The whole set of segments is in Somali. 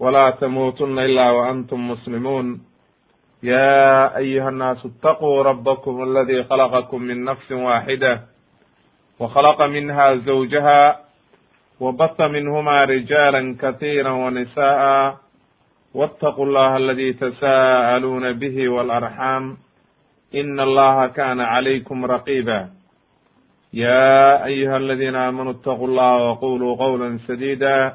ولا تموتن إلا وأنتم مسلمون يا أيها الناس اتقوا ربكم الذي خلقكم من نفس واحدة وخلق منها زوجها وبث منهما رجالا كثيرا ونساء واتقوا الله الذي تساءلون به والأرحام إن الله كان عليكم رقيبا يا أيها الذين آمنوا اتقوا الله وقولوا قولا سديدا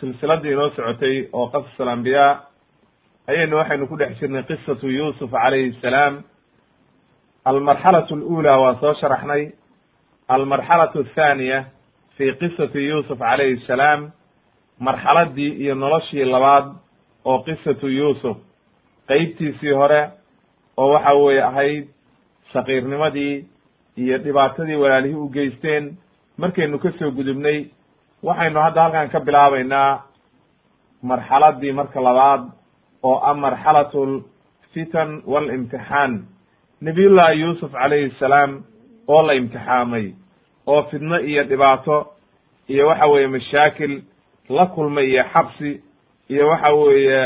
silsiladii inoo socotay oo qasas alambiyaa ayaynu waxaynu ku dhex jirnay qisatu yuusuf calayhi salaam. Almarxalatu alula waa soo sharaxnay. Almarxalatu athaniya fii qisati yuusuf calayhi asalaam marxaladii iyo noloshii labaad oo qisatu yuusuf. Qeybtiisii hore oo waxa weeye ahayd sakiirnimadii iyo dhibaatadii walaalihii u geysteen. Markaynu ka soo gudubnay waxaynu hadda halkan ka bilaabaynaa marxaladii marka labaad oo ah marxalatu lfitan walimtixaan nabiyullahi yuusuf calayhi salaam oo la imtixaamay oo fidno iyo dhibaato iyo waxa weeye mashaakil la kulmay iyo xabsi iyo waxa weeye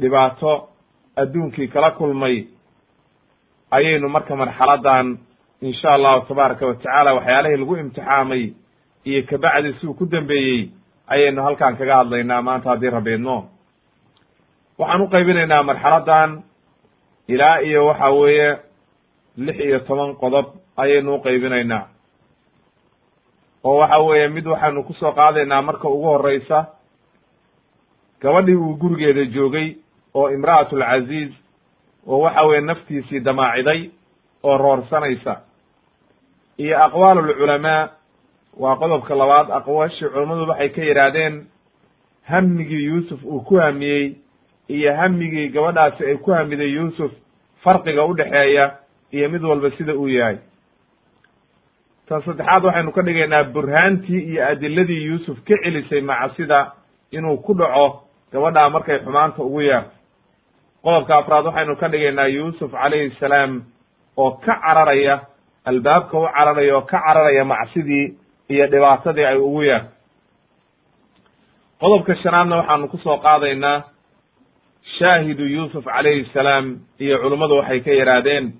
dhibaato adduunkii kala kulmay ayaynu marka marxaladan insha allahu tabaaraka watacaala waxyaalihii lagu imtixaamay iyo kabacdi siduu ku dambeeyey ayaynu halkan kaga hadlaynaa maanta haddii rabeedno waxaan u qaybinaynaa marxaladan ilaa iyo waxa weeye lix iyo toban qodob ayaynu u qaybinaynaa. Oo waxa weeye mid waxaanu ku soo qaadaynaa marka ugu horeysa gabadhii uu gurigeeda joogay oo imra'at alcaziiz oo waxa weeye naftiisii damaaciday oo roorsanaysa. Iyo aqwaal alculamaa waa qodobka labaad aqwaashii culammadu waxay ka yidhaahdeen hamigii yuusuf uu ku hamiyey iyo hamigii gabadhaasi ay ku hamiday yuusuf farqiga udhexeeya iyo mid walba sida uu yahay. Tan saddexaad waxaynu ka dhigaynaa burhaantii iyo adiladii yuusuf ka celisay macsida inuu ku dhaco gabadhaa markay xumaanta ugu yeerto qodobka afraad waxaynu ka dhigaynaa yuusuf calayhi salaam oo ka cararaya albaabka u cararaya oo ka cararaya macsidii iyo dhibaatadii ay ugu yeerto qodobka shanaadna waxaanu ku soo qaadaynaa shaahidu yuusuf calayhi salaam iyo culummadu waxay ka yidhaahdeen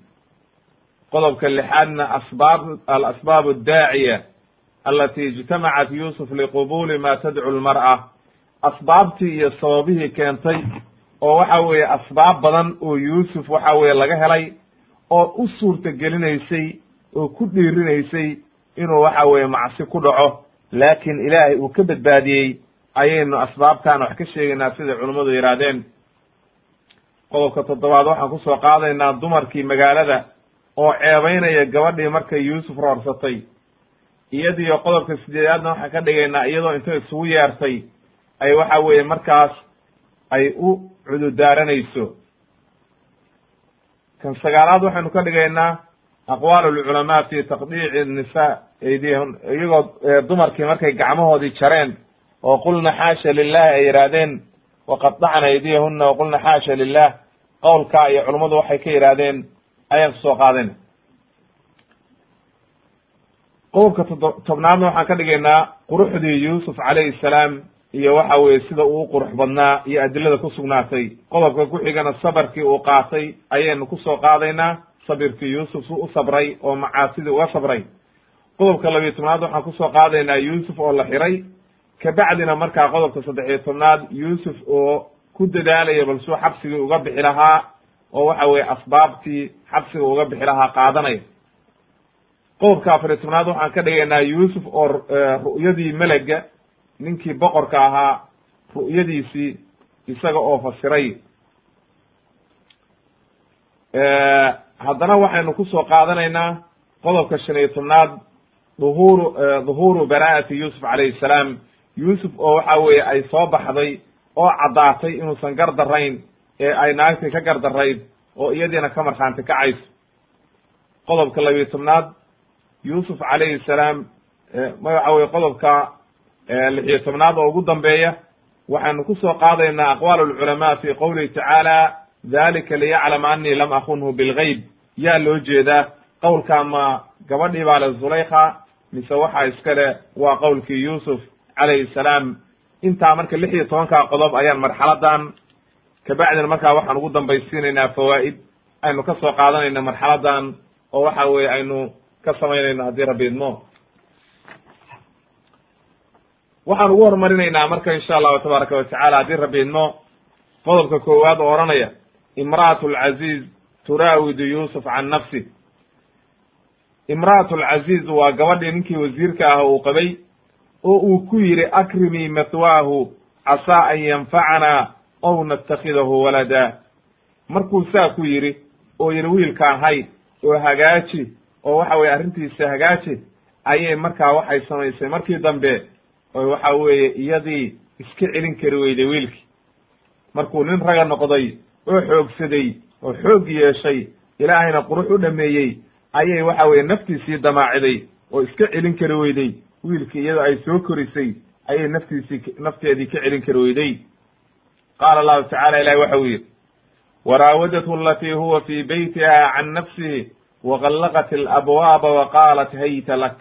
qodobka lixaadna asbaab alasbaab addaaciya alati ijtamacat yuusuf liqubuli ma tadcu lmar'a asbaabtii iyo sababihii keentay oo waxa weeye asbaab badan oo yuusuf waxa weeye laga helay oo u suurta gelinaysay oo ku dhiirinaysay inuu waxa weeye macsi ku dhaco laakiin ilaahay uu ka badbaadiyey ayaynu asbaabtan wax ka sheegaynaa siday culummadu yidhaahdeen qodobka toddobaad waxaan ku soo qaadaynaa dumarkii magaalada oo ceebaynaya gabadhii markay yuusuf roorsatay. Iyadiyo qodobka sideedaadna waxaan ka dhigaynaa iyadoo intay isugu yeertay ay waxa weeye markaas ay u cududaaranayso. Kan sagaalaad waxaynu ka dhigaynaa aqwaal alculamaa fi taqdiici nisa aydiyahun iyagoo dumarkii markay gacmahoodii jareen oo qulna xaasha lilahi ay yidhaahdeen waqadacna aydiyahuna waqulna xaasha lilah qowlkaa iyo culummadu waxay ka yidhaahdeen ayaan ku soo qaadayna qodobka tobnaadna waxaan ka dhigaynaa quruxdii yuusuf calayhi salaam iyo waxa weeye sida uu qurux badnaa iyo adilada ku sugnaatay. Qodobka ku xigana sabarkii uu qaatay ayaynu ku soo qaadaynaa sabirkii yuusuf su u sabray oo macaasidii uga sabray. Qodobka labiyo tobnaad waxaan ku soo qaadaynaa yuusuf oo la xiray. Kabacdina markaa qodobka saddex iyo tobnaad yuusuf oo ku dadaalaya bal suu xabsigii uga bixi lahaa oo waxa weye asbaabtii xabsiga uga bixi lahaa qaadanaya. Qodobka afar iyo tobnaad waxaan ka dhigaynaa yuusuf oo ru'yadii melega ninkii boqorka ahaa ru'yadiisii isaga oo fasiray haddana waxaynu ku soo qaadanaynaa qodobka shan iyo tobnaad dhuhuru dhuhuuru bara'ati yuusuf calayhi salaam. Yuusuf oo waxa weeye ay soo baxday oo caddaatay inuusan gar darayn ee ay naagtii ka gar darayd oo iyadiina ka markhaanti kacayso. Qodobka labiyo tobnaad yuusuf calayhi salaam waxa weye qodobka lixiyo tobnaad oo ugu dambeeya waxaynu ku soo qaadaynaa aqwaal alculamaa fi qowlihi tacaala dalika liyaclama anii lam akunhu bilgayb yaa loo jeedaa qowlkaa ma gabadhii baa le zulaykha mise waxaa iskale waa qowlkii yuusuf calayhi salaam. Intaa marka lix iyo tobankaa qodob ayaan marxaladan. Kabacdina markaa waxaan ugu dambaysiinaynaa fawaa'id. Aynu ka soo qaadanayna marxaladan oo waxa weye aynu ka samaynayno haddii rabbi idmo. Waxaan ugu horumarinaynaa marka insha allahu tabaaraka watacala haddii rabbi idmo. Qodobka koowaad oo odhanaya imra'atu alcaziiz turaawidu yuusuf can nafsi. Imra'atu alcaziiz waa gabadhii ninkii wasiirka ah uu qabay oo uu ku yidhi akrimii mathwaahu casaa an yanfacanaa ow natakhidahu walada. Markuu saa ku yidhi oo yidhi wiilkaan hay oo hagaaji oo waxa weye arrintiisa hagaaji ayay markaa waxay samaysay. Markii dambe oo waxa weeye iyadii iska celin kari weyday wiilkii. Markuu nin raga noqday oo xoogsaday oo xoog yeeshay ilaahayna qurux u dhameeyey ayay waxa weye naftiisii damaaciday oo iska celin kari weyday wiilkii iyadoo ay soo korisay ayay naftiisii nafteedii ka celin kari weyday qaala allahu tacala ilahi waxa uu yidhi waraawadathu alatii huwa fii beytiha can nafsihi wagallaqat alabwaaba waqaalat hayta lak.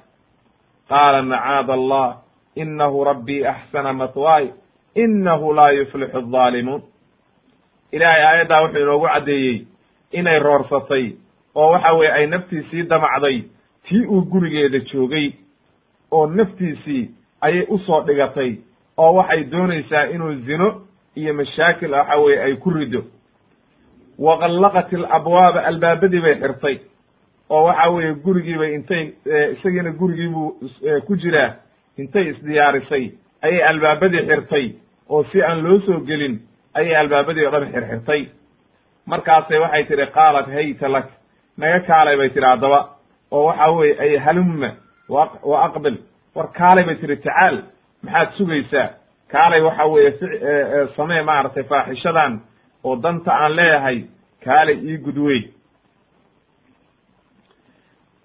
Qaala macaada allah inahu rabbii axsana mathwaay inahu laa yuflixu alظaalimuun ilaahay aayaddaa wuxuu inoogu caddeeyey inay roorsatay oo waxa weye ay naftiisii damacday tii uu gurigeeda joogay oo naftiisii ayay u soo dhigatay oo waxay doonaysaa inuu zino iyo mashaakil waxa weye ay ku rido. Waqallaqat alabwaaba albaabadii bay xirtay oo waxa weeye gurigiibay intay isagiina gurigiibuu ku jiraa intay isdiyaarisay ayay albaabadii xirtay oo si aan loo soo gelin ayay albaabadii o dhan xirxirtay. Markaasay waxay tidhi qaalat hayta lak. Naga kaalay bay tidhi haddaba oo waxa weye ay halumma wa aqbil. War kaalay bay tihi tacaal maxaad sugaysaa? Kaalay waxa weeye samee maaragtay faaxishadan oo danta aan leeyahay kaalay ii gudwey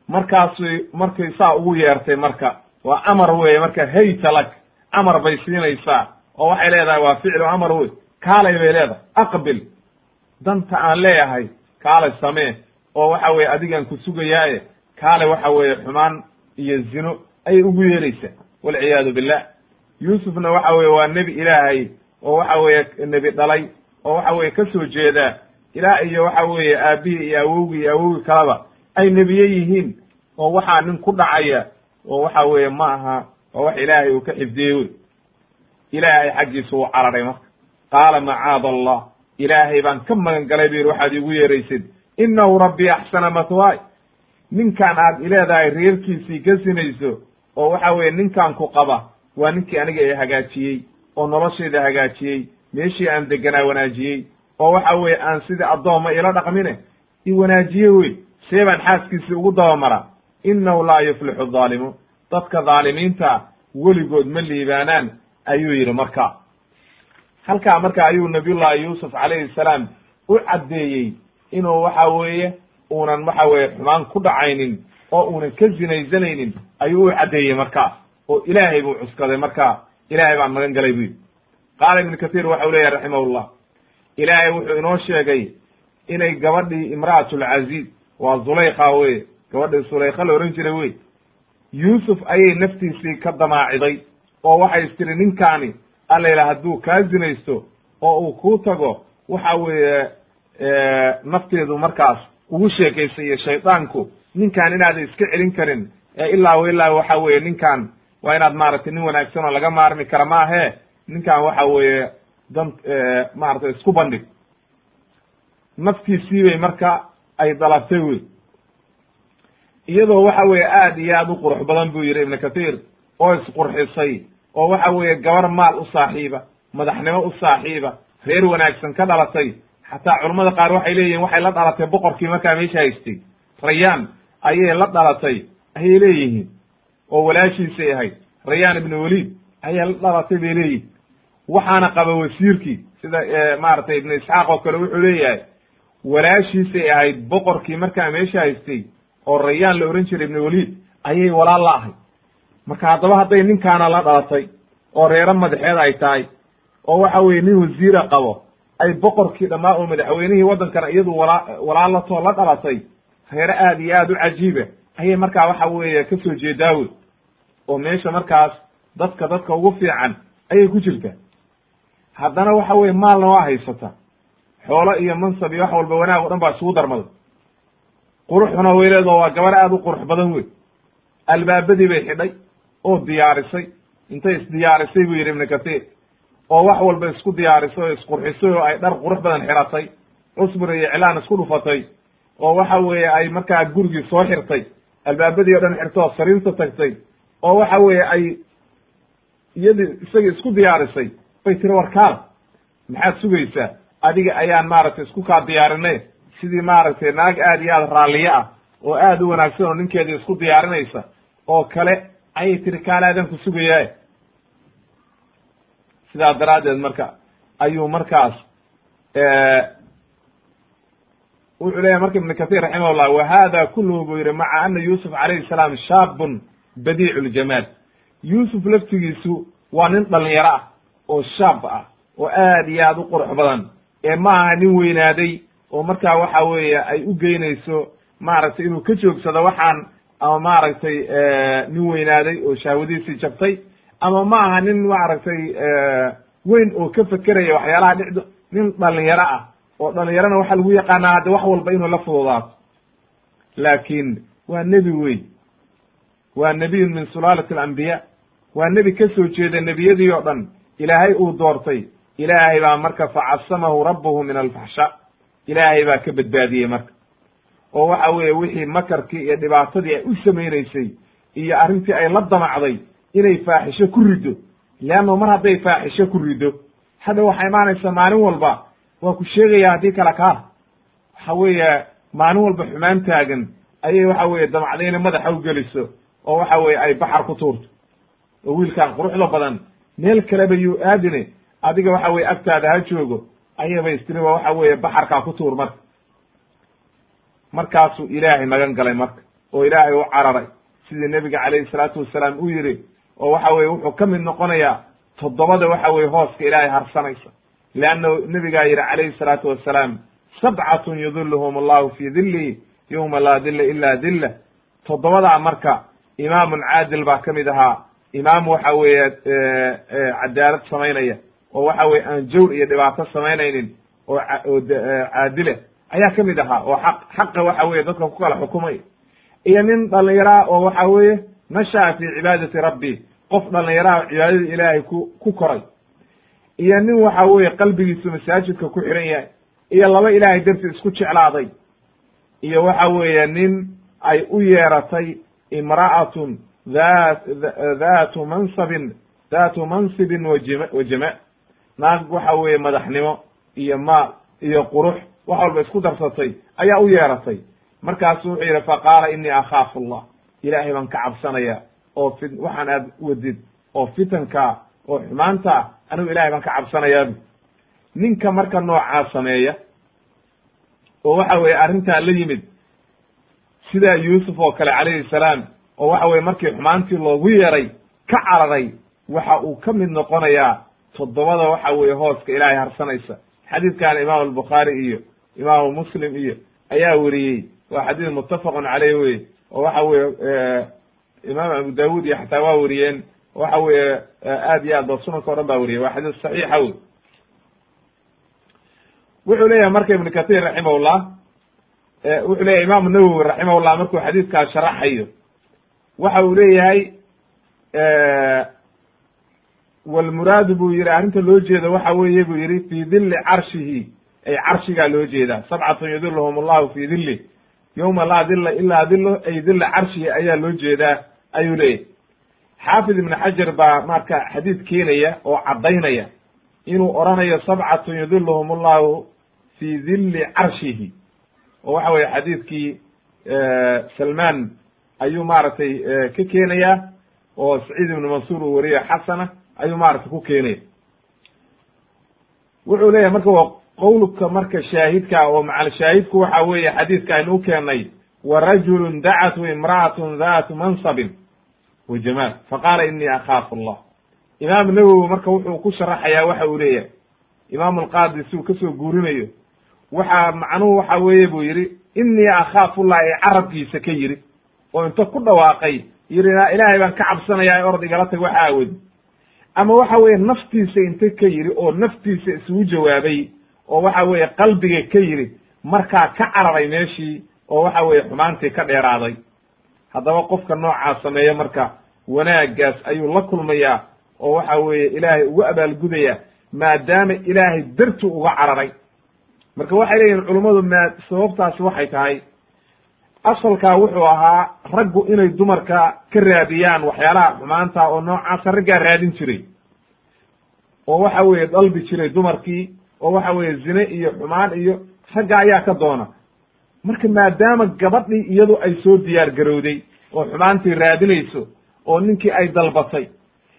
markaasi markay saa ugu yeertay marka waa amar weye marka hayta lak. Amar bay siinaysaa oo waxay leedahay waa ficlu amar wey kaalay bay leedahay. Aqbil. Danta aan leeyahay kaalay samee. Oo waxa weye adigaan ku sugayaaye kaalay waxa weeye xumaan iyo zino ayay ugu yeeraysaa walciyaadu billah. Yuusufna waxa weye waa nebi ilaahay oo waxa weeye nebi dhalay oo waxa weye ka soo jeeda ilaah iyo waxa weeye aabihii iyo awowgii iyo awowgii kaleba ay nebiye yihiin oo waxaa nin ku dhacaya oo waxa weeye ma aha waa wax ilaahay uu ka xifdiyey wey ilaahay xaggiisa uu cararay marka qaala macaada allah ilaahay baan ka magan galay bu yidhi waxaad iigu yeeraysid inahu rabbii axsana mathwaay ninkaan aad ileedahay reerkiisii ka sinayso oo waxa weeye ninkaan ku qaba waa ninkii aniga ee hagaajiyey oo noloshayda hagaajiyey meeshii aan deganaa wanaajiyey oo waxa weeye aan sidii addoomma ila dhaqmine i wanaajiye wey see baan xaaskiisii ugu dabamaraa innahu laa yuflixu adhaalimuun dadka dhaalimiinta weligood ma liibaanaan ayuu yidhi marka halkaa marka ayuu nabiyullahi yuusuf calayhi salaam u caddeeyey inuu waxa weeye uunan waxa weeye xumaan ku dhacaynin oo uunan ka zinaysanaynin ayuu u caddeeyey marka oo ilaahay buu cuskaday marka ilaahay baan magan galay bu yidhi. Qaala ibnu kathiir waxau leeyahy raximahullah ilaahay wuxuu inoo sheegay inay gabadhii imra'atulcaziiz waa zulaykha weye gabadhii sulaykha la ohan jiray wey yuusuf ayay naftiisii ka damaaciday oo waxay istiri ninkaani allayla hadduu kaa zinaysto oo uu kuu tago waxa weeye nafteedu markaas ugu sheekaysayo shaydaanku ninkaan inaadan iska celin karin ee ilaa wa ilaa waxa weeye ninkaan waa inaad maaragtay nin wanaagsan oo laga maarmi kara ma ahe ninkan waxa weeye dan maaragtay isku bandhig. Naftiisii bay marka ay dalabtay wey. Iyadoo waxa weeye aad iyo aad u qurux badan buu yidhi ibnu kathiir oo isqurxisay oo waxa weeye gabar maal u saaxiiba madaxnimo u saaxiiba reer wanaagsan ka dhalatay. Xataa culammada qaar waxay leeyihiin waxay la dhalatay boqorkii markaa meesha haystay. Rayaan ayay la dhalatay ayay leeyihiin oo walaashiisay ahayd. Rayaan ibnu weliid ayay la dhalatay bay leeyihiin waxaana qaba wasiirkii sida maaragtay ibnu isxaaq oo kale wuxuu leeyahay walaashiisay ahayd boqorkii markaa meesha haystay oo rayaan la ohan jiray ibnu weliid ayay walaal la ahay marka haddaba hadday ninkaana la dhalatay oo reero madaxeed ay tahay oo waxa weye nin wasiira qabo ay boqorkii dhammaa oo madaxweynihii waddankana iyadu walaa walaalatoo la dhalatay reere aad iyo aad u cajiiba ayay markaa waxa weeye ka soo jeedaawe oo meesha markaas dadka dadka ugu fiican ayay ku jirtaa haddana waxa weye maalna waa haysata. Xoolo iyo mansab iyo wax walba wanaag o dhan baa isugu darmaday quruxuna way leedaho waa gabar aad u qurux badan wey albaabadii bay xidhay oo diyaarisay. Intay isdiyaarisay buu yidhi ibnu kathiir oo wax walba isku diyaarisay oo isqurxisay oo ay dhar qurux badan xiratay. Cusbur iyo iclaan isku dhufatay. Oo waxa weeye ay markaa gurigii soo xirtay. Albaabadii o dhan xirtay oo sariirta tagtay. Oo waxa weeye ay iyadii isagii isku diyaarisay. Bay tiri warkaal maxaad sugaysaa? Adiga ayaan maaragtay isku kaa diyaarinay sidii maaragtay naag aad iyo aad raalliye ah oo aad u wanaagsan oo ninkeedii isku diyaarinaysa. Oo kale ayay tiri kaalaadaan ku sugayaa sidaa daraaddeed marka ayuu markaas wuxuu leyahy marka ibnu kathir raximahullah wa hada kulluhu buu yihi maca ana yuusuf calayhi salaam shaabun badiicu ljamaal yuusuf laftigiisu waa nin dhalinyaro ah oo shaab ah oo aad iyo aad u qurux badan ee ma aha nin weynaaday oo markaa waxa weeye ay u geynayso maaragtay inuu ka joogsado waxaan ama maaragtay nin weynaaday oo shahwadiisii jabtay. Ama ma aha nin maaragtay weyn oo ka fekeraya waxyaalaha dhicdo. Nin dhalinyaro ah oo dhalinyarona waxaa lagu yaqaanaa hadde wax walba inuu la fududaato. Laakiin waa nebi weyn. Waa nebiyun min sulaalati alambiya waa nebi ka soo jeeda nebiyadii oo dhan. Ilaahay uu doortay. Ilaahay baa marka facasamahu rabbuhu min alfaxsha ilaahay baa ka badbaadiyey marka oo waxa weeye wixii makarkii iyo dhibaatadii ay u samaynaysay iyo arrintii ay la damacday inay faaxisho ku riddo. Leanno mar hadday faaxisho ku riddo hadda waxaa imaanaysa maalin walba waa ku sheegaya haddii kale kaa waxa weeye maalin walba xumaan taagan ayay waxa weeye inay madaxa u geliso oo waxa weeye ay baxar ku tuurto. Oo wiilkaan quruxda badan meel kaleba yuu aadine adiga waxa weye agtaada ha joogo ayaba istiri waa waxa weeye baxarkaa ku tuur marka markaasuu ilaahay magan galay marka oo ilaahay u cararay. Sidii nebiga calayhi salaatu wasalaam u yidhi oo waxa weye wuxuu ka mid noqonayaa toddobada waxa weye hooska ilaahay harsanaysa. Leanna nebigaa yidhi calayhi salaatu wasalaam sabcatun yudiluhum allahu fii dillihi yowma laa dilla ila dilla. Toddobadaa marka imaamun caadil baa ka mid ahaa. Imaam waxa weeye cadaalad samaynaya oo waxa weye aan jawr iyo dhibaato samaynaynin oo oo caadile ayaa ka mid ahaa oo xaq xaqa waxa weye dadka ku kala xukumay. Iyo nin dhallinyaraa oo waxa weeye nasha'a fi cibaadati rabbi qof dhallinyaraha cibaadada ilaahay ku ku koray. Iyo nin waxa weeye qalbigiisu masaajidka ku xiran yahay. Iyo laba ilaahay darti isku jeclaaday. Iyo waxa weeye nin ay u yeeratay imra'atun dhat dhatu mansabin dhatu mansibin wajima wajama naag waxa weeye madaxnimo iyo maal iyo qurux wax walba isku darsatay ayaa u yeeratay. Markaasu wuxuu yidhi faqaala inii akhaafu allah. Ilaahay baan ka cabsanaya oo fi waxaan aad wadid oo fitanka oo xumaanta anigu ilahay baan ka cabsanayaabu ninka marka noocaa sameeya oo waxa weeye arrintaa la yimid sida yuusuf oo kale calayhi salaam oo waxa weye markii xumaantii loogu yeeray ka cararay waxa uu ka mid noqonayaa toddobada waxa weeye hooska ilaahay harsanaysa. Xadiidkan imaam albukhaari iyo imaamu muslim iyo ayaa weriyey waa xadiid muttafaqun caleyh wey oo waxa weye imaam abu dawud iyo xataa waa weriyeen waxa weeye aad iyo aad ba sunanka o dhan baa weriyey waa xadiis saxiixa wey wuxuu leeyahay marka ibnu kathir raximahullah wuxuu leeyahay imaamu nawowi raximahullah markuu xadiidkaas sharaxayo waxa uu leeyahay walmuraadu buu yihi arrinta loo jeeda waxa weeye buu yihi fi dilli carshihi carshigaa loo jeedaa. Sabcatun yudiluhum allahu fi dilli. Yowma laa dilla ilaa dillo ay dilla carshihi ayaa loo jeedaa ayuu leeyahy xaafid ibn xajar baa marka xadiid keenaya oo caddaynaya inuu oranayo sabcatun yudiluhum allahu fi dilli carshihi. Oo waxa weye xadiidkii salman ayuu maaragtay ka keenaya oo saciid ibnu mansuur uu wariyo xasana ayuu maaragtay ku keenaya. Wuxuu leeyahay marka qowlka marka shaahidka oo macal shaahidku waxa weeye xadiidka aynu u keennay wa rajulun dacathu imra'atun dhatu mansabin. Wa jamaal faqaala inii akhaafu allah. Imaam nawowi marka wuxuu ku sharaxayaa waxa uu leeyahay. Imaam alqaadi uu ka soo guurinayo waxa macnuhu waxa weeye buu yidhi inii akhaafullah ee carabkiisa ka yidhi oo inta ku dhawaaqay yidhi ilaahay baan ka cabsanayaa ee orod igala tag waxa aawodi ama waxa weeye naftiisa inta ka yidhi oo naftiisa isugu jawaabay oo waxa weeye qalbiga ka yidhi markaa ka cararay meeshii oo waxa weeye xumaantii ka dheeraaday. Haddaba qofka noocaa sameeya marka wanaaggaas ayuu la kulmayaa oo waxa weeye ilaahay ugu abaalgudaya maadaama ilaahay dartu uga cararay. Marka waxay leeyihiin culummadu maa sababtaasi waxay tahay asalkaa wuxuu ahaa raggu inay dumarka ka raadiyaan waxyaalaha xumaanta oo noocaasa raggaa raadin jiray. Oo waxa weeye dalbi jiray dumarkii oo waxa weeye zine iyo xumaan iyo ragga ayaa ka doona. Marka maadaama gabadhii iyadu ay soo diyaar garowday oo xumaantii raadinayso oo ninkii ay dalbatay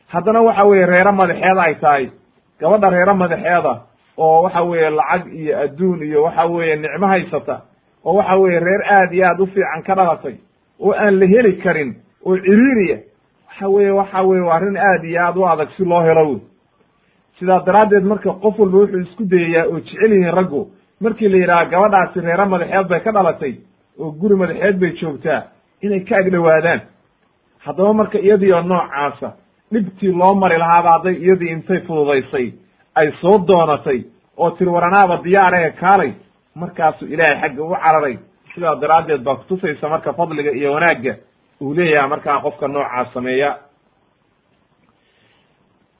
haddana waxa weeye reero madaxeed ay tahay. Gabadha reero madaxeeda oo waxa weeye lacag iyo adduun iyo waxa weeye nicmo haysata oo waxa weeye reer aad iyo aad u fiican ka dhalatay oo aan la heli karin oo ciriiriya waxa weeye waxa weye waa arrin aad iyo aad u adag si loo helo wey sidaa daraaddeed marka qof walba wuxuu isku dayayaa oo jecel yihiin raggu markii la yidhaha gabadhaasi reero madaxeed bay ka dhalatay oo guri madaxeed bay joogtaa inay ka agdhowaadaan haddaba marka iyadii oo noocaasa dhibtii loo mari lahaaba hadday iyadii intay fududaysay ay soo doonatay oo tiri waranaaba diyaaree kaalay markaasuu ilaahay xagga u cararay. Sidaa daraaddeed baa kutusaysa marka fadliga iyo wanaagga uu leeyahay markaa qofka noocaas sameeya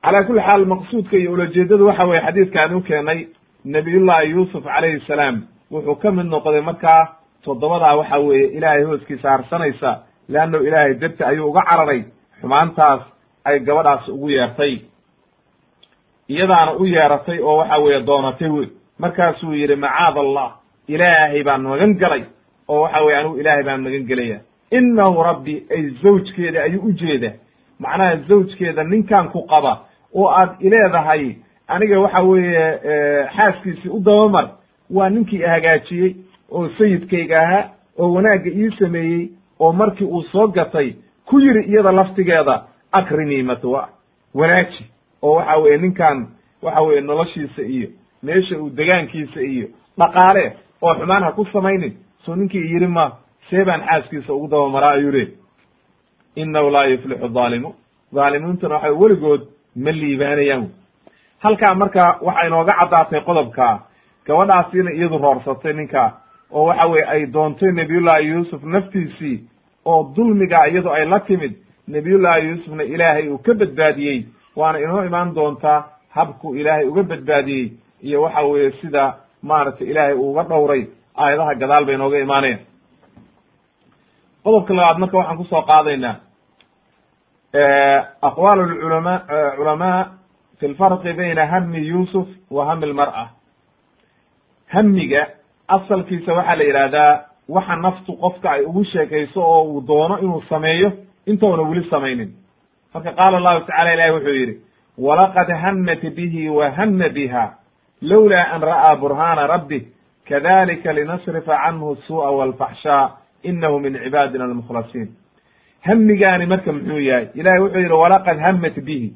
calaa kulli xaal maqsuudka iyo ulajeedadu waxa weye xadiidkaan u keenay nabiyullahi yuusuf calayhi salaam wuxuu ka mid noqday markaa toddobadaa waxa weeye ilaahay hooskiisa harsanaysa leannahu ilaahay darti ayuu uga cararay xumaantaas ay gabadhaas ugu yeertay. Iyadaana u yeeratay oo waxa weeye doonatay wey markaasuu yidhi macaad allah ilaahay baan magan galay. Oo waxa weye anigu ilaahay baan magan gelaya innahu rabbi ay zawjkeeda ayuu u jeeda macnaha zawjkeeda ninkan ku qaba oo aad ileedahay aniga waxa weeye xaaskiisii u dabamar waa ninkii hagaajiyey oo sayidkayga ahaa oo wanaagga ii sameeyey oo markii uu soo gatay ku yiri iyada laftigeeda akrimii matwa. Wanaaji oo waxa weeye ninkan waxa weeye noloshiisa iyo meesha uu degaankiisa iyo dhaqaale oo xumaan ha ku samaynin soo ninkii yidhi ma see baan xaaskiisa ugu dabamaraa ayuu leey innahu laa yuflixu dhaalimuun dhaalimuuntuna waxa weligood ma liibaanayaan. Halkaa marka waxay inooga caddaatay qodobkaa gabadhaasiina iyadu roorsatay ninkaa oo waxa weye ay doontay nabiyullahi yuusuf naftiisii oo dulmiga iyadu ay la timid nabiyullahi yuusufna ilaahay uu ka badbaadiyey waana inoo imaan doontaa habku ilaahay uga badbaadiyey iyo waxa weeye sida maaragtay ilaahay uu uga dhowray aayadaha gadaal bay inooga imaanayaan qodobka labaad marka waxaan ku soo qaadaynaa aqwaal culama fi lfarqi bayna hami yuusuf wa hami lmar'a hamiga asalkiisa waxaa la yidhaahdaa waxa naftu qofka ay ugu sheekayso oo uu doono inuu sameeyo intoona weli samaynin marka qaala allahu tacala ilahi wuxuu yidhi walaqad hamat bihi wa hama biha lowlaa an ra'aa burhaana rabbih kadalika linasrifa canhu suu'a walfaxshaa inahu min cibaadina almukhlasiin hamigaani marka muxuu yahay? Ilahi wuxuu yidhi walaqad hamat bihi.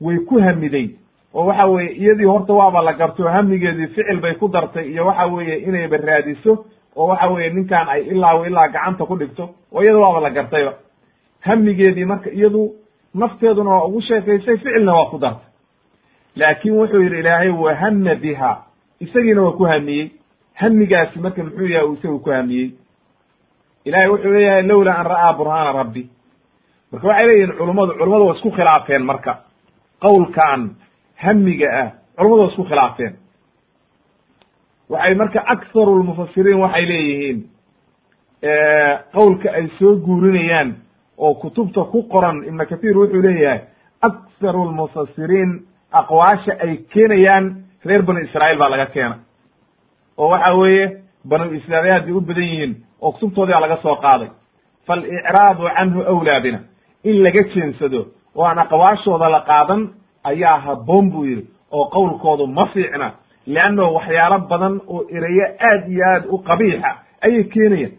Way ku hamiday oo waxa weeye iyadii horta waaba la garto hamigeedii ficil bay ku dartay iyo waxa weeye inayba raadiso oo waxa weeye ninkan ay ilaa ilaa gacanta ku dhigto oo iyada waaba la gartayba. Hamigeedii marka iyadu nafteeduna waa ugu sheekaysay ficilna waa ku dartay. Laakin wuxuu yidhi ilaahay wahama biha. Isagiina waa ku hamiyey hamigaasi marka muxuu yahay uu isagu ku hamiyey ilahay wuxuu leeyahay lowlaa an ra'aa burhaana rabbi. Marka waxay leeyihiin culummadu culummadu waa isku khilaafeen marka. Qowlkan hamiga ah culummadu waa isku khilaafeen. Waxay marka akharu lmufasiriin waxay leeyihiin qowlka ay soo guurinayaan oo kutubta ku qoran ibnu kathiir wuxuu leeyahay akharu lmufasiriin aqwaasha ay keenayaan reer banu israa'iil baa laga keena oo waxa weeye banu israa'iil bay u badan yihiin oo kutubtoodii laga soo qaaday. Falicraadu canhu awlaa bina in laga jeensado oo aan aqwaashooda la qaadan ayaa habboon buu yidhi oo qowlkoodu ma fiicna leanno waxyaalo badan oo erayo aad iyo aad u qabiixa ayay keenayaan.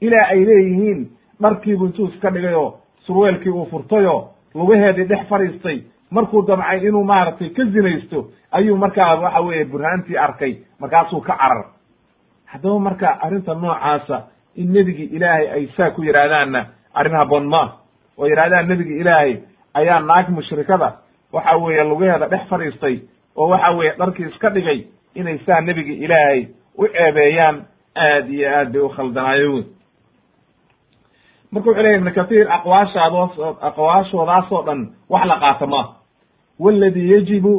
Ilaa ay leeyihiin dharkiibu intuu iska dhigay oo surweelkii uu furtay oo lugaheedii dhex fadhiistay markuu damcay inuu maaragtay ka zinaysto ayuu markaa waxa weeye burhaantii arkay markaasuu ka carar. Haddaba marka arrinta noocaasa in nebigi ilaahay ay saa ku yidhaahdaanna arrin haboon maa oo yidhahdaan nebigi ilaahay ayaa naag mushrikada waxa weeye lugaheeda dhex fadhiistay oo waxa weeye dharkii iska dhigay inay saa nebigi ilaahay u ceebeeyaan aad iyo aad bay u khaldanaayo wey marka wuxuu leyahy ibnu kathiir aqwaashaadoos aqwaashoodaasoo dhan wax la qaato maa wاladi yajibu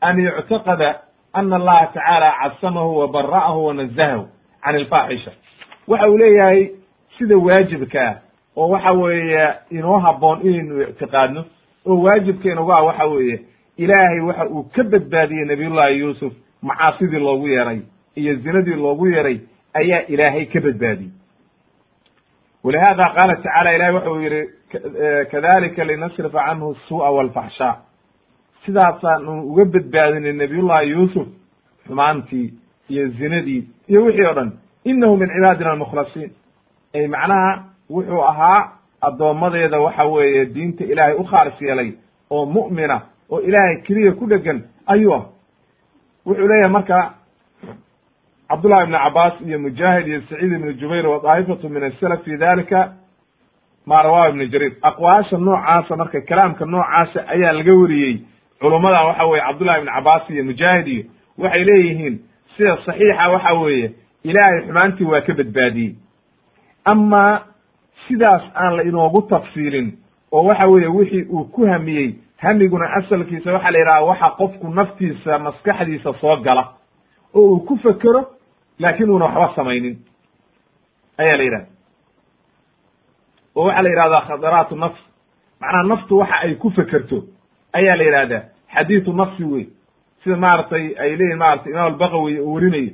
an yuctaqada ana allaha tacaala casamahu wa bara'ahu wa nazahahu can alfaaxisha waxa uu leeyahay sida waajibkaa oo waxa weeye inoo haboon inaynu ictiqaadno oo waajibka inugu ah waxa weeye ilaahay waxa uu ka badbaadiyey nabiyullahi yuusuf macaasidii loogu yeeray iyo zinadii loogu yeeray ayaa ilaahay ka badbaadiyey. Walihada qaala tacala ilahi waxa uu yihi kadalika linasrifa canhu suu'a walfaxshaa sidaasaanu uga badbaadinay nabiyullahi yuusuf xumaantii iyo zinadii iyo wixii o dhan inahu min cibaadina almukhlasiin ay macnaha wuxuu ahaa addoommadeeda waxa weeye diinta ilaahay u khaalis yeelay oo mu'mina oo ilaahay keliya ku dhegan ayuu ah wuxuu leeyahay marka cabdullahi ibnu cabaas iyo mujaahid iyo saciid ibnu jubayr wa daa'ifatu min asalaf fi dalika ma rawahu ibnu jariir aqwaasha noocaasa marka kalaamka noocaasa ayaa laga weriyey culummada waxa weye cabdullahi ibnu cabaas iyo mujaahid iyo waxay leeyihiin sida saxiixa waxa weeye ilaahay xumaantii waa ka badbaadiyey. Amaa sidaas aan la inoogu tafsiilin oo waxa weeye wixii uu ku hamiyey hamiguna asalkiisa waxaa la yidhaha waxa qofku naftiisa maskaxdiisa soo gala. Oo uu ku fekero laakin uuna waxba samaynin. Ayaa la yidhahda oo waxaa la yidhahdaa khadaraatu nafs. Macnaha naftu waxa ay ku fekerto ayaa la yidhahdaa xadiidu nafsi wey. Sida maaragtay ay leeyihiin maratay imaam albaqawi oo werinayo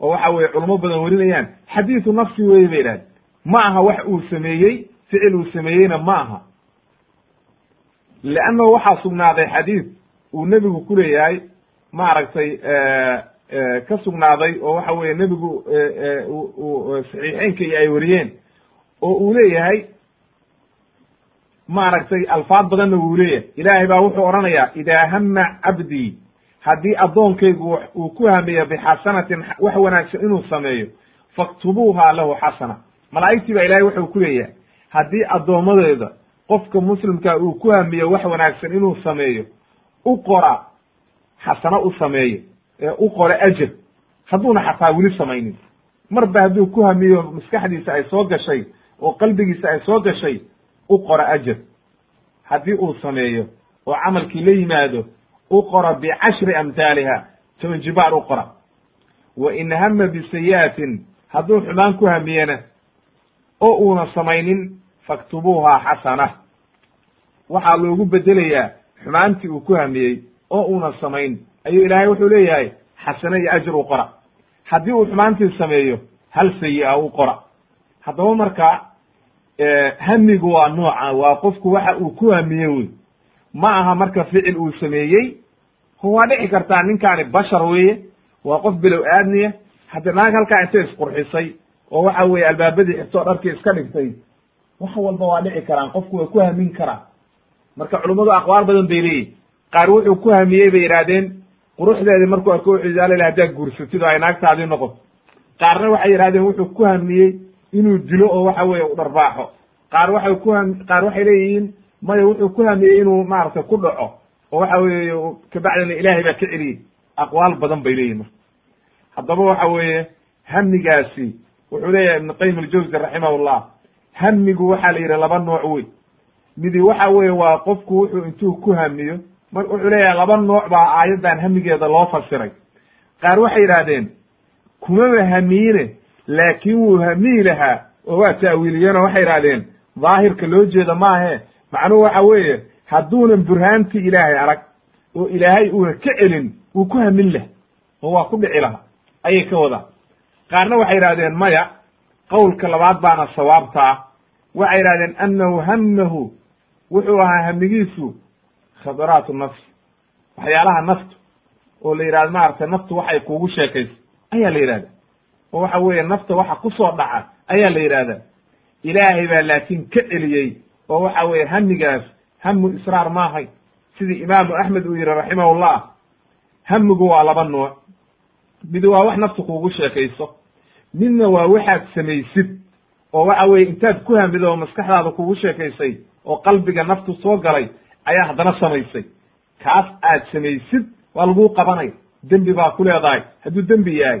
oo waxa weye culamo badan werinayaan xadiidu nafsi weye bay yidhahda ma aha wax uu sameeyey ficil uu sameeyeyna ma aha. Leannahu waxaa sugnaaday xadiid uu nebigu ku leeyahay maaragtay ka sugnaaday oo waxa weye nebigu saxiixeynka iyo ay wariyeen oo uu leeyahay maaragtay alfaad badanna wuu leeyahay. Ilaahay baa wuxuu odhanayaa idaa hama cabdii haddii addoonkaygu uu ku hamiyo bixasanatin wax wanaagsan inuu sameeyo faktubuuha lahu xasana. Malaa'igtii baa ilahay wuxuu ku leeyahay haddii addoommadeeda qofka muslimka uu ku hamiyo wax wanaagsan inuu sameeyo u qora xasano u sameeyo ee u qora ajar hadduuna xataa weli samaynin. Marba hadduu ku hamiyo maskaxdiisa ay soo gashay oo qalbigiisa ay soo gashay u qora ajar haddii uu sameeyo oo camalkii la yimaado u qora bicashri amhaaliha toban jibaar u qora wa in hama bisayi'atin hadduu xumaan ku hamiyena oo uuna samaynin faktubuuha xasana waxaa loogu bedelayaa xumaantii uu ku hamiyey oo uuna samayn ayuu ilaahay wuxuu leeyahay xasane iyo ajr u qora haddii uu xumaantii sameeyo hal sayi-a u qora haddaba marka hamigu waa nooca waa qofku waxa uu ku hamiye wey ma aha marka ficil uu sameeyey. Waa dhici kartaa ninkaani bashar weeye waa qof bilow aadmiya hadda naag halkaa intay isqurxisay oo waxa weeye albaabadii xirtoo dharkii iska dhigtay wax walba waa dhici karaan qofku waa ku hamin karaa. Marka culummadu aqwaal badan bay leeyihiin qaar wuxuu ku hamiyey bay yidhahdeen quruxdeedii markuu arko wuxuu yidhi haddaad guursatid oo ay naagtaadii noqoto qaarna waxay yidhahdeen wuxuu ku hamiyey inuu dilo oo waxa weeye u dharbaaxo. Qaar waxay ku qaar waxay leeyihiin maya wuxuu ku hamiyey inuu maaragtay ku dhaco oo waxa weeye kabacdina ilaahay baa ka celiyey. Aqwaal badan bay leeyihiin marka. Haddaba waxa weeye hamigaasi wuxuu leeyahay ibn qayim aljawzi raximahullah hamigu waxaa la yidhi laba nooc wey midi waxa weeye waa qofku wuxuu intuu ku hamiyo mar wuxuu leeyahay laba nooc baa aayaddan hamigeeda loo fasiray. Qaar waxay yidhaahdeen kumaba hamiine laakiin wuu hamiyi lahaa. Oo waa ta'wiiliyeenoo waxay yidhahdeen daahirka loo jeeda maahe macnuhu waxa weeye hadduunan burhaantii ilaahay arag oo ilaahay uuna ka celin wuu ku hamin lah oo waa ku dhici laha ayay ka wadaan qaarna waxay yidhahdeen maya qowlka labaad baana sawaabtaa waxay yidhahdeen annahu hamahu wuxuu ahaa hamigiisu khadaraatu nafs. Waxyaalaha naftu oo la yidhahdo maaragtay naftu waxay kuugu sheekayso ayaa la yidhahda oo waxa weeye nafta waxa ku soo dhaca ayaa la yidhahdaa ilaahay baa laakiin ka celiyey oo waxa weeye hamigaas hamu israar maahay sidii imaamu axmed uu yihi raximahullah hamigu waa laba nooc. Mid waa wax naftu kuugu sheekayso midna waa waxaad samaysid oo waxa weeye intaad ku hamido oo maskaxdaada kugu sheekaysay oo qalbiga naftu soo galay ayaa haddana samaysay. Kaas aad samaysid waa laguu qabanaya dembi baa ku leedahay hadduu dembi yahay.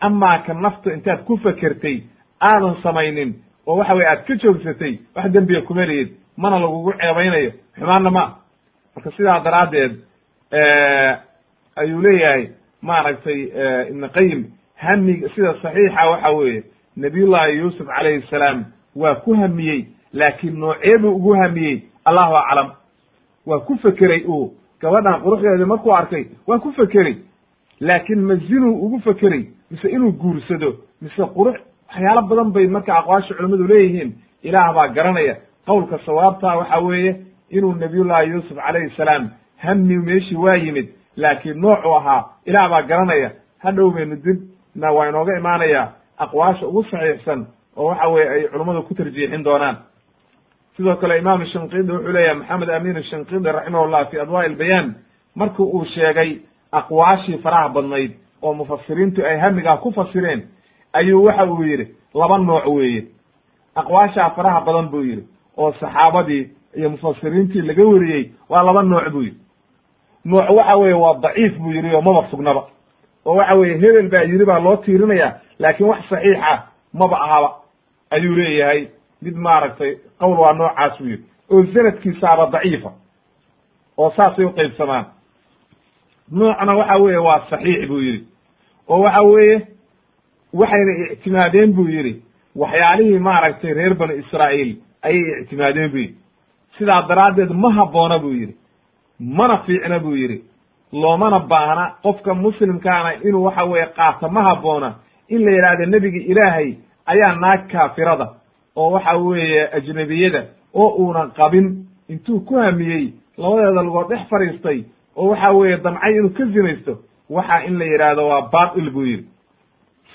Amaa ka naftu intaad ku fekertay aadan samaynin oo waxa weye aad ka joogsatay wax dembiga kuma lihid mana lagugu ceebaynayo. Xumaanna ma. Marka sidaa daraaddeed ayuu leeyahay maaragtay ibn qayim hamiga sida saxiixa waxa weeye nabiyullahi yuusuf calayhi salaam waa ku hamiyey laakiin noocee buu ugu hamiyey allahu aclam. Waa ku fekeray uu. Gabadhan quruxdeeda markuu arkay waa ku fekeray laakiin ma zinuu ugu fekeray mise inuu guursado mise qurux waxyaalo badan bay marka aqwaasha culimmadu leeyihiin ilaah baa garanaya. Qowlka sawaabtaa waxa weeye inuu nabiyullahi yuusuf calayhi salaam hami meeshii waa yimid laakiin noocuu ahaa ilaah baa garanaya. Hadhow baynu dibna waa inooga imaanaya aqwaasha ugu saxiixsan oo waxa weye ay culummadu ku tarjiixin doonaan. Sidoo kale imaam shanqidi wuxuu leeyahay maxamed amin shanqidi raximahullah fi adwaa ilbayaan marki uu sheegay aqwaashii faraha badnayd oo mufasiriintu ay hamigaa ku fasireen ayuu waxa uu yidhi laba nooc weeye. Aqwaashaa faraha badan buu yidhi oo saxaabadii iyo mufasiriintii laga weriyey waa laba nooc buu yidhi. Nooc waxa weeye waa daciif buu yidhi oo maba sugnaba oo waxa weeye hebel baa yidhi baa loo tiirinaya laakiin wax saxiixa maba ahaba. Ayuu leeyahay mid maaragtay qowl waa noocaas buu yidhi. Oo sanadkiisaaba daciifa oo saasay uqaybsamaan noocna waxa weeye waa saxiix buu yidhi. Oo waxa weeye waxayna ictimaadeen buu yidhi waxyaalihii maaragtay reer banu israa'iil ayay ictimaadeen buu yidhi. Sidaa daraaddeed ma habboona buu yidhi mana fiicna buu yidhi. Loomana baahna qofka muslimkaana inuu waxa weeye qaato ma habboona. In la yidhaahdo nebigi ilaahay ayaa naag kaafirada oo waxa weeye ajnebiyada oo uunan qabin. Intuu ku hamiyey labadeeda lugood dhex fadhiistay oo waxa weeye damcay inuu ka zinaysto waxa in la yidhaahdo waa baatil buu yidhi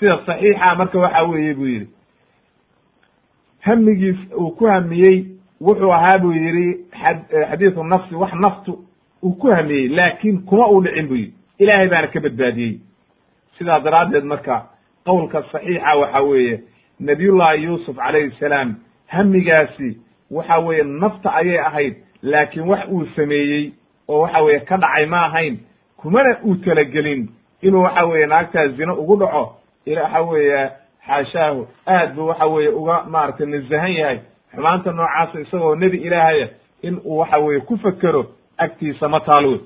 sida saxiixa marka waxa weeye buu yidhi. Hamigiis uu ku hamiyey wuxuu ahaa buu yidhi xadiisu nafsi wax naftu uu ku hamiyey laakiin kuma uu dhicin buu yidhi. Ilaahay baana ka badbaadiyey. Sidaa daraaddeed marka qowlka saxiixa waxa weeye nabiyullahi yuusuf calayhi salaam hamigaasi waxa weeye nafta ayay ahayd laakiin wax uu sameeyey oo waxa weeye ka dhacay ma ahayn kumana uu talagelin inuu waxa weeye naagtaa zino ugu dhaco waxa weeye xaashaahu. Aad buu waxa weeye uga maaragtay nazahan yahay. Xumaanta noocaasa isagoo nebi ilaahaya in uu waxa weeye ku fekero agtiisa ma taal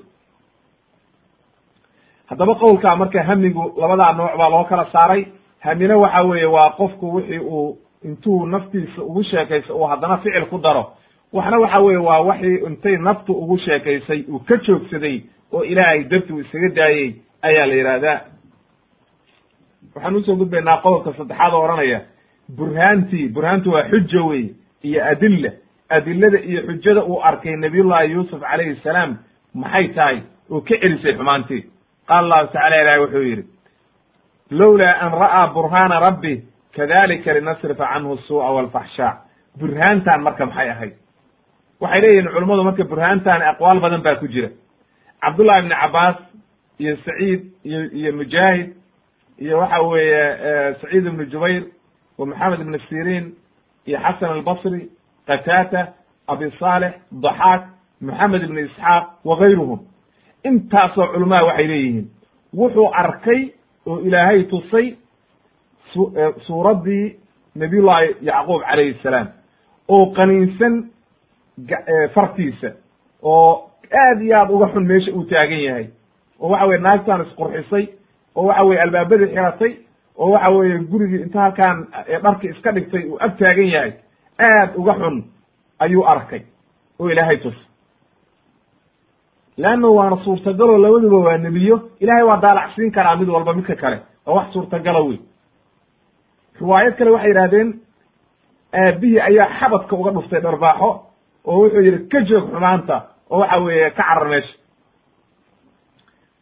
haddaba qowlkaa marka hamigu labadaa nooc baa loo kala saaray. Hamina waxa weeye waa qofku wixii uu intuu naftiisa ugu sheekayso uu haddana ficil ku daro. Waxna waxa weeye waa waxii intay naftu ugu sheekaysay uu ka joogsaday oo ilaahay darti uu isaga daayey ayaa la yidhaahdaa waxaan u soo gudbaynaa qodobka saddexaad oo odhanaya burhaantii burhaantu waa xuja wey iyo adilla. Adilada iyo xujada uu arkay nabiyullahi yuusuf calayhi salaam maxay tahay oo ka celisay xumaantii? Qaala allahu tacala ilahi wuxuu yidhi lowlaa an ra'aa burhaana rabbi kadalika linasrifa canhu suu'a walfaxshaa burhaantan marka maxay ahayd? Waxay leeyihiin culummadu marka burhaantaani aqwaal badan baa ku jira. Cabdullahi ibni cabaas iyo saciid iyo iyo mujaahid iyo waxa weeye saciid ibnu jubayr wa maxamed ibnu sirin iyo xasan albasri qataata abi saalix daxaak maxamed ibnu isxaaq wa gayruhum. Intaasoo culamaha waxay leeyihiin wuxuu arkay oo ilaahay tusay suuraddii nabiyullahi yacquub calayhi salaam oo qaniinsan fartiisa oo aad iyo aad uga xun meesha uu taagan yahay. Oo waxa weye naagtaan isqurxisay oo waxa weye albaabadii xiratay oo waxa weeye gurigii inta halkaan dharki iska dhigtay uu ag taagan yahay aad uga xun ayuu arkay oo ilaahay tus. Leanna waana suurtagaloo labaduba waa nebiyo ilahay waa daalacsiin karaa mid walba midka kale waa wax suurtagala wey riwaayad kale waxay yidhahdeen aabihii ayaa xabadka uga dhuftay dharbaaxo oo wuxuu yidhi ka joog xumaanta oo waxa weeye ka carar meesha.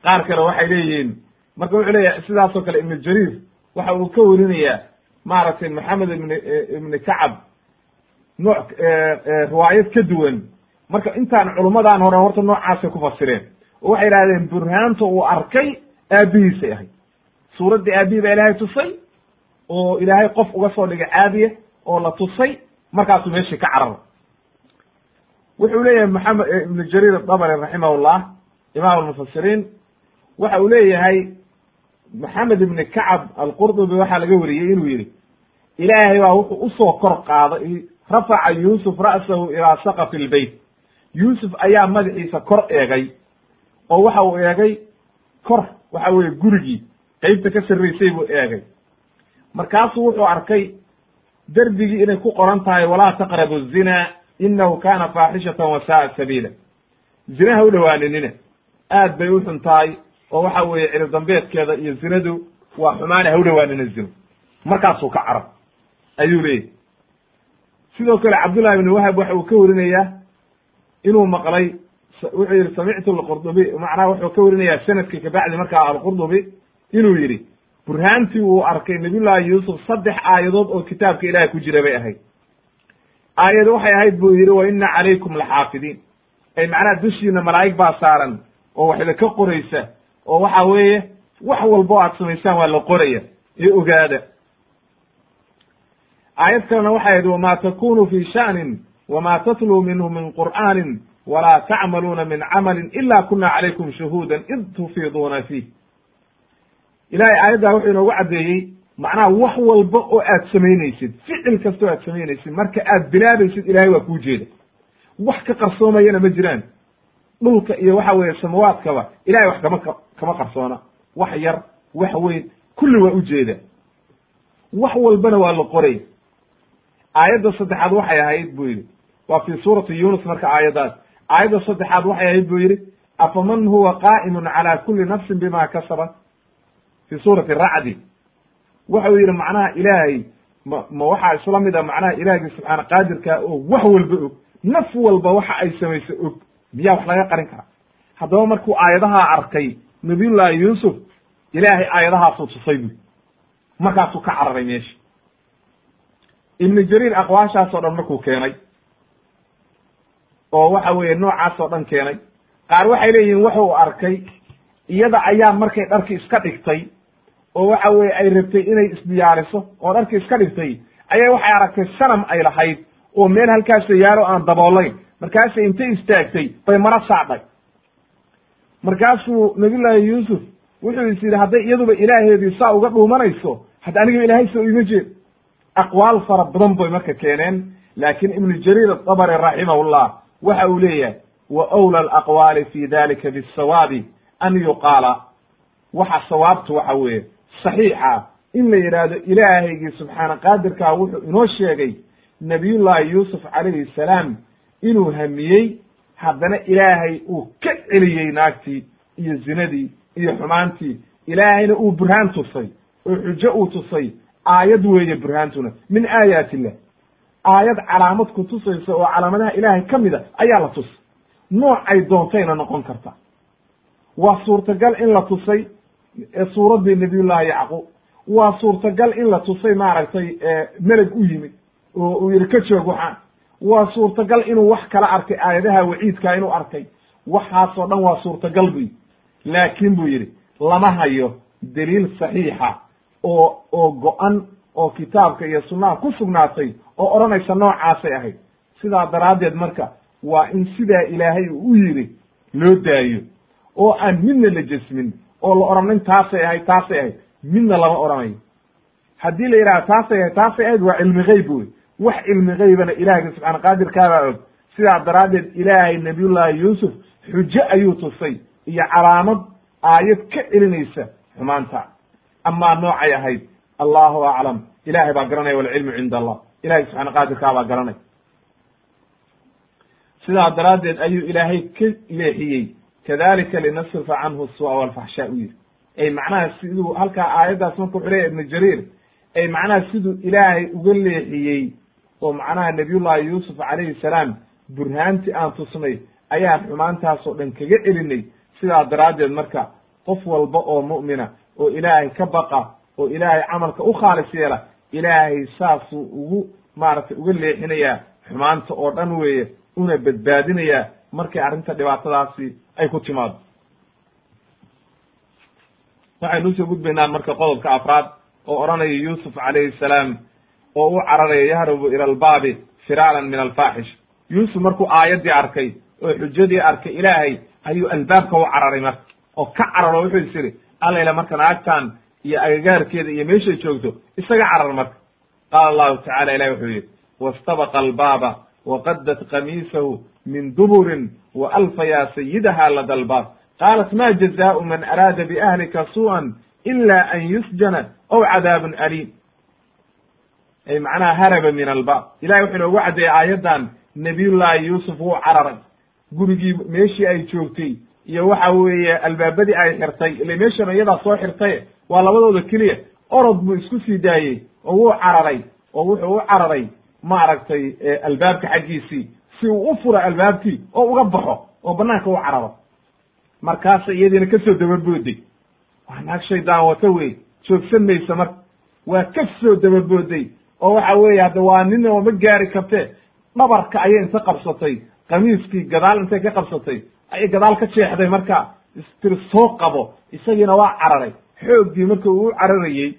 Qaar kale waxay leeyihiin marka wuxuu leeyahay sidaasoo kale ibnu jariir waxa uu ka werinayaa maaragtay maxamed ibn ibni kacab nooc riwaayad ka duwan. Marka intaan culummadaan hore horta noocaasay ku fasireen. Oo waxay yidhahdeen burhaanta uu arkay aabihiisay ahayd. Suuraddii aabihii baa ilaahay tusay oo ilaahay qof uga soo dhigay caadiya oo la tusay markaasuu meeshii ka carara wuxuu leeyahay maxamed ibnu jariir adabri raximahullah imaam almufasiriin waxa uu leeyahay maxamed ibni kacab alqurdubi waxaa laga wariyey inuu yihi ilaahay baa wuxuu u soo kor qaaday rafaca yuusuf ra'sahu ilaa saqafi lbeyt yuusuf ayaa madaxiisa kor eegay oo waxa uu eegay kor waxa weeye gurigii qeybta ka sarraysay buu eegay. Markaasuu wuxuu arkay derbigii inay ku qoran tahay walaa taqrabu zina inahu kana faaxishatan wa sa'a sabiila. Zinaha u dhowaaninina aad bay u xun tahay oo waxa weeye cili dambeedkeeda iyo zinadu waa xumaane ha u dhawaanina zino. Markaasuu ka carab. Ayuu leeyahy sidoo kale cabdullahi ibni wahab waxa uu ka warinayaa inuu maqlay wuxuu yihi samictu alqurdubi. Macnaha wuxuu ka warinayaa sannadkii kabacdi markaa alqurdubi inuu yidhi burhaantii uu arkay nabiyullahi yuusuf saddex aayadood oo kitaabka ilahay ku jira bay ahayd. Aayad waxay ahayd buu yidhi wa ina calaykum laxaafidiin ay macnaha dushiina malaa'ig baa saaran oo wax idinka qoraysa oo waxa weeye wax walbo aad samaysaan waa la qoraya ee ogaada. Aayad kalena waxay ahayd wama takunu fi sha'nin wma tatluu minhu min qur'aanin walaa tacmaluuna min camalin ila kuna calaykum shuhuudan id tufiiduuna fiih. Ilahay aayaddaa wuxuu inoogu caddeeyey macnaha wax walba oo aad samaynaysid ficil kasta oo aad samaynaysid marka aad bilaabaysid ilahay waa kuu jeeda. Wax ka qarsoomayana ma jiraan. Dhulka iyo waxa weeye samawaadkaba ilahay wax kama kama qarsoona wax yar wax weyn kulli waa ujeeda wax walbana waa la qoray. Aayadda saddexaad waxay ahayd buu yidhi. Waa fi suurati yunus marka aayaddaas. Aayadda saddexaad waxay ahayd buu yidhi afaman huwa qaa'imun cala kuli nafsin bima kasabat? Fi suurati racdi. Waxau yidhi macnaha ilaahay ma ma waxaa isla mid a macnaha ilaahgii subxaana qaadirkaa oo wax walba og. Naf walba waxa ay samayso og. Miyaa wax laga qarin karaa? Haddaba markuu aayadahaa arkay nabiyullaahi yuusuf ilaahay aayadahaasuu tusay buy markaasuu ka cararay meesha ibnu jariir aqwaashaas oo dhan markuu keenay. Oo waxa weeye noocaas oo dhan keenay. Qaar waxay leeyihiin wuxuu arkay iyada ayaa markay dharki iska dhigtay oo waxa weye ay rabtay inay isdiyaariso oo dharki iska dhigtay ayaa waxay aragtay sanam ay lahayd oo meel halkaasa yaalo aan daboolayn markaasay intay istaagtay bay mara saacday markaasuu nabiyullaahi yuusuf wuxuu is yidhi hadday iyaduba ilaaheedii saa uga dhuumanayso hadda aniga ilaahay soo ima jeed aqwaal fara badan bay marka keeneen. Laakin ibnu jariir adabari raximahullah waxa uu leeyahay wa wla alaqwaali fi dalika bisawaabi an yuqaala. Waxa sawaabtu waxa weeye saxiixa in la yidhaahdo ilaahaygii subxaana qaadirkaa wuxuu inoo sheegay nabiyullaahi yuusuf calayhi salaam inuu hamiyey haddana ilaahay uu ka celiyey naagtii iyo zinadii iyo xumaantii ilaahayna uu burhaan tusay oo xujo uu tusay aayad weeye burhaantuna min aayaat illah aayad calaamad ku tusaysa oo calaamadaha ilaahay ka mid a ayaa la tusay. Noocay doontayna noqon karta. Waa suurtagal in la tusay suuraddii nabiyullahi yacquub waa suurtagal in la tusay maaragtay meleg u yimid oo uu yihi ka joog waxaan waa suurtagal inuu wax kala arkay aayadaha waciidka inuu arkay waxaasoo dhan waa suurtagal bu yidhi. Laakin buu yidhi lama hayo daliil saxiixa oo oo go-an oo kitaabka iyo sunnaha ku sugnaatay oo odhanaysa noocaasay ahayd. Sidaa daraaddeed marka waa in sidaa ilaahay uu u yidhi loo daayo oo aan midna la jesmin oo la odhanin taasay ahayd taasay ahayd. Midna lama odhanayo haddii la yidhaha taasay ahayd taasay ahayd waa cilmi geyb wey wax cilmi geybana ilaahga subxaana qaadirkaabaa og sidaa daraaddeed ilaahay nabiyullaahi yuusuf xujo ayuu tusay iyo calaamad aayad ka celinaysa xumaanta. Amaa noocay ahayd. Allahu aclam. Ilahay baa garanaya walcilmu cinda allah. Ilahay subxana qaadirkaa baa garanay. Sidaa daraaddeed ayuu ilaahay ka leexiyey. Kadalika linasrifa canhu su'a walfaxshaa u yidhi. Ay macnaha siduu halkaa aayaddaas marka wuxuu leeyahy ibnu jariir ay macnaha siduu ilaahay uga leexiyey oo macnaha nabiyullahi yuusuf calayhi salaam burhaantii aan tusnay ayaan xumaantaasoo dhan kaga celinay sidaa daraaddeed marka qof walba oo mu'mina oo ilaahay ka baqa oo ilaahay camalka u khaalis yeela ilaahay saasuu ugu maaragtay uga leexinayaa xumaanta oo dhan weeye una badbaadinayaa markay arrinta dhibaatadaasi ay ku timaado waxaynu u soo gudbaynaa marka qodobka afraad oo odhanaya yuusuf calayhi salaam oo u cararaya yahrubu ila albaabi firaaran min alfaaxish. Yuusuf markuu aayaddii arkay oo xujadii arkay ilaahay ayuu albaabka u cararay marka oo ka cararo wuxuu is yidhi allayla marka naagtan iyo agagaarkeeda iyo meeshay joogto isaga carar marka. Qaala allahu tacala ilahi wuxuu yidhi wastabaqa albaaba waqadat qamiisahu min duburin wa alfayaa sayidaha lada albaab qaalat ma jazaau man araada biahlika su'an ila an yusjana aw cadaabun aliim macnaha haraba min albaab. Ilahay wuxuu inoogu caddeeyey aayaddan nabiyullaahi yuusuf wuu cararay. Gurigii meeshii ay joogtay iyo waxa weeye albaabadii ay xirtay ile meeshan iyadaa soo xirtay waa labadooda keliya. Orod buu isku sii daayey oo wuu cararay oo wuxuu u cararay maaragtay albaabka xaggiisii. Si uu u furo albaabkii oo uga baxo oo banaanka u cararo. Markaasa iyadiina ka soo dababooday waa naag shaydaan wata wey joogsan maysa marka. Waa ka soo dababooday oo waxa weeye hadda waa nin oo ma gaari kartee dhabarka ayay inta qabsatay. Kamiiskii gadaal intay ka qabsatay ayay gadaal ka jeexday marka. Istiri soo qabo isagiina waa cararay. Xooggii marka uu u cararayey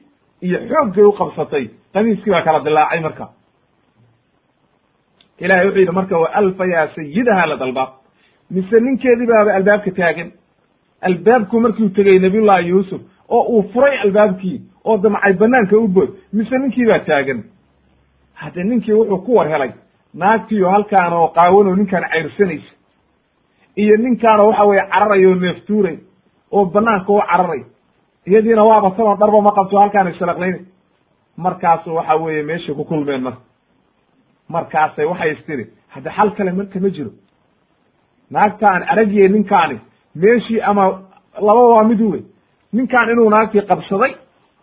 iyo xooggay u qabsatay kamiiskii baa kala dilaacay marka. Ilahay wuxuu yidhi marka wa alfa yaa sayidaha la dalbaab. Mise ninkeedii baaba albaabka taagan. Albaabku markuu tegey nabiyullahi yuusuf oo uu furay albaabkii oo damcay banaanka u bood mise ninkii baa taagan hadde ninkii wuxuu ku war helay naagtiiyo halkaan oo qaawan oo ninkaan cayrsanaysa iyo ninkaanoo waxa weye cararay oo neeftuuray oo banaanka u cararay iyadiina waaba taban dharba ma qabto halkaan isalaqlayna markaasu waxa weeye meeshay ku kulmeen marka markaasay waxay istiri hadda xal kale marka ma jiro. Naagtaan aragiye ninkaani meeshii ama laba waa mid wey ninkaan inuu naagtii qabsaday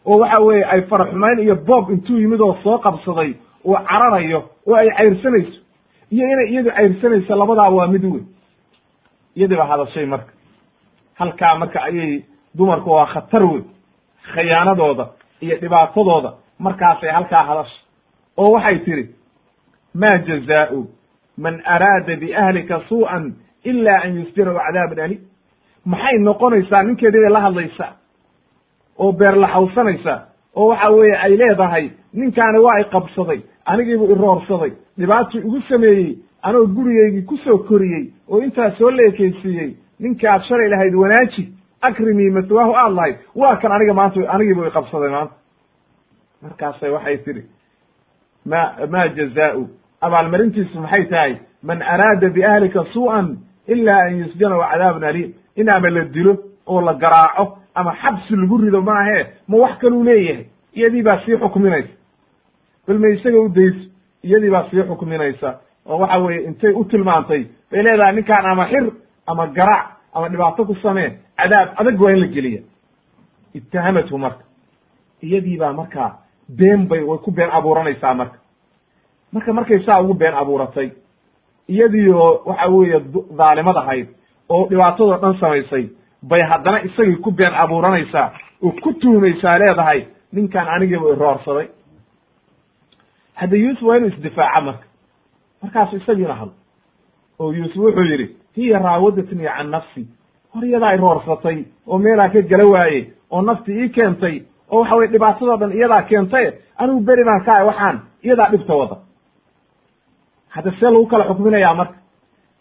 oo waxa weeye ay faraxumayn iyo boob intuu yimid oo soo qabsaday uu cararayo oo ay cayrsanayso iyo inay iyadu cayrsanayso labadaa waa mid wey iyadii baa hadashay marka. Halkaa marka ayay dumarku waa khatar wey khiyaanadooda iyo dhibaatadooda markaasay halkaa hadashay. Oo waxay tidhi ma jazaau man araada biahlika suu'an ila an yusjira cadaabun alim maxay noqonaysaa ninkeedii bay la hadlaysaa? Oo beerlaxawsanaysaa oo waxa weeye ay leedahay ninkaani waa i qabsaday anigiibu iroorsaday dhibaatii igu sameeyey anoo gurigaygii ku soo koriyey oo intaas soo leekeysiiyey ninkaad shalay lahayd wanaaji akrimii maswaahu aad lahayd. Waa kan aniga maanta anigiibu iqabsaday maanta. Markaasay waxay tidhi ma ma jazaau? Abaalmarintiisu maxay tahay? Man araada biahlika suu'an ila an yusjana wa cadaabun aliim. In ama la dilo oo la garaaco ama xabsi lagu rido maahe ma wax kaluu leeyahay? Iyadii baa sii xukminaysa ma isaga u dayso iyadii baa sii xukminaysa oo waxa weeye intay u tilmaantay bay leedahay ninkaan ama xir ama garaac ama dhibaato ku samee cadaab adag waa in la geliya. Ittahamathu marka. Iyadii baa markaa been bay way ku been abuuranaysaa marka. Marka markay saa ugu been abuuratay iyadiioo waxa weeye dhaalimad ahayd oo dhibaatadoo dhan samaysay bay haddana isagii ku been abuuranaysaa oo ku tuhmaysaa leedahay ninkaan anigiiba iroorsaday hadda yuusuf waa inuu isdifaaca marka. Markaasu isagiina hadlo. Oo yuusuf wuxuu yidhi hiya raawadatnii can nafsi. Hor iyadaa iroorsatay oo meelaa ka gala waaye oo nafti ii keentay oo waxa weye dhibaatadoo dhan iyadaa keentay anigu beri baan ka ahay waxaan iyadaa dhibta wada. Hadda see lagu kala xukminayaa marka.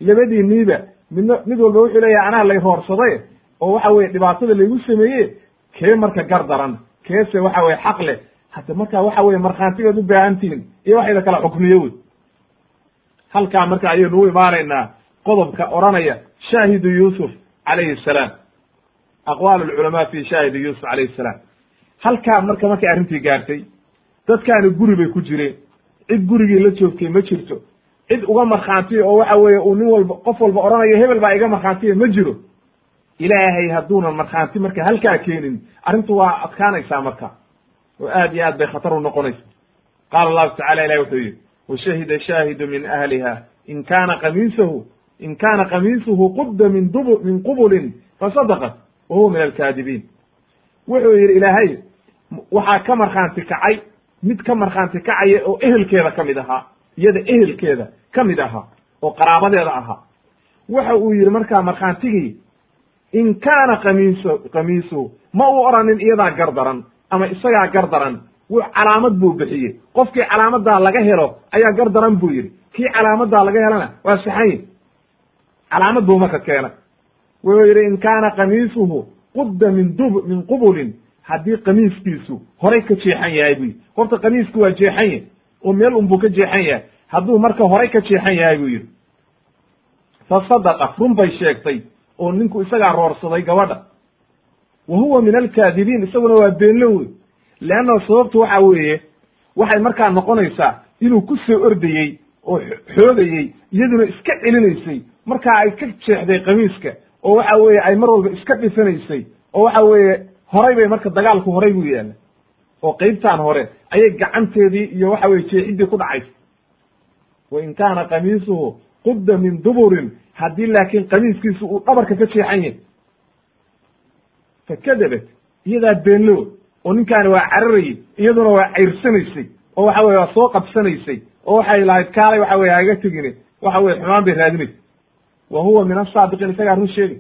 Labadii niiba midna mid walba wuxuu leeyahay anaa lay roorsaday oo waxa weye dhibaatada laygu sameeye kee marka gar daran? Keese waxa weye xaq leh hadda marka waxa weye markhaantigaad u baahantihin iyo waxayda kala xukmiyo wey halkaa marka ayaynu u imaanaynaa qodobka odhanaya shaahidu yuusuf calayhi salaam. Aqwaal alculamaa fi shaahidi yuusuf calayhi salaam. Halkaa marka markay arrintii gaartay dadkaani guri bay ku jireen. Cid gurigii la joogtay ma jirto. Cid uga markhaantiya oo waxa weeye uu nin walba qof walba odhanayo hebel baa iga markhaantiya ma jiro. Ilaahay hadduunan markhaanti marka halkaa keenin arrintu waa adkaanaysaa marka oo aad iyo aad bay khatar u noqonaysa qaala allahu tacala ilahi wuxuu yidhi washahida shaahidu min ahliha in kaana qamiisahu in kaana qamiisuhu qudda min dub min qubulin fasadaqat wa huwa min alkaadibiin wuxuu yidhi ilaahay waxaa ka markhaanti kacay mid ka markhaanti kacaya oo ehelkeeda ka mid ahaa iyada ehelkeeda ka mid ahaa oo qaraabadeeda ahaa waxa uu yidhi markaa markhaantigii in kaana qamiiso qamiisuhu ma uu oranin iyadaa gardaran ama isagaa gardaran w calaamad buu bixiyey. Qofkii calaamadaa laga helo ayaa gardaran buu yidhi. Kii calaamadaa laga helana waa saxanyi calaamad buu marka keenay. Wuxuu yidhi in kaana qamiisuhu qudda min dub min qubulin. Haddii qamiiskiisu horay ka jeexan yahay bu yidhi. Horta qamiisku waa jeexan yahy oo meel unbuu ka jeexan yahay. Hadduu marka horay ka jeexan yahay buu yidhi. Fa sadaqat run bay sheegtay. Oo ninku isagaa roorsaday gabadha wa huwa min alkaadibiin isaguna waa beenlo wey leanna sababtu waxa weeye waxay markaa noqonaysaa inuu ku soo ordayey oo xoogayey iyaduna iska celinaysay. Markaa ay ka jeexday qamiiska oo waxa weeye ay mar walba iska dhifanaysay oo waxa weeye horay bay marka dagaalku horay buu yaalla oo qeybtaan hore ayay gacanteedii iyo waxa weye jeexiddii ku dhacaysa wa in kaana qamiisuhu qudda min duburin haddii laakiin qamiiskiisu uu dhabarka ka jeexan yahay fakadabat iyadaa beenlo oo ninkaani waa cararayey iyaduna waa cayrsanaysay oo waxa weye waa soo qabsanaysay oo waxay lahayd kaalay waxa weye haga tegine waxa weye xumaan bay raadinaysa wa huwa min asaadiqiin isagaa run sheegay.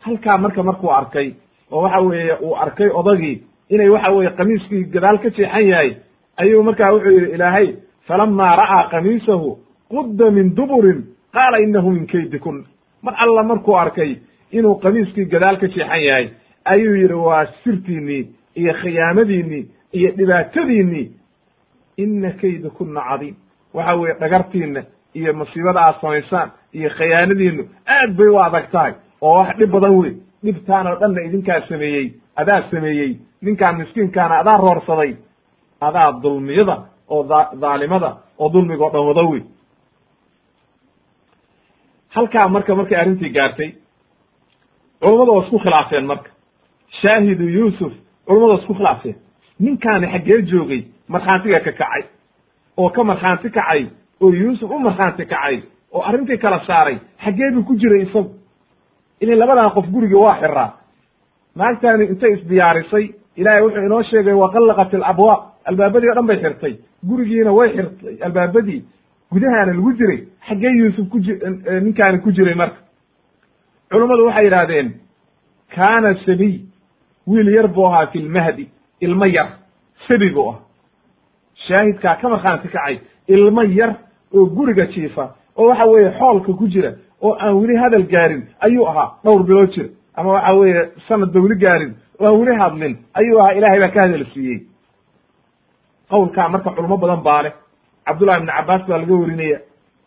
Halkaa marka markuu arkay oo waxa weeye uu arkay odagii inay waxa weye qamiiskii gadaal ka jeexan yahay ayuu markaa wuxuu yidhi ilaahay falama ra'aa qamiisahu qudda min duburin qaala inahu min kaydikun mar alla markuu arkay inuu qamiiskii gadaal ka jeexan yahay ayuu yidhi waa sirtiinnii iyo khiyaamadiinnii iyo dhibaatadiinnii ina kaydakuna cadiim. Waxa weeye dhagartiinna iyo masiibada aad samaysaan iyo khiyaanadiinnu aad bay u adag tahay. Oo wax dhib badan wey dhibtaan oo dhanna idinkaa sameeyey adaa sameeyey ninkaan miskiinkaana adaa roorsaday adaa dulmiyada oo dhaalimada oo dulmiga o dhan wada wey halkaa marka markay arrintii gaartay culummadu waa isku khilaafeen marka. Shaahidu yuusuf culummadu waa isku khilaafeen. Ninkaani xaggee joogay markhaantiga ka kacay. Oo ka markhaanti kacay oo yuusuf u markhaanti kacay oo arrintii kala saaray xaggee buu ku jiray isagu. Ilan labadan qof guriga waa xiraa naagtaani intay isdiyaarisay ilaahay wuxuu inoo sheegay waqallaqat alabwaab albaabadii o dhan bay xirtay. Gurigiina way xirtay albaabadii gudahaana lagu jiray xaggee yuusuf ku ji ninkaani ku jiray marka culummadu waxay yidhaahdeen kaana sabiy wiil yar buu ahaa fi lmahdi ilmo yar sabi buu ah shaahidkaa ka markhaanti kacay ilmo yar oo guriga jiifa oo waxa weeye xoolka ku jira oo aan weli hadal gaarin ayuu ahaa dhowr bilood jira ama waxa weeye sanad ba weli gaarin oo aan weli hadlin ayuu ahaa ilahay baa ka hadal siiyey. Qowlkaa marka culimo badan baa leh. Cabdullahi ibni cabbaas baa laga werinaya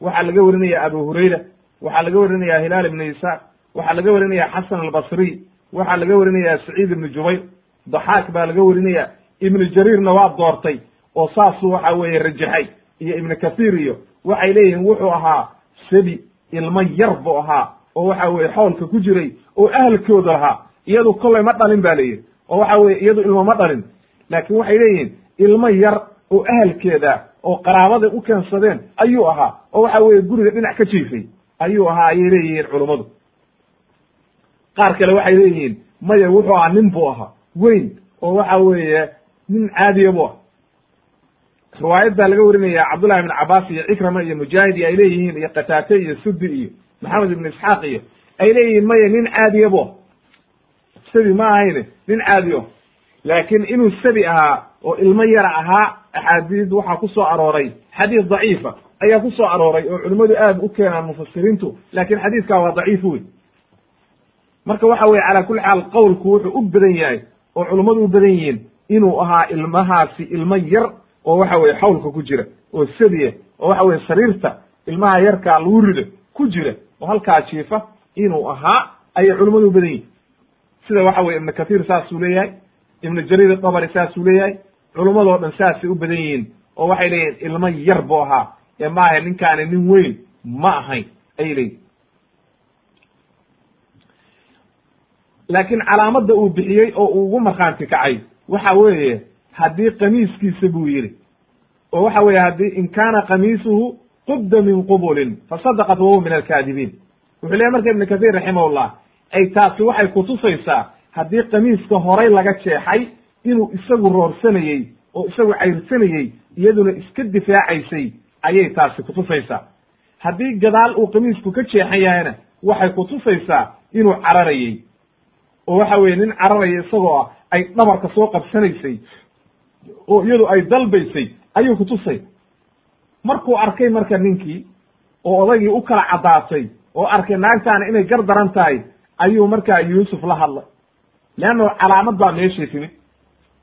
waxaa laga werinaya abu hurayra waxaa laga werinaya hilaal ibni isaaq waxaa laga werinaya xasan albasriy waxaa laga werinaya saciid ibni jubayr daxaak baa laga werinaya ibnu jariirna waa doortay oo saasuu waxa weeye rajaxay iyo ibnu kathiir iyo waxay leeyihiin wuxuu ahaa sabi ilmo yar buu ahaa oo waxa weye xoolka ku jiray oo ahalkooda lahaa iyadu kollay ma dhalin ba layidhi oo waxa weye iyadu ilmo ma dhalin laakiin waxay leeyihiin ilmo yar oo ahalkeeda oo qaraabada u keensadeen ayuu ahaa oo waxa weye guriga dhinac ka jiifay ayuu ahaa ayay leeyihiin culummadu qaar kale waxay leeyihiin maya wuxuu ahaa nin buu ahaa weyn oo waxa weeye nin caadiya buu ah baa laga warinaya cabdullahi ibn cabaas iyo cikrama iyo mujaahid iyo ay leeyihiin iyo kataate iyo sudi iyo maxamed ibn isxaaq iyo ay leeyihiin maya nin caadiya bu ah sabi ma ahayne nin caadi o laakiin inuu sabi ahaa oo ilmo yara ahaa axaadiis waxaa ku soo arooray xadiis daciifa ayaa ku soo arooray oo culimmadu aad u keenaan mufasiriintu laakiin xadiiskaa waa daciif wey marka waxa weye calaa kulli xaal qowlku wuxuu u badan yahay oo culummadu u badan yihiin inuu ahaa ilmahaasi ilmo yar oo waxa weye xawlka ku jira oo sabiya oo waxa weye sariirta ilmaha yarkaa lagu rido ku jira oo halkaa jiifa inuu ahaa ayay culimmadu badan yihiin sida waxa weye ibnu kathiir saasuu leeyahay ibnu jariir dabari saasuu leeyahay culummadoo dhan saasay u badan yihiin oo waxay leeyihiin ilmo yar buu ahaa ee maaha ninkaani nin weyn ma ahayn ayay leeyihiin laakiin calaamadda uu bixiyey oo uu ugu markhaanti kacay waxa weeye haddii qamiiskiisa buu yidhi. Oo waxa weeye haddii in kaana qamiisuhu qubda min qubulin fasadaqat wahuwa min alkaadibiin. Wuxuu leeyahy marka ibnu kathiir raximahullah ay taasi waxay kutusaysaa haddii qamiiska horay laga jeexay inuu isagu roorsanayey oo isagu cayrsanayey iyaduna iska difaacaysay ayay taasi kutusaysaa haddii gadaal uu qamiisku ka jeexan yahayna waxay kutusaysaa inuu cararayey oo waxa weye nin cararaya isagoo ah ay dhabarka soo qabsanaysay oo iyadu ay dalbaysay ayuu kutusay markuu arkay marka ninkii oo odaygii u kala caddaatay oo arkay naagtaana inay gar daran tahay ayuu markaa yuusuf la hadlay leanno calaamad baa meeshay timid.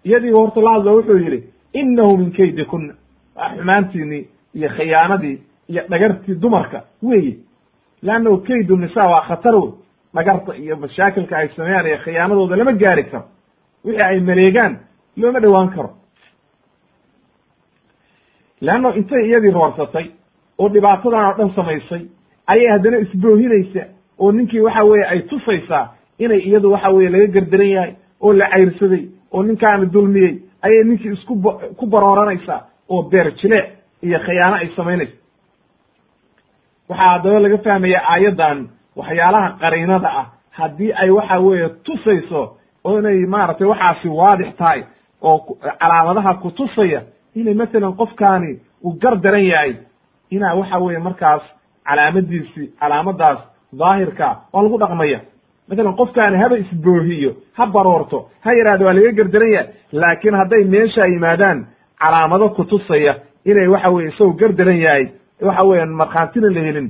Iyadii horta la hadlo wuxuu yidhi innahu min kaydi kunna waa xumaantiinii iyo khiyaanadii iyo dhagartii dumarka weeye. Leannahu kaydu nisa waa khatar wey dhagarta iyo mashaakilka ay sameeyaan iyo khiyaanadooda lama gaari karo. Wixii ay maleegaan looma dhowaan karo. Leanno intay iyadii roorsatay oo dhibaatadan oo dhan samaysay ayay haddana isboohinaysa oo ninkii waxa weeye ay tusaysaa inay iyadu waxa weye laga gerdaran yahay oo la cayrsaday oo ninkaani dulmiyey ayay ninkii isku b ku barooranaysaa oo beer jileec iyo khiyaano ay samaynaysa. Waxaa haddaba laga fahmaya aayaddan waxyaalaha qariinada ah haddii ay waxa weeye tusayso oo inay maaragtay waxaasi waadix tahay oo calaamadaha kutusaya inay masalan qofkaani uu gar daran yahay inaa waxa weeye markaas calaamadiisi calaamadaas daahirka waa lagu dhaqmaya. Masalan qofkaani haba isboohiyo ha baroorto ha yidhahdo waa laga gardaran yahay laakiin hadday meesha yimaadaan calaamado kutusaya inay waxa weye isagoo gardaran yahay waxa weya markhaantina la helin.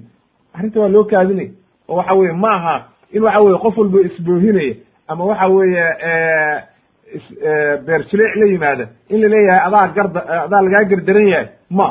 Arrinta waa loo kaadinay oo waxa weye ma aha in waxa weye qof walba isboohinaya ama waxa weeye beerjileec la yimaada in la leeyahay adaa garda adaa lagaa gardaran yahay ma.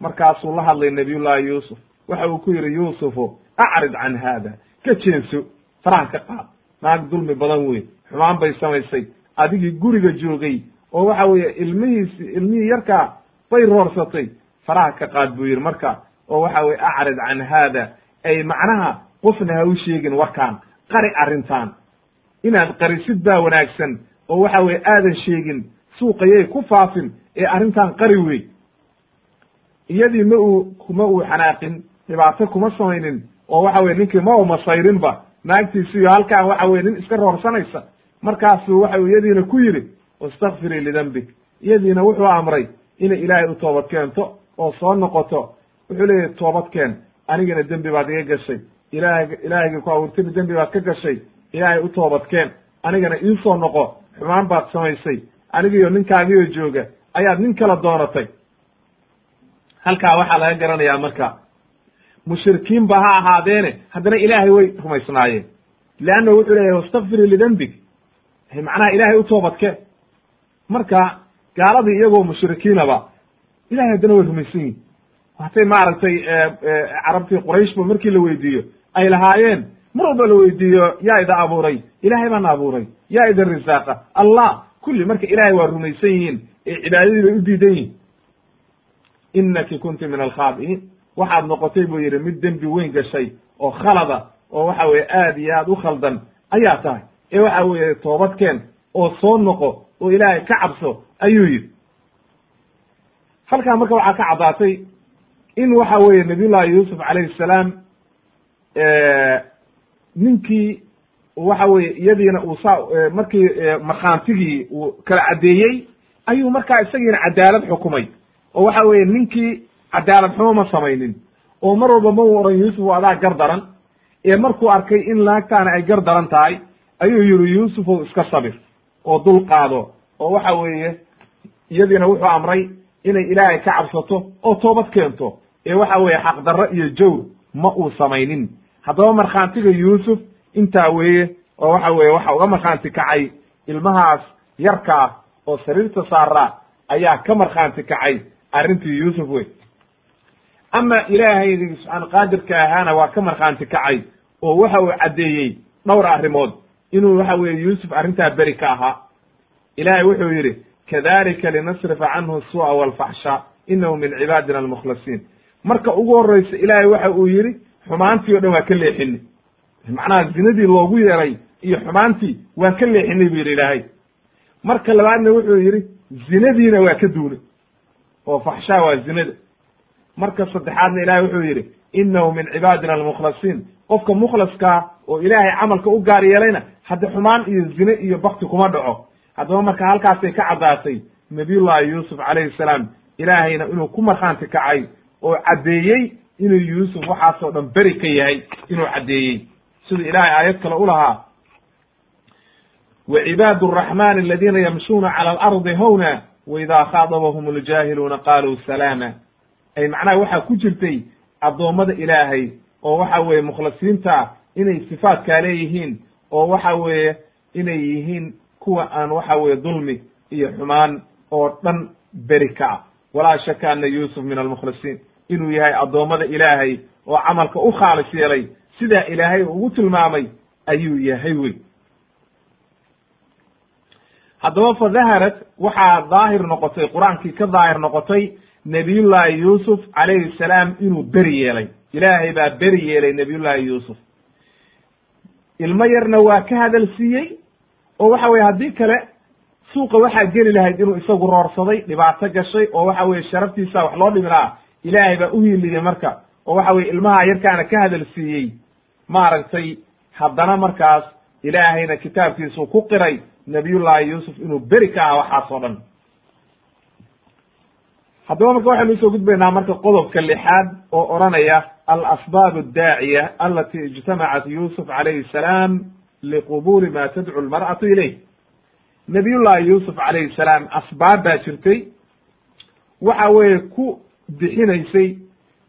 Markaasuu la hadlay nabiyullahi yuusuf. Waxa uu ku yidhi yuusufu acrid can haada ka jeenso faraha ka qaad. Naag dulmi badan wey xumaan bay samaysay. Adigii guriga joogay oo waxa weeye ilmihiisi ilmihii yarkaa bay roorsatay. Faraha ka qaad buu yidhi marka oo waxa weye acrid can haada ay macnaha qofna ha u sheegin warkaan. Qari arrintan. Inaad qarisid baa wanaagsan oo waxa weye aadan sheegin suuqayay ku faafin ee arrintan qari wey iyadii ma uu kuma uu xanaaqin dhibaato kuma samaynin oo waxa weye ninkii ma umasayrinba naagtiisiyo halkaan waxa weye nin iska roorsanaysa. Markaasuu waxa iyadiina ku yidhi wastakfirii lidembik iyadiina wuxuu amray inay ilaahay u toobad keento oo soo noqoto. Wuxuu leeyahy toobad keen anigana dembi baad iga gashay. Ilaah ilaahayga ku abuurtayna dembi baad ka gashay. Ilaahay u toobad keen anigana iisoo noqo xumaan baad samaysay. Anigiyo ninkaagiyo jooga ayaad nin kala doonatay. Halkaa waxaa laga garanayaa marka mushrikiin ba ha ahaadeene haddana ilaahay way rumaysnaayeen. Leanna wuxuu leeyahay wastakfirii lidembig macnaha ilaahay u toobadkeen. Marka gaaladii iyagoo mushrikiinaba ilahay haddana way rumaysan yihiin hatay maaragtay carabtii qurayshba markii la weydiiyo ay lahaayeen mar walba la weydiiyo yaa ida abuuray ilahay baana abuuray yaa idin risaaqa allah kulli marka ilahay waa rumaysan yihiin ee cibaadadii bay u diidan yihiin inaki kunti min alkhaabi'iin waxaad noqotay buu yidhi mid dembi weyn gashay oo khalada oo waxa weye aad iyo aad u khaldan ayaa tahay. Ee waxa weeye toobadkeen oo soo noqo oo ilaahay ka cabso ayuu yidhi. Halkaa marka waxaa ka caddaatay in waxa weeye nabiyullahi yuusuf calayhi salaam ninkii waxa weye iyadiina uu saa markii markhaantigii uu kala caddeeyey ayuu markaa isagiina cadaalad xukumay. Oo waxa weeye ninkii cadaalad xumo ma samaynin. Oo mar walba ma u oran yuusuf adaa gar daran. Ee markuu arkay in laagtaana ay gar daran tahay ayuu yihi yuusufow iska sabir oo dul qaado. Oo waxa weeye iyadiina wuxuu amray inay ilaahay ka cabsato oo toobad keento ee waxa weeye xaqdarro iyo jawr ma uu samaynin. Haddaba markhaantiga yuusuf intaa weeye oo waxa weeye waxa uga markhaanti kacay ilmahaas yarka ah oo sariirta saaraa ayaa ka markhaanti kacay arrintii yuusuf wey. Ama ilaahaydii subxaan qaadirka ahaana waa ka markhaanti kacay oo waxa uu caddeeyey dhowr arrimood. Inuu waxa weeye yuusuf arrintaa beri ka ahaa. Ilaahay wuxuu yidhi kadalika linasrifa canhu suu'a walfaxshaa inahu min cibaadina almukhlasiin marka ugu horreysa ilaahay waxa uu yidhi xumaantii o dhan waa ka leexinay. Macnaha zinadii loogu yeeray iyo xumaantii waa ka leexinay buu yidhi ilaahay. Marka labaadna wuxuu yidhi zinadiina waa ka duunay oo faxshaa waa zinada. Marka saddexaadna ilahay wuxuu yidhi inahu min cibaadina almukhlasiin. Qofka mukhlaskaa oo ilaahay camalka u gaar yeelayna haddi xumaan iyo zine iyo bakti kuma dhaco. Haddaba marka halkaasay ka caddaatay nabiyullahi yuusuf calayhi salaam ilaahayna inuu ku markhaanti kacay oo caddeeyey inuu yuusuf waxaasoo dhan beri ka yahay inuu caddeeyey siduu ilaahay aayad kale u lahaa وعباad الرحمن الذيna ymشhuna عlى الأرضi hwna وإida khاaطبهم الجاhiluuna qaluu سلاama ay macnaha waxaa ku jirtay addoommada ilaahay oo waxa weeye mukhlasiinta inay sifaatkaa leeyihiin oo waxa weeye inay yihiin kuwa aan waxa weye dulmi iyo xumaan oo dhan beri ka ah walaa shaka ana yuusuf min almukhlisiin. Inuu yahay addoommada ilaahay oo camalka u khaalis yeelay sidaa ilaahay ugu tilmaamay ayuu yahay wey haddaba fa daharat waxaa daahir noqotay qur'aankii ka daahir noqotay nebiyullaahi yuusuf calayhi salaam inuu beri yeelay. Ilaahay baa beri yeelay nebiyullaahi yuusuf. Ilmo yarna waa ka hadal siiyey oo waxa weye haddii kale suuqa waxaa geli lahayd inuu isagu roorsaday dhibaato gashay oo waxa weye sharaftiisa wax loo dhimi lahaa ilaahay baa u hiiliyey marka oo waxa weye ilmaha yarkaana ka hadal siiyey. Maaragtay haddana markaas ilaahayna kitaabkiisuu ku qiray nabiyullaahi yuusuf inuu beri ka aha waxaas oo dhan. Haddaba marka waxaynu u soo gudbaynaa marka qodobka lixaad oo odhanaya alasbaab addaaciya alati ijtamacat yuusuf calayhi salaam liqubuli ma tadcu lmar'atu ilayh nabiyullaahi yuusuf calayhi salaam asbaab baa jirtay. Waxa weeye ku bixinaysay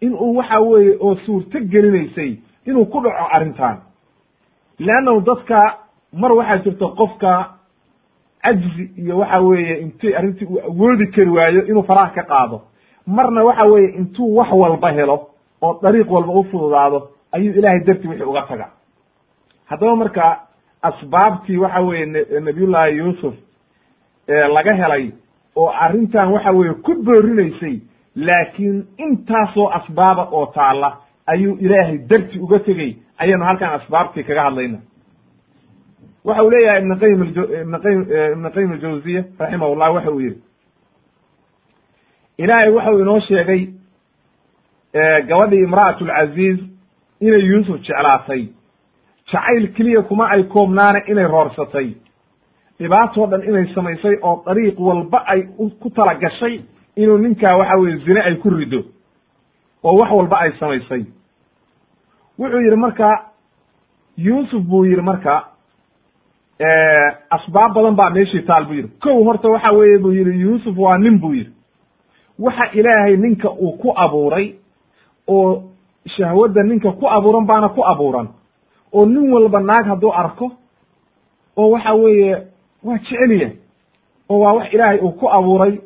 in uu waxa weeye oo suurto gelinaysay inuu ku dhaco arrintan. Leannahu dadka mar waxaa jirta qofka cajzi iyo waxa weeye intii arrintii uu awoodi kari waayo inuu faraha ka qaado. Marna waxa weeye intuu wax walba helo oo dariiq walba u fududaado ayuu ilaahay dartii wixii uga taga haddaba marka asbaabtii waxa weeye nabiyullaahi yuusuf laga helay oo arrintan waxa weeye ku boorinaysay laakiin intaasoo asbaaba oo taalla ayuu ilaahay darti uga tegey ayaynu halkan asbaabtii kaga hadlayna. Waxa uu leeyahay ibn qayim ibn qayim ibn qayim aljawziya raximahullah waxa uu yihi ilaahay waxau inoo sheegay gabadhii imra'at lcaziiz inay yuusuf jeclaatay jacayl keliya kuma ay koobnaane inay roorsatay. Dhibaatoo dhan inay samaysay oo dariiq walba ay ku tala gashay inuu ninkaa waxa weye zine ay ku rido. Oo wax walba ay samaysay. Wuxuu yidhi marka yuusuf buu yidhi marka asbaab badan baa meeshii taal buu yidhi. Kow horta waxa weeye buu yidhi yuusuf waa nin buu yidhi. Waxa ilaahay ninka uu ku abuuray oo shahwadda ninka ku abuuran baana ku abuuran oo nin walba naag hadduu arko oo waxa weeye waa jeceliya oo waa wax ilaahay uu ku abuuray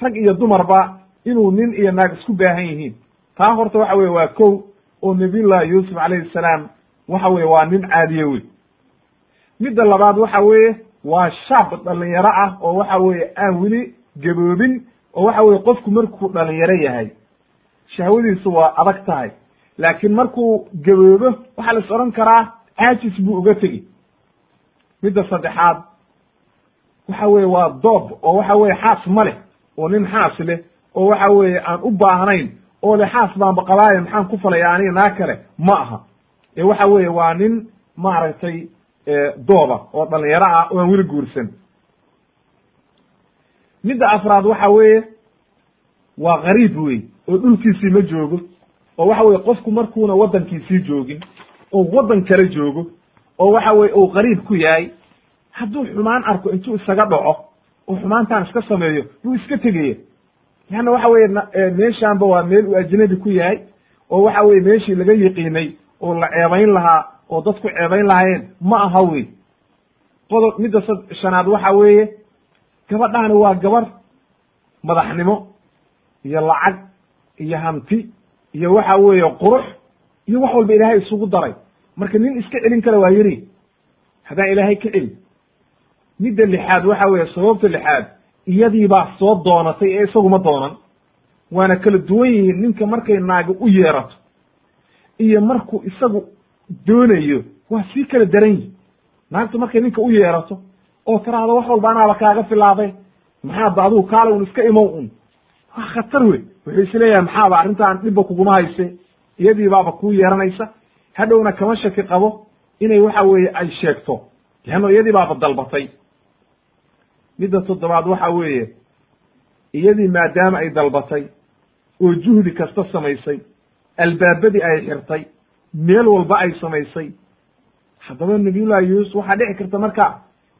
rag iyo dumarba inuu nin iyo naag isku baahan yihiin. Taa horta waxa weye waa kow oo nabiyullahi yuusuf calayhi salaam waxa weye waa nin caadiye wey midda labaad waxa weeye waa shaab dhalinyaro ah oo waxa weeye aan weli gaboobin oo waxa weye qofku markuu dhalinyaro yahay shahwadiisu waa adag tahay laakiin markuu gaboobo waxaa la is odhan karaa caajis buu uga tegi. Midda saddexaad waxa weye waa doob oo waxa weye xaas ma leh oo nin xaas leh oo waxa weeye aan u baahnayn oo le xaas baanba qabaaya maxaan ku falaya aniga naa kale ma aha. Ee waxa weeye waa nin maaragtay dooba oo dhalinyaro ah oo aan weli guursan. Midda afraad waxa weeye waa gariib wey oo dhulkiisii ma joogo oo waxa weye qofku markuuna waddankiisii joogin oo waddan kale joogo oo waxa weye uu qariib ku yahay hadduu xumaan arko intuu isaga dhaco oo xumaantaan iska sameeyo buu iska tegaya leanna waxa weye meeshaanba waa meel uu ajnabi ku yahay oo waxa weye meeshii laga yiqiinay oo la ceebayn lahaa oo dadku ceebayn lahaayeen ma aha wey. Qodob midda shanaad waxa weeye gabadhaani waa gabar madaxnimo iyo lacag iyo hanti iyo waxa weeye qurux iyo wax walba ilaahay isugu daray. Marka nin iska celin kara waa yiri haddaan ilaahay ka celin. Midda lixaad waxa weeye sababta lixaad iyadii baa soo doonatay ee isaguma doonan. Waana kala duwan yihiin ninka markay naaga u yeerato. Iyo markuu isagu doonayo waa sii kala daran yihiin naagtu markay ninka u yeerato oo tiraahdo wax walba anaaba kaaga filaaday maxaaba adigu kaale un iska imow un waa khatar wey wuxuu is leeyahay maxaaba arrintaan dhibba kuguma hayse iyadii baaba kuu yeeranaysa hadhowna kama shaki qabo inay waxa weeye ay sheegto. Leanno iyadii baaba dalbatay. Midda toddobaad waxa weeye iyadii maadaama ay dalbatay oo juhdi kasta samaysay albaabadii ay xirtay meel walba ay samaysay. Haddaba nabiyullahi yuusuf waxaa dhici karta marka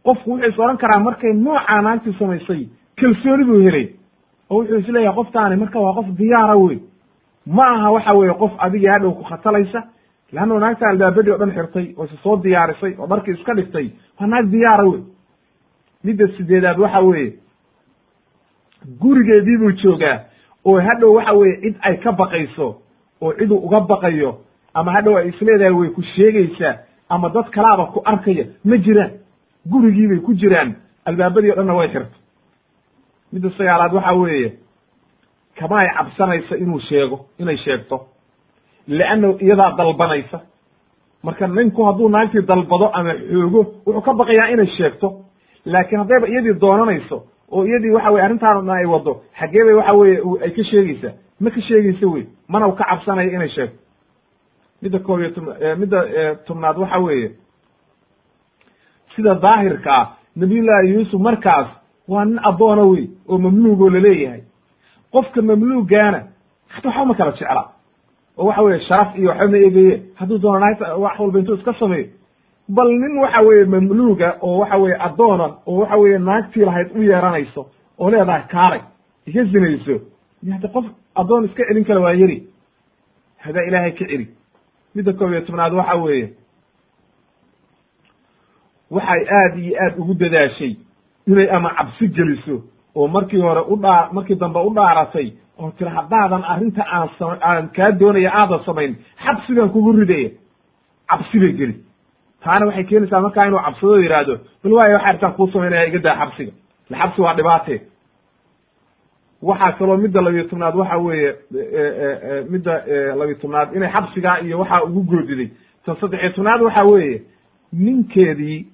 qofku wuxuu is odhan karaa markay noocaa naagtii samaysay kalsooni buu helay oo wuxuu is leeyahay qoftaani marka waa qof diyaara wey ma aha waxa weeye qof adiga hadhow ku khatalaysa leanno naagta albaabadii o dhan xirtay oo is soo diyaarisay oo dharkii iska dhigtay waa naag diyaara wey midda sideedaad waxa weeye gurigeedii buu joogaa oo hadhow waxa weeye cid ay ka baqayso oo ciduu uga baqayo ama hadhow ay isleedahay way ku sheegaysaa ama dad kalaaba ku arkaya ma jiraan. Gurigii bay ku jiraan albaabadii o dhanna way xirto midda sagaalaad waxa weeye kama ay cabsanaysa inuu sheego inay sheegto. Leanna iyadaa dalbanaysa. Marka ninku hadduu naagtii dalbado ama xoogo wuxuu ka baqayaa inay sheegto. Laakiin haddayba iyadii doonanayso oo iyadii waxa weye arrintaana ay wado xaggee bay waxa weye ay ka sheegaysaa. Ma ka sheegaysa wey mana u ka cabsanaya inay sheegto. Midda koob iyo tobn midda tobnaad waxa weeye sida daahirka ah nabiyullaahi yuusuf markaas waa nin addoona wey oo mamluugoo la leeyahay qofka mamluugaana waxba ma kala jecla. Oo waxa weye sharaf iyo waxba ma egaye hadduu doono wax walba intuu iska sameeyo. Bal nin waxa weeye mamluuga oo waxa weye addoona oo waxa weye naagtii lahayd u yeeranayso oo leedahay kaalay iga zinayso. Hada qof addoon iska celin kara waa yeri. Hadaa ilaahay ka celi. Midda koob iyo tobnaad waxa weeye waxay aad iyo aad ugu dadaashay inay ama cabsi geliso oo markii hore u dhaa markii dambe u dhaaratay oo tira haddaadan arrinta aan sa aan kaa doonaya aadan samayn xabsigan kugu ridaya cabsi bay geli. Taana waxay keenaysaa markaa inuu cabsado yidhaahdo bal waayo waxa artaan kuu samaynaya iga daa xabsiga. Le xabsi waa dhibaatee waxaa kaloo midda labiyo tobnaad waxa weeye midda labiyo tobnaad inay xabsigaa iyo waxaa ugu goodiday. Tan saddexiyo tobnaad waxa weeye ninkeedii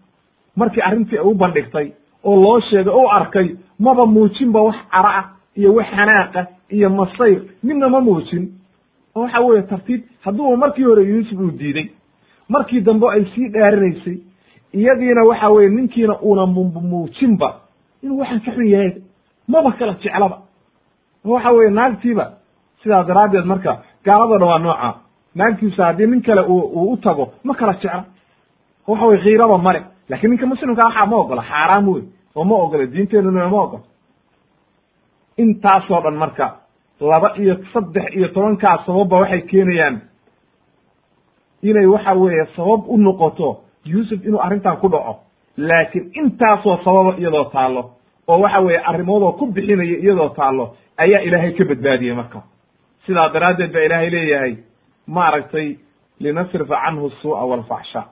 markii arrintii u bandhigtay oo loo sheegay o arkay maba muujinba wax cara ah iyo wax xanaaqa iyo masayr. Midna ma muujin. Oo waxa weeye tartiib hadduuba markii hore yuusuf uu diiday markii dambe ay sii dhaarinaysay iyadiina waxa weye ninkiina uuna muujinba inuu waxaan ka xun yahay maba kala jeclaba. Oo waxa weye naagtiiba sidaa daraaddeed marka gaalado dhan waa nooca naagtiisa haddii nin kale uu u tago ma kala jecla. Oo waxa weye khiiraba male laakiin ninka muslimka waxaa ma ogola xaaraam wey oo ma ogola diinteenuna ma ogola. Intaasoo dhan marka laba iyo saddex iyo tobankaas sababba waxay keenayaan inay waxa weeye sabab u noqoto yuusuf inuu arrintan ku dhaco. Laakiin intaasoo sababa iyadoo taallo oo waxa weeye arrimoodoo ku bixinaya iyadoo taallo ayaa ilaahay ka badbaadiyey marka. Sidaa daraaddeed baa ilaahay leeyahay maaragtay linasrifa canhu suu'a walfaxsha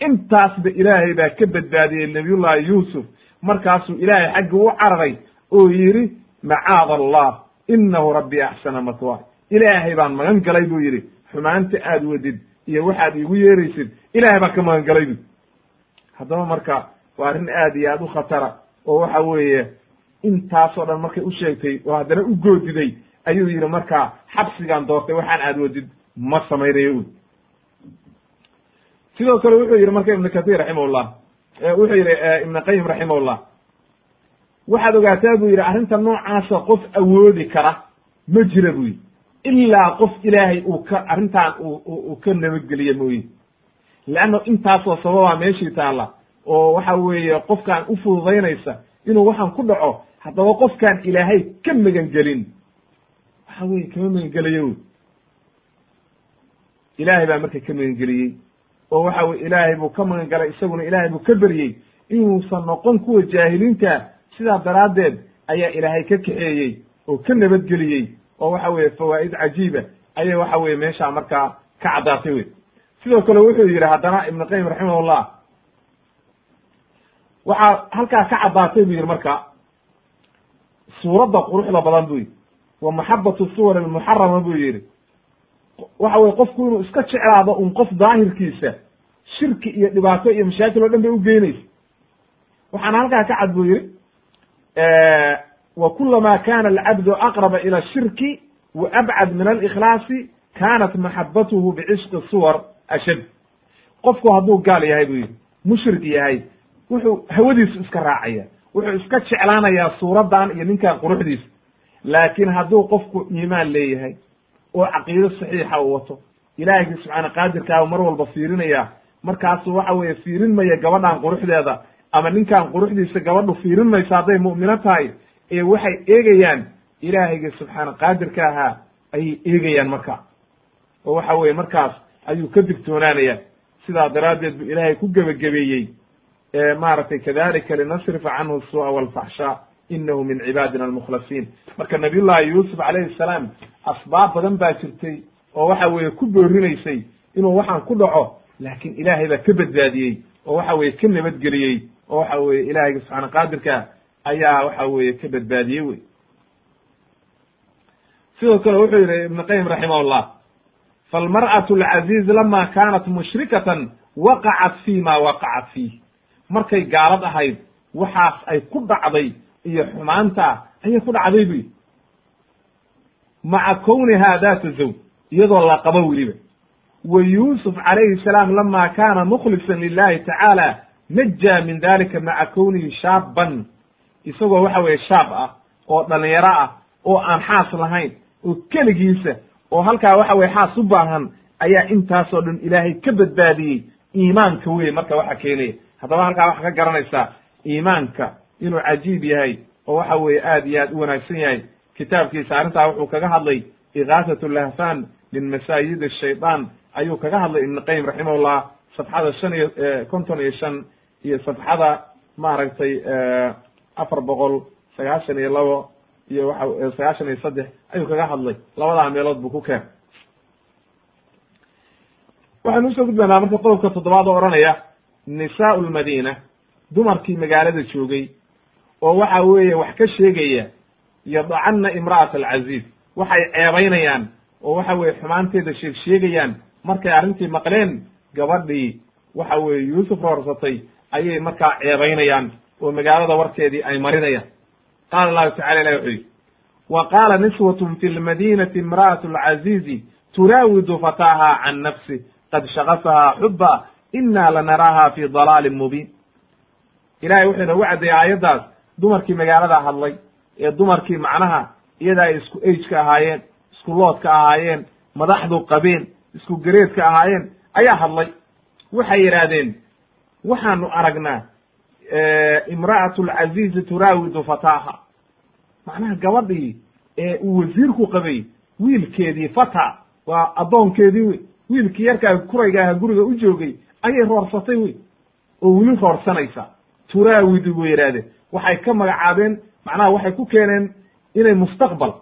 intaasba ilaahay baa ka badbaadiyey nabiyullahi yuusuf. Markaasuu ilaahay xaggi u cararay oo yidhi macaada allah inahu rabbi axsana matwaay ilaahay baan magan galay buu yidhi xumaanta aad wadid iyo waxaad iigu yeeraysid ilaahay baan ka magan galay bu haddaba marka waa arrin aad iyo aad u khatara oo waxa weeye intaasoo dhan markay u sheegtay oo haddana u goodiday ayuu yidhi markaa xabsigaan doortay waxaan aad wadid ma samaynayo sidoo kale wuxuu yidhi marka ibnu kathir raximahullah wuxuu yidhi ibnu qayim raximahullah waxaad ogaataa buu yidhi arrinta noocaasa qof awoodi kara ma jira buu yidhi. Ilaa qof ilaahay uu ka arrintan uu ka nabadgeliye mooye. Leanna intaasoo sababaa meeshii taalla oo waxa weeye qofkaan u fududaynaysa inuu waxaan ku dhaco haddaba qofkaan ilaahay ka magangelin. Waxa weye kama magangelayo wy ilaahay baa marka ka magangeliyey oo waxa weye ilaahay buu ka magan galay isaguna ilaahay buu ka beryey inuusan noqon kuwa jaahiliinta sidaa daraaddeed ayaa ilaahay ka kaxeeyey oo ka nabadgeliyey oo waxa weeye fawaa'id cajiiba ayay waxa weye meesha markaa ka caddaatay wey sidoo kale wuxuu yidhi haddana ibnu qayim raximahullah waxaa halkaa ka caddaatay buu yidhi marka suuradda quruxda badan buu yidhi wa maxabatu suwar almuxarama buu yidhi waxa weye qofku inuu iska jeclaado un qof daahirkiisa shirki iyo dhibaato iyo mashaakil o dhan bay u geynaysa waxaana halkaa ka cad buu yihi wa kulama kana alcabdu aqraba ila shirki wa abcad min alikhlaasi kanat maxabatuhu bicishqi suwar ashad. Qofku hadduu gaal yahay buu yihi mushrik yahay wuxuu hawadiisu iska raacaya wuxuu iska jeclaanayaa suuraddan iyo ninkan quruxdiisa. Laakiin hadduu qofku iimaan leeyahay oo caqiido saxiixa u wato. Ilaahigii subxaana qaadirkaa mar walba fiirinaya markaasu waxa weeye fiirin maya gabadhan quruxdeeda ama ninkan quruxdiisa gabadhu fiirin mayso hadday mu'mino tahay ee waxay eegayaan ilaahayga subxaana qaadirka ahaa ayay eegayaan marka. Oo waxa weye markaas ayuu ka digtoonaanaya. Sidaa daraaddeed buu ilaahay ku gebagabeeyey maaragtay kadalika linasrifa canhu suu'a walfaxshaa inahu min cibaadina almukhlasiin marka nabiyullahi yuusuf calayhi salaam asbaab badan baa jirtay oo waxa weeye ku boorinaysay inuu waxaan ku dhaco laakiin ilaahay baa ka badbaadiyey oo waxa weye ka nabadgeliyey oo waxa weye ilaahayga subxaana qaadirka ayaa waxa weye ka badbaadiyey wey sidoo kale wuxuu yihi ibn qayim raximahullah falmar'atu alcaziiz lama kanat mushrikatan waqacat fi ma waqacat fiih markay gaalad ahayd waxaas ay ku dhacday iyo xumaanta ayay ku dhacday bu yidhi maca kowniha data zawj iyadoo la qabo weliba. Wa yuusuf calayhi salaam lama kana mukhlisan lilahi tacaala najaa min dalika maca kownihi shaaban isagoo waxa weye shaab ah oo dhalinyaro ah oo aan xaas lahayn oo keligiisa oo halkaa waxa weye xaas u baahan ayaa intaasoo dhan ilaahay ka badbaadiyey iimaanka wey marka waxa keenaya. Haddaba halkaa waxaa ka garanaysaa iimaanka inuu cajiib yahay oo waxa weeye aad iyo aad u wanaagsan yahay. Kitaabkiisa arrintaa wuxuu kaga hadlay igaasat lahfan min masaayid ashayطan ayuu kaga hadlay ibn qayim raximahullah safxada shan iyo konton iyo shan iyo safxada maaragtay afar boqol sagaashan iyo labo iyo waxa sagaashan iyo saddex. Ayuu kaga hadlay. Labadaa meelood buu ku keen. Waxaynu u soo gudbaynaa marka qodobka toddobaad oo odhanaya nisaau lmadina dumarkii magaalada joogay oo waxa weeye wax ka sheegaya yadacanna imra'at alcaziiz waxay ceebaynayaan oo waxa weye xumaanteeda sheeg sheegayaan. Markay arrintii maqleen gabadhii waxa weeye yuusuf roorsatay ayay markaa ceebaynayaan oo magaalada warkeedii ay marinayaan. Qaala allahu tacala ilah wuxuu yidhi wa qaala niswatun fi lmadinati imra'atu alcaziizi turaawidu fataaha can nafsi. Qad shagafahaa xuba ina lanaraaha fi dalaalin mubiin. Ilahay wuxuu inoogu caddeeyey aayaddaas dumarkii magaalada hadlay ee dumarkii macnaha iyada ay isku ageka ahaayeen isku loodka ahaayeen madaxdu qabeen isku gareedka ahaayeen ayaa hadlay. Waxay yidhaahdeen waxaanu aragnaa imra'atu alcaziizi turaawidu fataaha. Macnaha gabadhii ee uu wasiirku qabay wiilkeedii fata waa addoonkeedii wey wiilkii yarkaa kurayga aha guriga u joogay ayay roorsatay wey oo weli roorsanaysa turaawidu buu yidhahdeen waxay ka magacaabeen macnaha waxay ku keeneen inay mustaqbal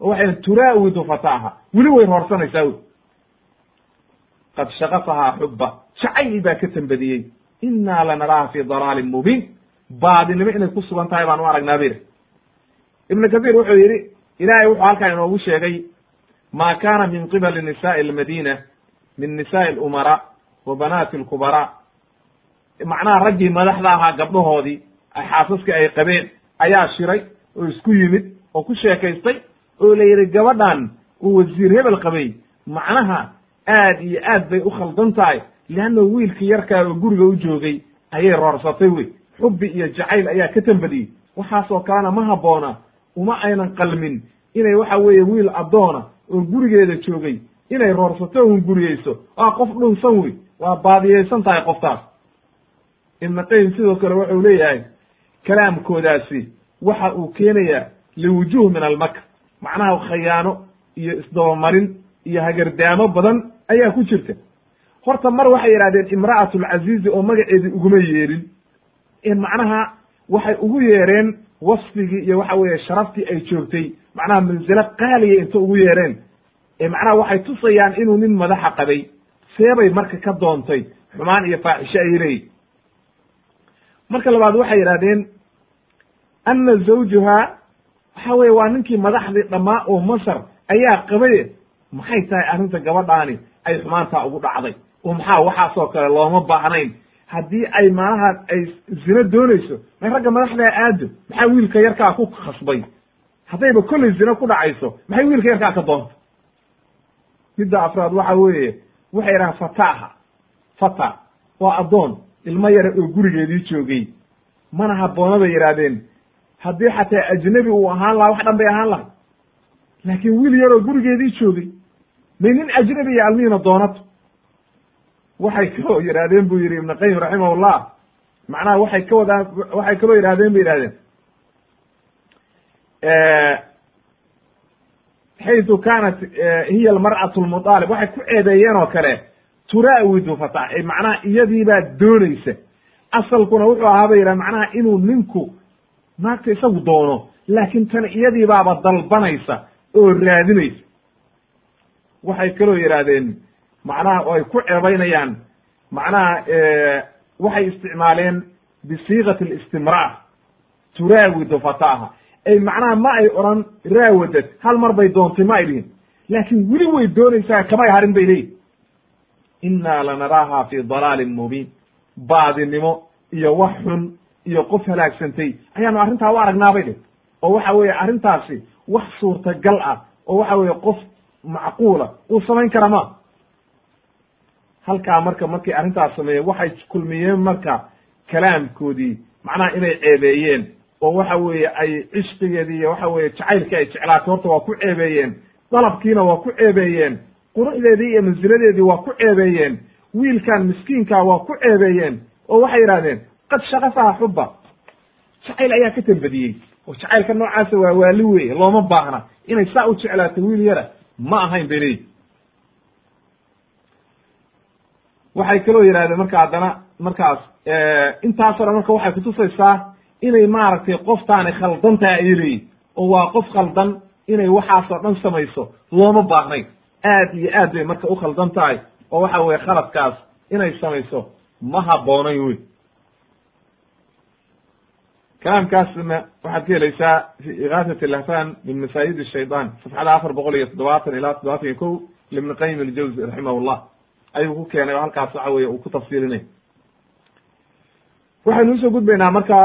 oo waxay turaawidu fataaha. Weli way roorsanaysaa wey qad shaqafahaa xuba jacayl baa ka tambadiyey inaa lanaraaha fi dalaalin mubiin. Baadinimo inay ku sugan tahay baan u aragnaa bir ibnu kahiir wuxuu yidhi ilaahay wuxuu halkan inoogu sheegay ma kana min qibali nisaai almadina min nisaai alumara wa banaati alkubara. Macnaha raggii madaxda ahaa gabdhahoodii xaasaskii ay qabeen ayaa shiray oo isku yimid oo ku sheekaystay oo la yidhi gabadhan uu wasiir hebel qabay macnaha aad iyo aad bay u khaldan tahay leanna wiilkii yarkaa oo guriga u joogay ayay roorsatay wey. Xubbi iyo jacayl ayaa ka tambadiyey waxaasoo kalena ma habboona uma aynan qalmin. Inay waxa weeye wiil addoona oo gurigeeda joogay inay roorsato o hunguriyeyso waa qof dhunsan wey. Waa baadiyeysan tahay qoftaas. Ibnu qayim sidoo kale wuxuu leeyahay kalaamkoodaasi waxa uu keenayaa liwujuh min almakr macnaha khayaano iyo isdabamarin iyo hagardaamo badan ayaa ku jirta. Horta mar waxay yidhahdeen imra'atu alcaziizi oo magaceedii uguma yeerin. Ee macnaha waxay ugu yeereen wasfigii iyo waxa weeye sharaftii ay joogtay macnaha mansilo qaaliya inta ugu yeereen. Ee macnaha waxay tusayaan inuu nin madaxa qabay seebay marka ka doontay xumaan iyo faaxisho ay leeyihiin marka labaad waxay yidhahdeen ana zawjuha waxa weye waa ninkii madaxdii dhammaa oo masar ayaa qabaye maxay tahay arrinta gabadhaani ay xumaantaa ugu dhacday oo maxaa waxaasoo kale looma baahnayn haddii ay maalaha ay zino doonayso may ragga madaxdaa aado maxaa wiilka yarkaa ku khasbay haddayba kollay zino ku dhacayso maxay wiilka yarkaa ka doonta midda afraad waxa weeye waxay yidhahaan fataha fata waa addoon ilmo yara oo gurigeedii joogay mana habboona bay yidhaahdeen haddii xataa ajnabi uu ahaan lahaa wax dhan bay ahaan lahay laakiin wiil yaroo gurigeedii joogay may nin ajnabi iyo almihiina doonato. Waxay kaloo yidhahdeen buu yidhi ibnu qayim raximahullah macnaha waxay ka wadaan waxay kaloo yidhahdeen bay yidhahdeen xaytu kanat hiya almar'atu lmudaalib waxay ku ceebeeyeen oo kale turaawidu fata macnaha iyadiibaa doonaysa. Asalkuna wuxuu ahaa bay yidhaha macnaha inuu ninku naagta isagu doono laakiin tan iyadiibaaba dalbanaysa oo raadinaysa. Waxay kaloo yidhaahdeen macnaha oo ay ku ceebaynayaan macnaha waxay isticmaaleen bisiiqati alistimraar turaawidu fataha ay macnaha ma ay odhan raawadad hal mar bay doontay ma ay dhihin laakiin weli way doonaysaa kamay harin bay leeyihiin innaa lanaraaha fi dalaalin mubiin baadinimo iyo wax xun iyo qof halaagsantay ayaanu arrintaa u aragnaa bay dhih oo waxa weeye arrintaasi wax suurtagal ah oo waxa weeye qof macquula uu samayn kara ma halkaa marka markay arrintaas sameeyeen waxay kulmiyeen marka kalaamkoodii macnaha inay ceebeeyeen oo waxa weeye ay cishqigeedii iyo waxa weeye jacaylkii ay jeclaatay horta waa ku ceebeeyeen dalabkiina waa ku ceebeeyeen quruxdeedii iyo mansiladeedii waa ku ceebeeyeen wiilkan miskiinkaa waa ku ceebeeyeen oo waxay yidhahdeen qad shakasaha xuba jacayl ayaa ka tambadiyey oo jacaylka noocaasa waa waali weye looma baahna. Inay saa u jeclaato wiil yara ma ahayn bay leeyihi waxay kaloo yidhahdeen marka haddana markaas intaasoo dhan marka waxay kutusaysaa inay maaragtay qoftaani khaldan tahay ayay leeyihiin oo waa qof khaldan inay waxaasoo dhan samayso looma baahnayn aad iyo aad bay marka u khaldan tahay oo waxa weye khaladkaas inay samayso ma habboonayn wey kalaamkaasna waxaad ka helaysaa fi igaasat lahfan min masaayid shayطan safxada afar boqol iyo toddobaatan ilaa toddobaatan iyo ko libni qayim aljawzi raximah llah ayuu ku keenay oo halkaas waxa weye uu ku tafsiilinay waxaynu u soo gudbaynaa marka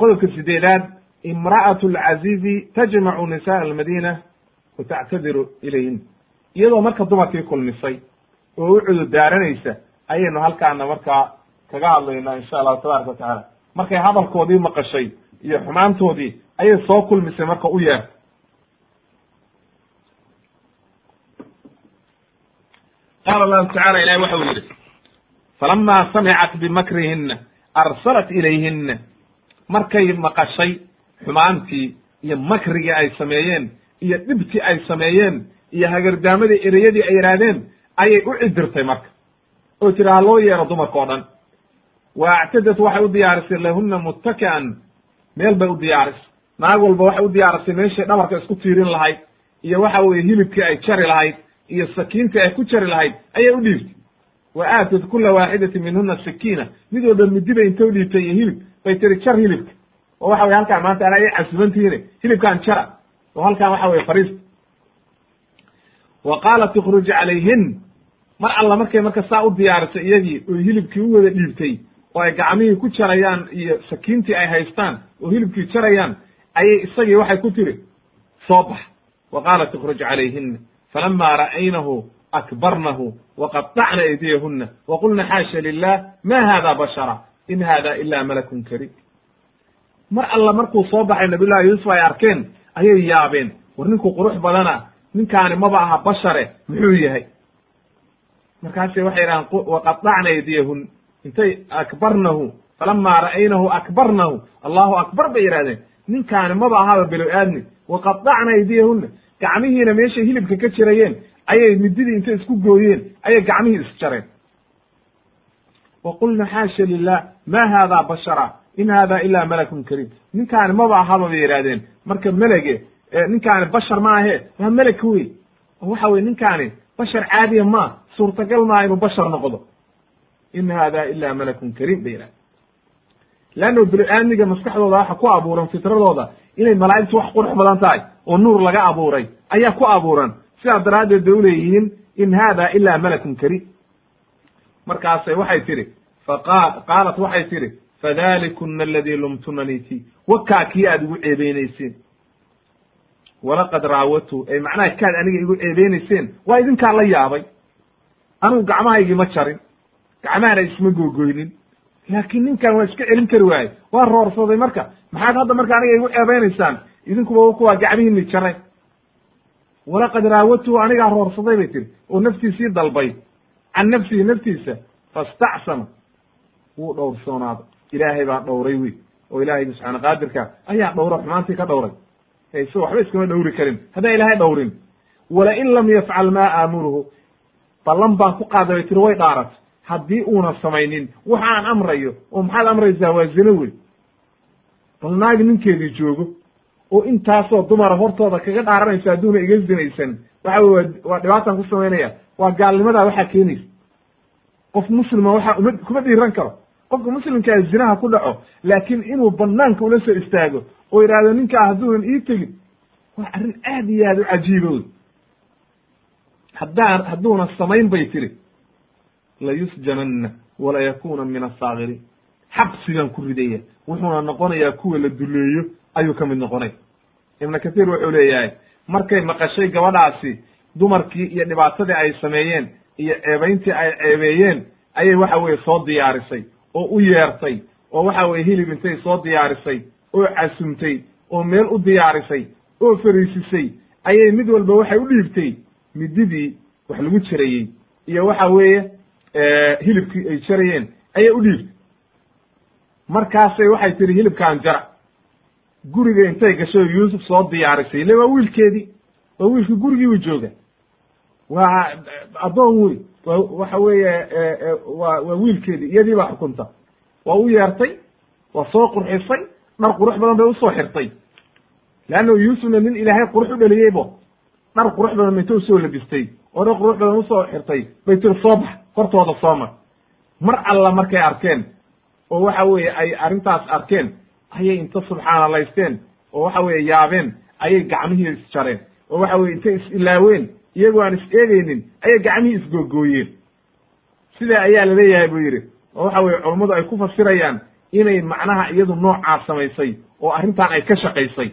qodobka sideedaad imra'atu alcaziizi tajmacu nisaء almadina wa tactadiru ilayhin. Iyadoo marka dumarkii kulmisay oo u cudurdaaranaysa ayaynu halkaana markaa kaga hadlaynaa insha allahu tabaraka wa tacaala markay hadalkoodii maqashay iyo xumaantoodii ayay soo kulmisay marka u yeertay qaala allahu tacala ilahi waxa uu yidhi falama samicat bimakrihina arsalat ilayhina markay maqashay xumaantii iyo makrigii ay sameeyeen iyo dhibtii ay sameeyeen iyo hagardaamadii ereyadii ay yidhaahdeen ayay u cidirtay marka. Oo tiri ha loo yeero dumarka o dhan wa actadat waxay u diyaarisay lahuna muttaki'an meel bay u diyaarisay naag walba waxay u diyaarisay meeshay dhabarka isku tiirin lahayd. iyo waxa weeye hilibkii ay jari lahayd. iyo sakiintii ay ku jari lahayd. ayay u dhiibtay. wa aatat kula waaxidati minhuna sakiina mid walba midi bay inta u dhiibtay iyo hilib. bay tiri jar hilibka. oo waxa weye halkaan maanta ana ay casubantihiine hilibkaan jara. oo halkaan waxa weye fariista wa qaalat ikhruj calayhin. mar alla markay marka saa u diyaarisay iyagii oo hilibkii u wada dhiibtay oo ay gacmihii ku jarayaan iyo sakiintii ay haystaan oo hilibkii jarayaan ayay isagii waxay ku tiri soo bax. Wa qaalat ikhruj calayhina falama ra'aynahu akbarnahu waqaطacna aydiyahuna waqulna xaasha lilah ma hada bashara? In hada ila malakun karim mar alla markuu soo baxay nabiyullahi yuusuf ay arkeen ayay yaabeen war ninku qurux badana ninkaani maba aha bashare muxuu yahay? Markaase waxay yidhahaan waqaطacna aydiyahun intay akbarnahu falama ra'aynahu akbarnahu allahu akbar bay yidhahdeen ninkaani maba ahaba belo aadmi waqaطacna aydiyahuna gacmihiina meeshay hilibka ka jirayeen ayay mididii intay isku gooyeen ayay gacmihii isjareen wa qulna xaasha lilah ma hada bashara in hada ila malakun kariim ninkaani maba ahaba bay yidhahdeen marka melege ninkaani bashar ma ahe waa melek wey waxa weye ninkaani bashar caadiya ma suurtagal maa inuu bashar noqdo in hada ila malakun kariim bay yidhaha leanno bini-aadmiga maskaxdooda waxa ku abuuran fitradooda inay malaa'igtu wax qurux badan tahay oo nuur laga abuuray ayaa ku abuuran sidaa daraaddeed bay uleeyihiin in hada ila malakun kariim markaasay waxay tidhi faqa qaalat waxay tidhi fadalikuna aladii lumtunanii fi wakaa kii aad igu ceebeynayseen walaqad raawatu ay macnaha kaad aniga igu ceebeynayseen waa idinkaa la yaabay anugu gacmahaygii ma jarin gacmahana isma googoynin laakiin ninkan waa iska celin kari waaye. Waa roorsaday marka. Maxaad hadda marka aniga igu ceebeynaysaan idinkuba kuwaa gacmihiini jaray walaqad raawatu anigaa roorsaday bay tiri oo naftiisii dalbay. Can nafsihi naftiisa fastacsama wuu dhowrsoonaaday ilaahay baa dhowray wey oo ilaahayga subxaana qaadirka ayaa dhowra xumaantii ka dhowray. So waxba iskama dhowri karin. Haddaan ilaahay dhowrin. Wala in lam yafcal maa aamuruhu. Ballan baan ku qaaday bay tiri way dhaarat haddii uuna samaynin waxa aan amrayo oo maxaad amraysaa? Waa zino wey bal naagi ninkeedii joogo oo intaasoo dumara hortooda kaga dhaaranaysa hadduuna iga zinaysan waxa wey waa dhibaataan ku samaynaya waa gaalnimadaa waxaa keenaysa. Qof muslima waxa uma kuma dhiiran karo. Qofka muslimkaa zinaha ku dhaco laakiin inuu banaanka ula soo istaago oo yidhahdo ninkaa hadduunan ii tegin. Waa arrin aad iyo aad u cajiiba wey haddaan hadduuna samayn bay tiri layusjananna walayakuna min asaakiriin xabsigan ku ridaya wuxuuna noqonayaa kuwa la duleeyo ayuu ka mid noqonay. Ibnu kathiir wuxuu leeyahay markay maqashay gabadhaasi dumarkii iyo dhibaatadii ay sameeyeen iyo ceebayntii ay ceebeeyeen ayay waxa weye soo diyaarisay oo u yeertay oo waxa weye hilib intay soo diyaarisay oo casumtay oo meel u diyaarisay oo fariisisay ayay mid walba waxay u dhiibtay. Mididii wax lagu jarayey iyo waxa weeye hilibkii ay jarayeen ayay u dhiibtay markaasay waxay tihi hilibkaan jara. Guriga intay gasho yuusuf soo diyaarisay. Ile waa wiilkeedii. Waa wiilkii gurigiibu jooga waa addoon wey wa waxa weeye wa waa wiilkeedii. Iyadii baa xukunta. Waa u yeertay waa soo qurxisay dhar qurux badan bay u soo xirtay. Leanna yuusufna nin ilaahay qurux u dhaliyeybo dhar qurux badan intay u soo labistay. Oo dhar qurux badan u soo xirtay. Bay tiri soo bax kortooda soo mar alla markay arkeen oo waxa weeye ay arrintaas arkeen ayay inta subxaanalaysteen oo waxa weeye yaabeen ayay gacmihii isjareen oo waxa weye intay is-ilaaween iyagoo aan is eegeynin ayay gacmihii isgoogooyeen sidaa ayaa la leeyahay buu yidhi oo waxa weye culummadu ay ku fasirayaan inay macnaha iyadu noocaa samaysay oo arrintan ay ka shaqaysay.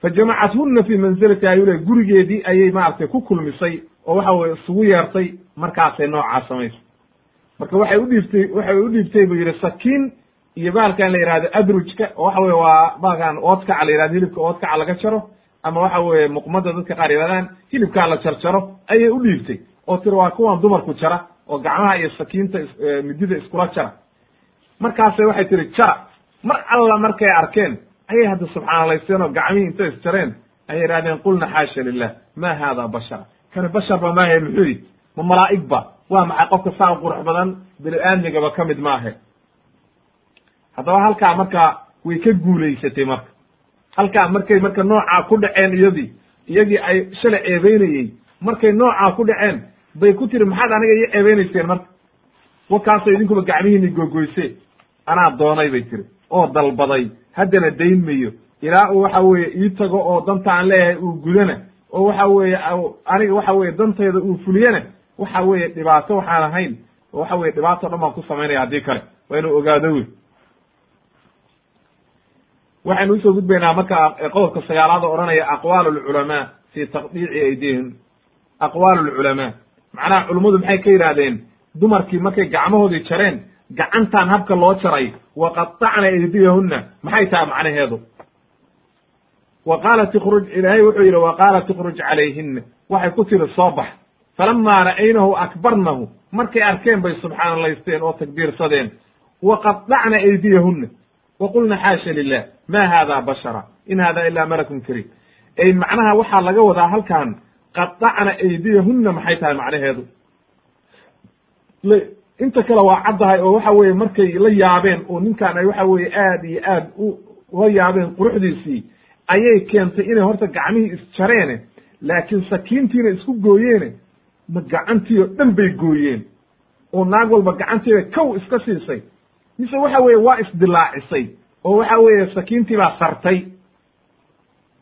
Fa jamacathunna fii ayuu le gurigeedii ayay maaragtay ku kulmisay oo waxa weye isugu yeertay markaasay noocaa samaysay marka waxay udhiibtay waxay u dhiibtay buu yidhi sakiin iyo baalkan la yihahdo abrujka oo waxa weye waa baalkan oodkaca la yihahdo hilibka oodkaca laga jaro ama waxa weeye muqmada dadka qaar yidhahdaan hilibkaa la jarjaro ayay u dhiibtay. Oo tiri waa kuwan dumarku jara oo gacmaha iyo sakiinta midida iskula jara. Markaasay waxay tihi jara mar alla markay arkeen ayay hadda subxaanalaysteen oo gacmihii intay isjareen ayay yidhahdeen qulna xaasha lilah ma hada bashara kani basharba maahe muxuu yidhi ma malaa'ig ba? Waa maxay qofka saa u qurux badan? Bini aadmigaba ka mid maahe. Haddaba halkaa marka way ka guulaysatay marka. Halkaa markay marka noocaa ku dhaceen iyadii iyagii ay shalay ceebeynayey markay noocaa ku dhaceen bay ku tiri maxaad aniga ii ceebeynayseen marka? Wakaasoo idinkuba gacmihiini gogoyseen anaa doonay bay tiri. Oo dalbaday haddana dayn mayo ilaa uu waxa weeye ii tago oo danta aan leeyahay uu gudana oo waxa weeye aniga waxa weye dantayda uu fuliyana waxa weeye dhibaato waxaan ahayn oo waxa weye dhibaato dhan baan ku samaynaya haddii kale waa inuu ogaado wey waxaynu u soo gudbaynaa marka qodobka sagaalaad oo odhanaya aqwaal alculamaa fi taqdiici aydihim. Aqwaal alculamaa macnaha culummadu maxay ka yidhahdeen dumarkii markay gacmahoodii jareen gacantan habka loo jaray waqatacna aydiyahunna maxay tahay macnaheedu wa qaalat ikruj ilaahay wuxuu yidhi wa qaalat ikruj calayhina waxay ku tiri soo bax. Falamaa ra'aynahu akbarnahu. Markay arkeen bay subxaanalaysteen oo takbiirsadeen. Waqatacna aydiyahunna. Waqulna xaasha lilah ma hada bashara? In hada ila malakun kariim. Ay macnaha waxaa laga wadaa halkan qatacna aydiyahunna maxay tahay macnaheedu? Inta kale waa caddahay oo waxa weye markay la yaabeen oo ninkan ay waxa weye aad iyo aad ula yaabeen quruxdiisii ayay keentay inay horta gacmihii isjareene laakiin sakiintiina isku gooyeene ma gacantii oo dhan bay gooyeen. Oo naag walba gacantiiba kow iska siisay. Mise waxa weeye waa isdilaacisay oo waxa weeye sakiintii baa sartay.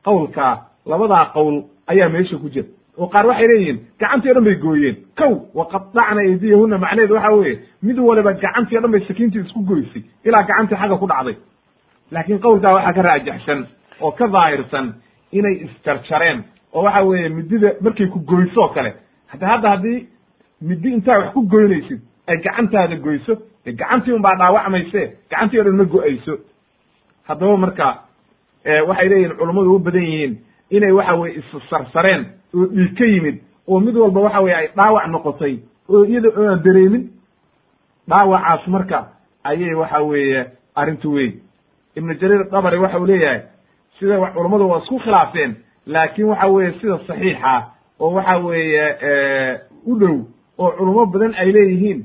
Qowlkaa labadaa qowl ayaa meesha ku jira. Oo qaar waxay leeyihiin gacantii o dhan bay gooyeen. Kow waqadacna aydiyahuna macnaheedu waxa weeye mid waliba gacantii o dhan bay sakiintii isku goysay ilaa gacantii xagga ku dhacday. Laakiin qowlkaa waxaa ka raajaxsan oo ka daahirsan inay isjarjareen oo waxa weeye midida markay ku goyso oo kale hada hadda haddii midi intaa wax ku goynaysid ay gacantaada goyso de gacantii un baa dhaawacmayse gacantii o dhan ma go'ayso. Haddaba marka waxay leeyihiin culummadu u badan yihiin inay waxa weye issarsareen oo dhiig ka yimid oo mid walba waxa weye ay dhaawac noqotay oo iyada oaan dareemin dhaawacaas marka ayay waxa weeye arrintu weyn. Ibnu jariir dabari waxa uu leeyahay sida culummadu waa isku khilaafeen laakin waxa weeye sida saxiixa oo waxa weeye u dhow oo culummo badan ay leeyihiin.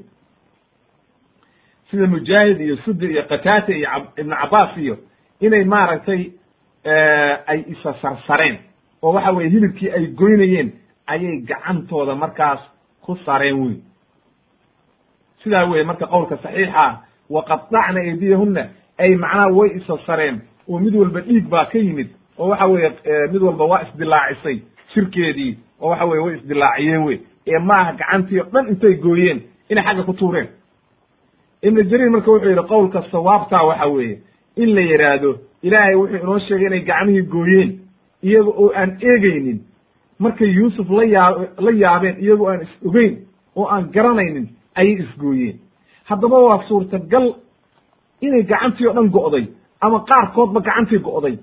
Sida mujaahid iyo sudi iyo qataata iyo ibnu cabaas iyo inay maaragtay ay isa sarsareen oo waxa weye hilibkii ay goynayeen ayay gacantooda markaas ku sareen wey sidaa weye marka qowlka saxiixa waqadacna aydiyahunna ay macnaha way isa sareen oo mid walba dhiig baa ka yimid oo waxa weeye mid walba waa isdilaacisay shirkeedii oo waxa weye way isdilaaciyeen wey ee maaha gacantii o dhan intay gooyeen inay xagga ku tuureen. Ibnu jariir marka wuxuu yidhi qowlka sawaabtaa waxa weeye in la yidhaahdo ilaahay wuxuu inoo sheegay inay gacmihii gooyeen iyaga oo aan eegaynin. Markay yuusuf la yaa la yaabeen iyagoo aan is ogeyn oo aan garanaynin ayay isgooyeen haddaba waa suurtagal inay gacantii o dhan go'day ama qaarkoodba gacantii go'day.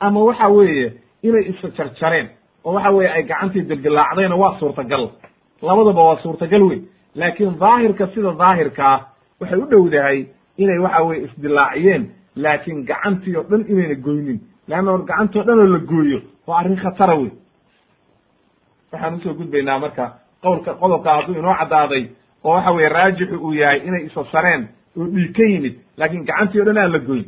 Ama waxa weeye inay isa jarjareen. Oo waxa weeye ay gacantii dildilaacdayna waa suurtagal. Labadaba waa suurtagal wey laakiin daahirka sida daahirkaa waxay u dhowdahay inay waxa weye isdilaaciyeen laakiin gacantii o dhan inayna goynin. Leanna gacanti o dhan oo la gooyo waa arrin khatara wey waxaan u soo gudbaynaa marka qowlka qodobka hadduu inoo caddaaday oo waxa weye raajixu uu yahay inay isa sareen oo dhiig ka yimid laakiin gacantii o dhan aan la goyn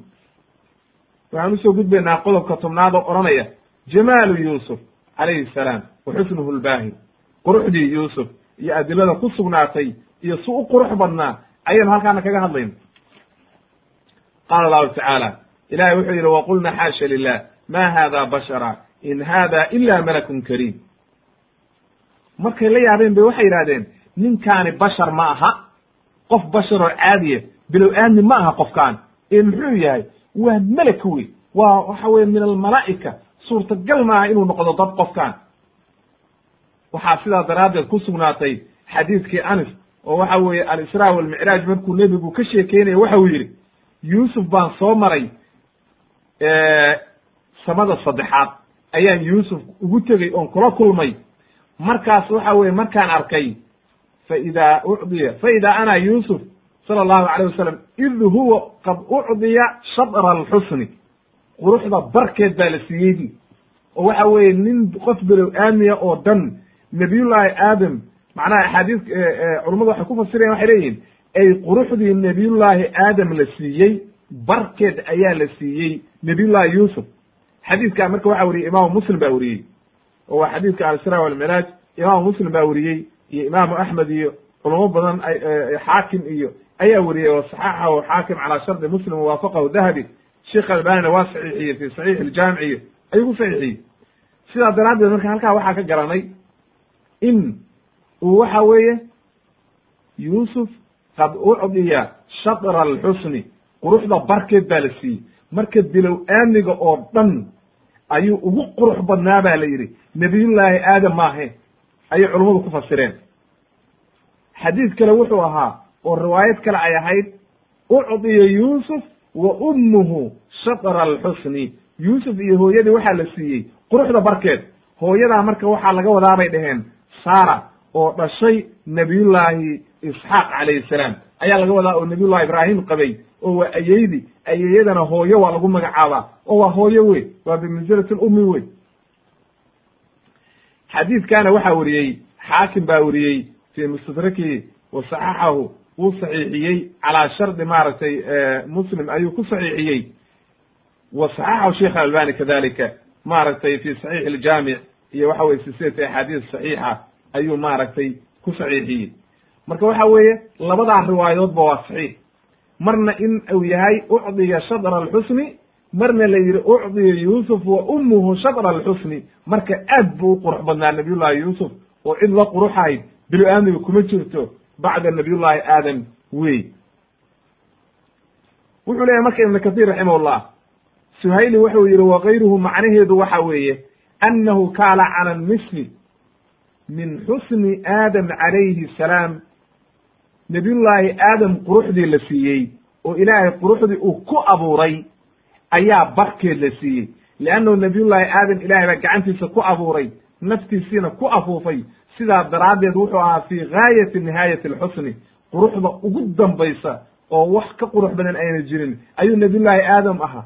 waxaan u soo gudbaynaa qodobka tobnaad oo odhanaya jamaalu yuusuf calayhi salaam wa xusnuhu lbaahi quruxdii yuusuf iyo adilada ku sugnaatay iyo si u qurux badnaa ayaynu halkaana kaga hadlayna qaala allahu tacaala ilahay wuxuu yidhi waqulna xaasha lilah ma hada bashara in hada ila malakun kariim. Markay la yaabeen bay waxay yidhahdeen ninkaani bashar ma aha qof bashar oo caadiya bilow aadmi ma aha qofkaan. Ee muxuu yahay waa melek wey waa waxa weye min almalaa'ika. Suurtagal maaha inuu noqdo dad qofkaan. Waxaa sidaa daraaddeed ku sugnaatay xadiidkii anis oo waxa weeye alisraa walmicraaj markuu nebigu ka sheekeynaya waxa uu yidhi yuusuf baan soo maray samada saddexaad. Ayaan yuusuf ugu tegey oon kula kulmay. Markaas waxa weye markaan arkay fa idaa ucdiya fa idaa ana yuusuf sala allahu alayh wasalam id huwa qad ucdiya shadra alxusni quruxda barkeed baa la siiyeydi oo waxa weeye nin qof below aamiya oo dhan nabiyullaahi aadam macnaha axaadiis culummadu waxay ku fasirayan waxay leeyihiin ay quruxdii nebiyullaahi aadam la siiyey barkeed ayaa la siiyey nebiyullaahi yuusuf. Xadiidkaa marka waxa weriyey imaamu muslim baa weriyey oo waa xadiidka alisraa walmiraaj imaamu muslim baa weriyey iyo imaamu axmed iyo culamo badan xaakim iyo ayaa weriyey oo saxaxahu xaakim calaa shardi muslim wawaafaqahu dahabi sheekh albanina waa saxiixiyey fi saxiix iljaamic iyo ayuu ku saxiixiyey. Sidaa daraaddeed marka halkaa waxaa ka garanay in uu waxa weeye yuusuf qad ucdiya shatra alxusni quruxda barkeed baa la siiyey. Marka bilow aamiga oo dhan ayuu ugu qurux badnaa ba la yidhi nebiyullaahi aadam maahe ayay culummadu ku fasireen. Xadiid kale wuxuu ahaa oo riwaayad kale ay ahayd ucdiya yuusuf wa ummuhu shatra alxusni yuusuf iyo hooyadii waxaa la siiyey quruxda barkeed. Hooyadaa marka waxaa laga wadaa bay dhaheen saara oo dhashay nebiyullaahi isxaaq calayhi salaam. Ayaa laga wadaa oo nebiyullahi ibraahim qabay oo waa ayeydi ayeyadana hooyo waa lagu magacaabaa oo waa hooyo wey waa bimansilati lummi wey. Xadiidkana waxaa weriyey xaakim baa weriyey fii mustadrakihi wa saxaxahu wuu saxiixiyey calaa shardi maaragtay muslim ayuu ku saxiixiyey. Wa saxaxahu sheikh albani kadalika maaragtay fi saxiix iljaamic iyo waxa weye silsilati axaadiis saxiixa ayuu maaragtay ku saxiixiyey. Marka waxa weeye labadaa riwaayadoodba waa saxiix. Marna in uu yahay ucdiya shadra alxusni marna la yidhi ucdiya yuusuf wa ummuhu shadra alxusni marka aad buu u qurux badnaa nabiyullahi yuusuf oo cid la quruxahayd bilo aadmiga kuma jirto bacda nabiyullahi aadam wey wuxuu leeyahy marka ibnu kahiir raximahullah suhayli wuxuu yidhi wakayruhu macnaheedu waxa weeye annahu kaala cala misli min xusni aadam calayhi salaam. Nabiyullaahi aadam quruxdii la siiyey oo ilaahay quruxdii uu ku abuuray ayaa barkeed la siiyey. Leannahu nabiyullaahi aadam ilaahay baa gacantiisa ku abuuray naftiisiina ku afuufay sidaa daraaddeed wuxuu ahaa fii gaayati nihaayati alxusni quruxda ugu dambaysa oo wax ka qurux badan ayna jirin. Ayuu nabiyullaahi aadam ahaa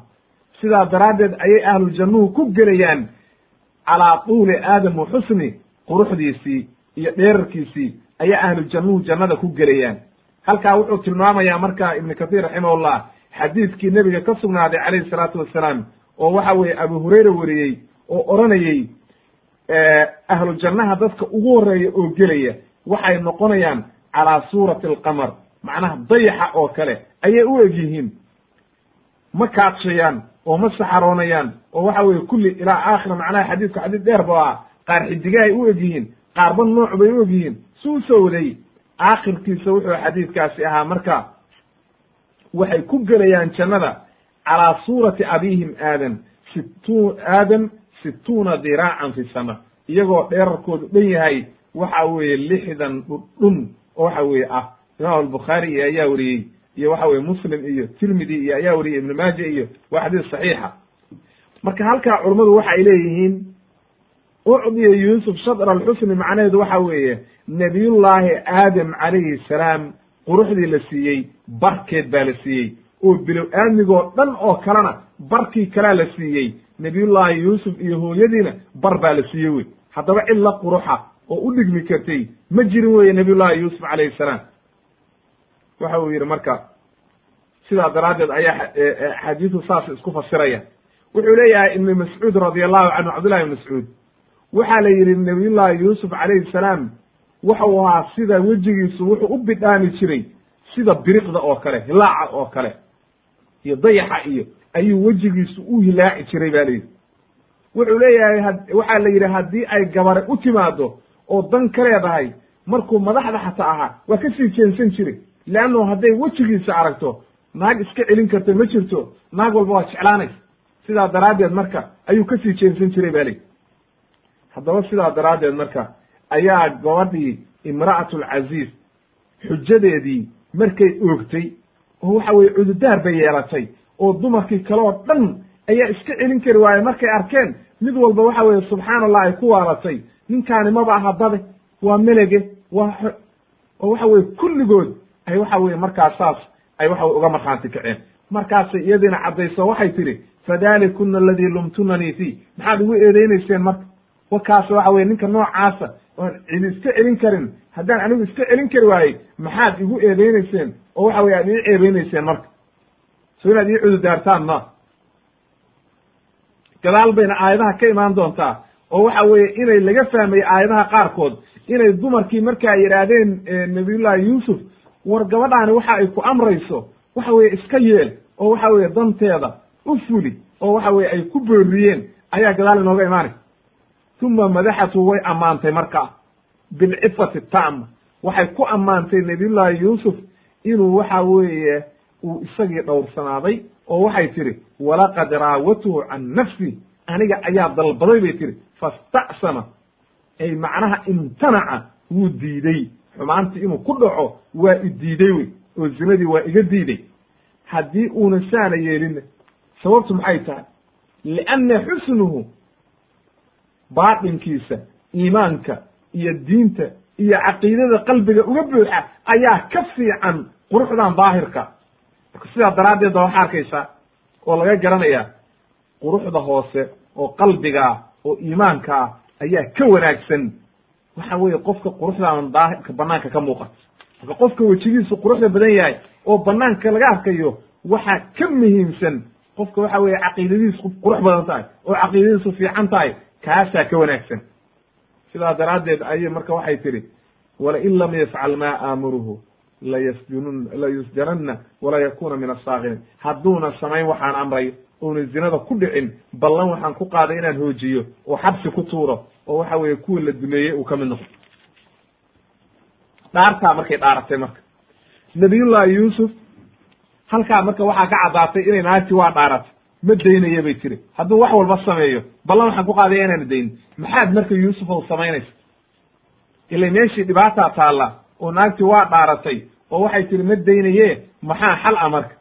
sidaa daraaddeed ayay ahluljannuhu ku gelayaan calaa tuuli aadam wa xusni quruxdiisii iyo dheerarkiisii ayaa ahlujannuhu jannada ku gelayaan. Halkaa wuxuu tilmaamayaa marka ibnu kathiir raximahullah xadiidkii nebiga ka sugnaaday calayhi salaatu wassalaam oo waxa weeye abu hurayra weriyey oo odhanayey ahlu jannaha dadka ugu horreeya oo gelaya waxay noqonayaan calaa suurati alqamar macnaha dayaxa oo kale ayay u eg yihiin. Ma kaadshayaan oo ma saxaroonayaan oo waxa weye kulli ilaa aakhira macnaha xadiidku xadiid dheer ba ah qaar xidigahay u eg yihiin qaarba nooc bay u eg yihiin su u soo waday. Aakhirkiisa wuxuu xadiidkaasi ahaa marka waxay ku gelayaan jannada calaa suurati abihim aadam situ aadam situuna diraacan fi sama. Iyagoo dheerarkoodu dhan yahay waxa weeye lixdan dhudhun oo waxa weeye ah. Imaam albukhaari iyo ayaa wariyey iyo waxa weye muslim iyo tirmidi iyo ayaa wariyey ibnu maaja iyo waa xadiis saxiixa. Marka halkaa culummadu waxay leeyihiin ucdiya yuusuf shadra alxusni macnaheedu waxa weeye nabiyullaahi aadam calayhi salaam quruxdii la siiyey barkeed baa la siiyey. Oo bilow aadmigoo dhan oo kalena barkii kalaa la siiyey nabiyullaahi yuusuf iyo hooyadiina bar baa la siiyey wey haddaba cid la quruxa oo u dhigmi kartay ma jirin weye nabiyullahi yuusuf calayhi salaam. Waxa uu yidhi marka sidaa daraaddeed ayaa xadiisu saas isku fasiraya. Wuxuu leeyahay ibnu mascuud radi allahu canhu cabdullahi ibn mascuud. Waxaa la yidhi nabiyullaahi yuusuf calayhi salaam waxau ahaa sida wejigiisu wuxuu u bidhaami jiray sida biriqda oo kale hilaaca oo kale iyo dayaxa iyo ayuu wejigiisu u hilaaci jiray ba layidhi wuxuu leeyahay waxaa la yidhi haddii ay gabare u timaado oo dan ka leedahay markuu madaxda xataa ahaa waa ka sii jeensan jiray. Leannu hadday wejigiisa aragto naag iska celin karta ma jirto naag walba waa jeclaanaysa sidaa daraaddeed marka ayuu ka sii jeensan jiray ba layidhi haddaba sidaa daraaddeed marka ayaa gabadhii imra'atu alcaziiz xujadeedii markay oogtay oo waxa weye cududaar bay yeelatay oo dumarkii kale oo dhan ayaa iska celin kari waaye markay arkeen mid walba waxa weye subxaana allah ay ku waalatay ninkaani maba aha dade waa melege waa oo waxa weye kulligood ay waxa weye markaas saas ay waxa weye uga markhaanti kaceen. Markaasay iyadiina caddayso waxay tidhi fadalikuna aladii lumtunanii fii. Maxaad igu eedeynayseen marka? Wakaas waxa weye ninka noocaasa oon cidi iska celin karin haddaan anigu iska celin kari waayey maxaad igu eedeynayseen oo waxa weye aad ii ceebeynayseen marka so inaad ii cududaartaan ma. Gadaal bayna aayadaha ka imaan doontaa oo waxa weeye inay laga fahmay aayadaha qaarkood inay dumarkii markaa yidhaahdeen nabiyullahi yuusuf war gabadhaani waxa ay ku amrayso waxa weye iska yeel oo waxa weye danteeda u fuli oo waxa weye ay ku booriyeen ayaa gadaal inooga imaanay. Uma madaxatu way ammaantay markaa bilcifati tama waxay ku ammaantay nabiyullaahi yuusuf inuu waxa weeye uu isagii dhowrsanaaday oo waxay tidhi walaqad raawatuhu can nafsi aniga ayaa dalbaday bay tihi fastacsama ay macnaha imtanaca wuu diiday xumaantii inuu ku dhaco waa i diiday wey oo zinadii waa iga diiday haddii uuna saana yeelin sababtu maxay tahay? Lianna xusnuhu baatinkiisa iimaanka iyo diinta iyo caqiidada qalbiga uga buuxa ayaa ka fiican quruxdan daahirka sidaa daraaddeed ba waxaa arkaysaa oo laga garanayaa quruxda hoose oo qalbiga ah oo iimaanka ah ayaa ka wanaagsan. Waxa weeye qofka quruxdan daahirka banaanka ka muuqata. Marka qofka wejigiisu quruxda badan yahay oo banaanka laga arkayo waxaa ka muhiimsan. Qofka waxa weeye caqiidadiisu qurux badan tahay oo caqiidadiisu fiican tahay kaasaa ka wanaagsan. Sidaa daraaddeed ayay marka waxay tidhi walain lam yafcal maa aamuruhu layasjunun layusjananna wala yakuna min asaakiriin hadduuna samayn waxaan amray uuna zinada ku dhicin ballan waxaan ku qaaday inaan hoojiyo oo xabsi ku tuuro oo waxa weeye kuwa la duleeyey uu ka mid noqdo. Dhaartaa markay dhaaratay marka. Nabiyullahi yuusuf halkaa marka waxaa ka caddaatay inay naagti waa dhaaratay. Ma daynaya bay tiri. Hadduu wax walba sameeyo ballan waxaan ku qaadaya inaan daynin maxaad marka yuusuf ow samaynaysa? Ila meeshii dhibaataa taalla oo naagti waa dhaaratay oo waxay tiri ma daynaye maxaa xal a marka?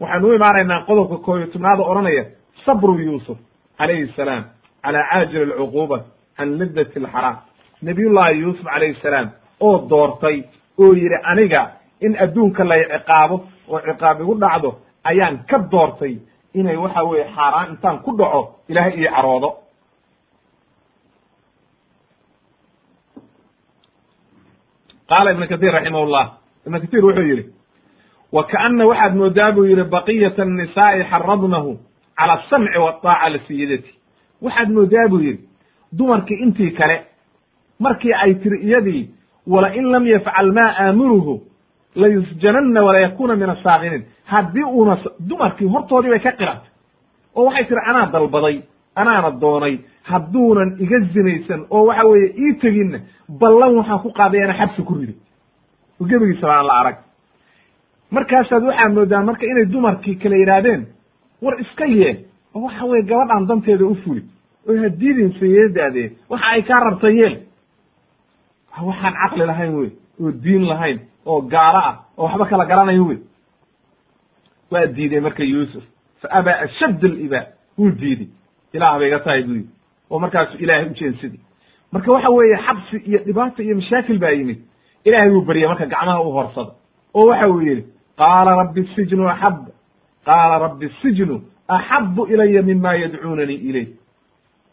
Waxaanu u imaanaynaa qodobka koob iyo tobnaada odhanaya sabru yuusuf calayhi salaam calaa caajil alcuquuba can liddati alxaraam nabiyullahi yuusuf calayhi salaam oo doortay oo yidhi aniga in adduunka lay ciqaabo oo ciqaab igu dhacdo ayaan ka doortay inay waxa weeye xaaraan intaan ku dhaco ilaahay ii caroodo qaala ibn katir raximahullah ibn katir wuxuu yidhi wa kaana waxaad moodaa buu yidhi baqiyat annisaa'i xaradnahu cala asamci waataaca lisiyadati waxaad moodaa buu yidhi dumarkii intii kale markii ay tiri iyadii wala in lam yafcal maa aamuruhu layusjananna walayakuna min asaakiniin haddii uuna dumarkii hortoodii bay ka qiratay oo waxay tiri anaa dalbaday anaana doonay hadduunan iga zinaysan oo waxa weeye ii teginna ballan waxaan ku qaaday ana xabsi ku riday oo gebigiisaba aan la arag. Markaasaad waxaa moodaa marka inay dumarkii kale yidhaahdeen war iska yee oo waxa weye gabadhaan danteeda u fuli oo hadiidin sayadaadee waxa ay kaa rabta yeel. Waxaan caqli lahayn wey oo diin lahayn oo gaalo ah oo waxba kala garanayn wey. Waa diiday marka yuusuf fa abaa ashadd aliba wuu diiday ilaah bay iga tahay buu yidhi oo markaasu ilaahay u jeensaday marka waxa weeye xabsi iyo dhibaato iyo mashaakil baa yimid. Ilaahay buu baryay marka gacmaha u horsada. Oo waxa uu yidhi qaala rabbi sijnu axab. Qaala rabbi sijnu axabu ilaya mima yadcuunanii ilayh.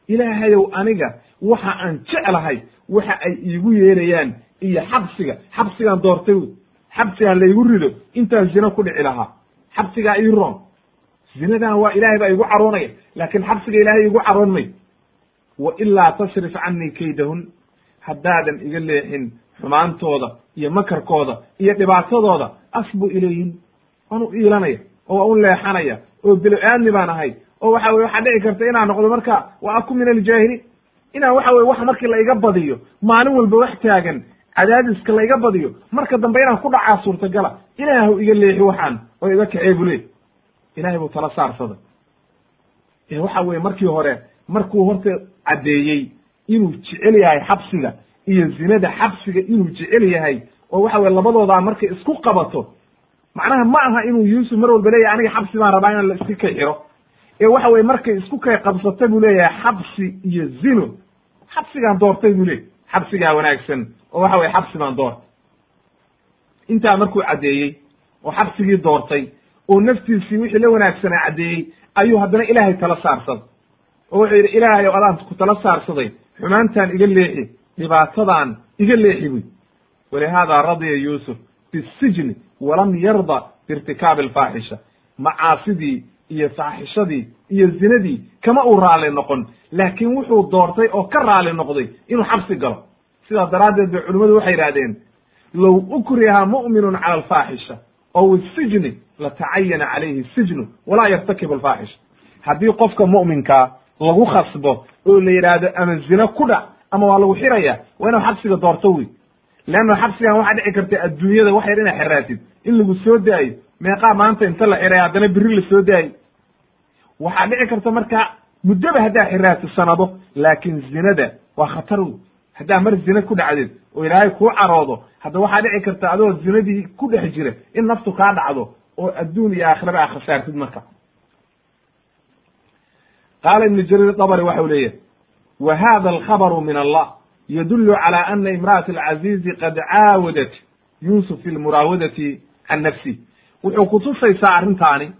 Ilaahayow aniga waxa aan jeclahay waxa ay iigu yeerayaan iyo xabsiga. Xabsigaan doortay wey xabsigaan laygu rido intaan zino ku dhici lahaa. Xabsigaa ii roon. Zinadan waa ilaahay baa igu caroonaya laakiin xabsiga ilaahay igu caroon may wa ilaa tasrif canii kaydahun. Haddaadan iga leexin xumaantooda iyo makarkooda iyo dhibaatadooda. Asbu ilayhin. Waan u iilanaya oo waa u leexanaya oo bilo aadmi baan ahay oo waxa weye waxaa dhici karta inaan noqdo marka wa aku min aljaahiliin. Inaan waxa weye wax markii laiga badiyo maalin walba wax taagan cadaadiska laiga badiyo marka dambe inaan ku dhacaa suurtagala ilaahu iga leexi waxaan oo iga kacee bule. Ilahay buu tala saarsaday. Ee waxa weye markii hore markuu horta caddeeyey inuu jecel yahay xabsiga iyo zinada xabsiga inuu jecel yahay oo waxa weye labadoodaa markay isku qabato macnaha ma aha inuu yuusuf mar walba leeyahay aniga xabsi baan rabaa inaan la iska kay xiro. Ee waxa weye markay isku kay qabsata buu leeyahay xabsi iyo zino. Xabsigaan doortay buu leeyahy xabsigaa wanaagsan oo waxa weye xabsi baan doortay. Intaa markuu caddeeyey oo xabsigii doortay oo naftiisii wixii la wanaagsanaa caddeeyey ayuu haddana ilaahay tala saarsaday oo wuxuu yidhi ilaahay ow adaan ku tala saarsaday xumaantaan iga leexi dhibaatadan iga leexi buy walihaada radiya yuusuf bisijni walam yarda biirtikaabi alfaaxisha macaasidii iyo faaxishadii iyo zinadii kama uu raali noqon laakiin wuxuu doortay oo ka raali noqday inuu xabsi galo. Sidaa daraaddeed bay culimmadu waxay yidhahdeen low ukriha mu'minun cala alfaaxisha ow isijni latacayana calayhi sijnu walaa yartakibu alfaaxisha haddii qofka mu'minkaa lagu khasbo oo la yidhaahdo ama zino ku dhac ama waa lagu xiraya waa inaad xabsiga doorto wey leanna xabsigan waxaa dhici karta adduunyada wax yar inaad xeraatid in lagu soo daayo meeqaa maanta inta la xiray haddana beri la soo daayo. Waxaa dhici karta marka muddoba haddaa xiraatid sanado laakin zinada waa khatar wey haddaa mar zina ku dhacdeed oo ilaahay kuu caroodo hadda waxaa dhici karta adoo zinadii ku dhex jira in naftu kaa dhacdo oo adduun iyo aakhiraba aa khasaartid marka qaala ibnu jariir dabri waxau leeyahay wa hada alkhabaru min allah yadulu calى ana imra'at alcaziizi qad caawadat yuusuf fi lmuraawadati can nafsi wuxuu kutusaysaa arrintaani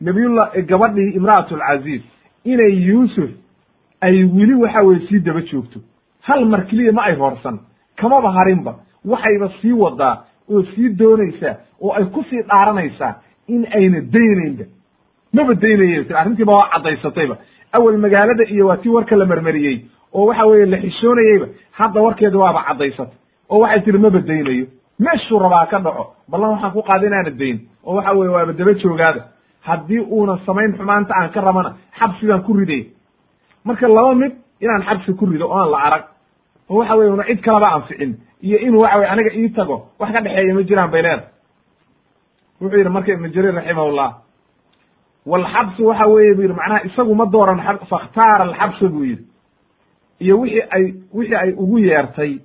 nabiyullah gabadhii imra'at alcaziiz inay yuusuf ay weli waxa weye sii daba joogto hal mar keliya ma ay hoorsan kamaba harinba waxayba sii wadaa oo sii doonaysaa oo ay ku sii dhaaranaysaa in ayna daynaynba maba daynaya tir arrintiiba waa caddaysatayba awel magaalada iyo waa tii warka la marmariyey oo waxa weeye la xishoonayeyba hadda warkeeda waaba caddaysatay oo waxay tiri maba daynayo. Meeshuu rabaa ka dhaco ballan waxaan ku qaada inaana dayn oo waxa weye waaba daba joogaada. Haddii uuna samayn xumaanta aan ka rabana xabsigaan ku riday. Marka laba mid inaan xabsi ku rido oo aan la arag oo waxa weye una cid kalaba anficin iyo inuu waxa weye aniga ii tago wax ka dhexeeya ma jiraan bay leedahay. Wuxuu yidhi marka ibnu jariir raximahullah walxabsu waxa weeye bu yidhi macnaha isagu ma dooran fakhtaara alxabsa buu yidhi. Iyo wixii ay wixii ay ugu yeertay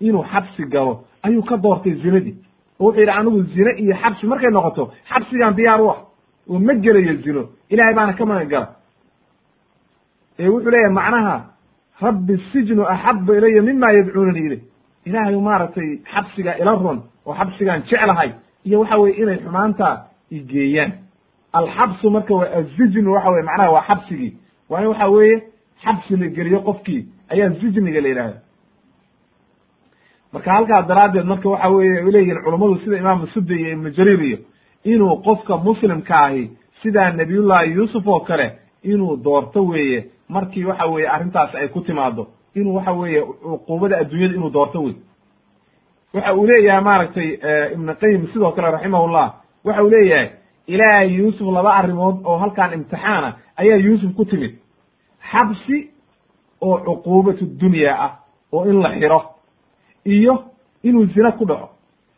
inuu xabsi galo ayuu ka doortay zinadii. Oo wuxuu yidhi anigu zine iyo xabsi markay noqoto xabsigaan diyaar u ah. Oo ma gelayo zino. Ilahay baana ka magan ee wuxuu leeyahay macnaha rabbi sijnu axabu ilaya mima yadcuunani ilay ilaahay maaragtay xabsigaa ila ron oo xabsigaan jeclahay. Iyo waxa weye inay xumaanta igeeyaan alxabsu marka waa azijnu waxa weye macnaha waa xabsigii waa in waxa weeye xabsi la geliyo qofkii ayaa zijniga la yidhahda marka halkaas daraaddeed marka waxa weye ay leeyihiin culummadu sida imaamu suddi iyo ibnu jariir iyo inuu qofka muslimka ahi sidaa nabiyullahi yuusuf oo kale inuu doorto weeye markii waxa weeye arrintaas ay ku timaado inuu waxa weeye cuquubada adduunyada inuu doorto wey waxa uu leeyahay maaragtay ibnu qayim sidoo kale raximahullah waxa uu leeyahay ilaahay yuusuf laba arrimood oo halkaan imtixaana ayaa yuusuf ku timid. Xabsi oo cuquubatu dunya ah oo in la xiro iyo inuu zina ku dhaco.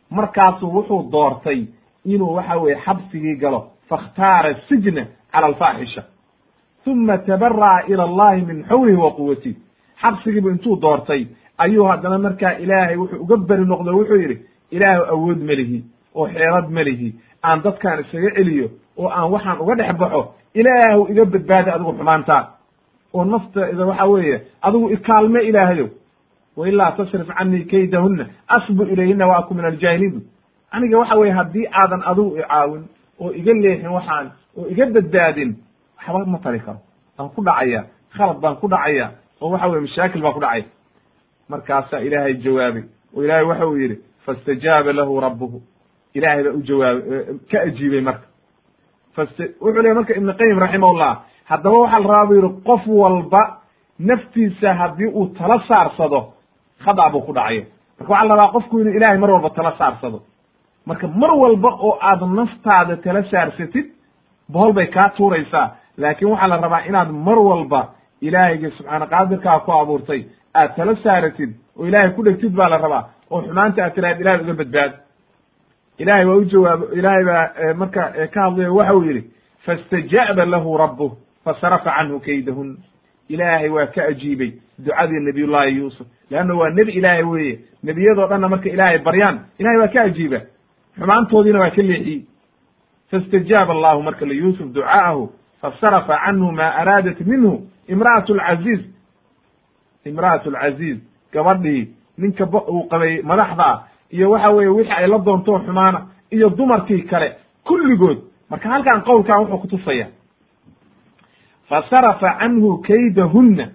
Markaasuu wuxuu doortay inuu waxa weye xabsigii galo. Fakhtaara sijna cala alfaaxisha. Uma tabara'a ila allahi min xawlihi wa quwatih xabsigiibu intuu doortay. Ayuu haddana markaa ilaahay wuxuu uga beri noqdo wuxuu yidhi ilaahu awood melihi oo xeelad melihi aan dadkaan isaga celiyo oo aan waxaan uga dhex baxo ilaahu iga badbaadi adigu xumaantaa oo nafteeda waxa weeye adigu ikaalme ilaahayow. Wailaa tasrif canii kaydahuna asbu ilayhina wa aku min aljaahiliin aniga waxa weye haddii aadan adigu icaawin oo iga leexin waxaan oo iga badbaadin waxba ma tari karo. Waan ku dhacaya khalad baan ku dhacaya oo waxa weye mashaakil baan ku dhacaya markaasaa ilaahay jawaabay oo ilaahay waxa uu yidhi faاstajaaba lahu rabuhu ilahay baa u jawaabay ka ajiibay marka. Wuxuu leey marka ibn qayim raximahullah haddaba waxaa la rabaa bu yidhi qof walba naftiisa haddii uu tala saarsado khada buu ku dhacaya marka waxaa la rabaa qofku inuu ilahay mar walba tala saarsado. Marka mar walba oo aad naftaada tala saarsatid bohol bay kaa tuuraysaa. Laakiin waxaa la rabaa inaad mar walba ilaahayga subxaana qaadirkaa ku abuurtay aad tala saaratid oo ilaahay ku dhegtid baa la rabaa oo xumaanta aad tiraad ilahay uga badbaado ilahay waa u jawaabo ilaahay baa marka ka hadlayo waxa uu yidhi faاstajaaba lahu rabuh fasarafa canhu kaydahun. Ilaahay waa ka ajiibay ducadii nabiyullahi yuusuf. Leanna waa nebi ilaahay weeye. Nebiyadoo dhanna marka ilaahay baryaan ilahay waa ka ajiiba. Xumaantoodiina waa ka leexiyey faاstajaaba allahu marka liyuusuf ducaahu fasarafa canhu ma araadat minhu imra'at lcaziiz imra'at lcaziiz gabadhii ninka uu qabay madaxda ah iyo waxa weeye wixii ay la doonto xumaana iyo dumarkii kale kulligood. Marka halkan qowlkan wuxuu kutusaya fasarafa canhu kaydahunna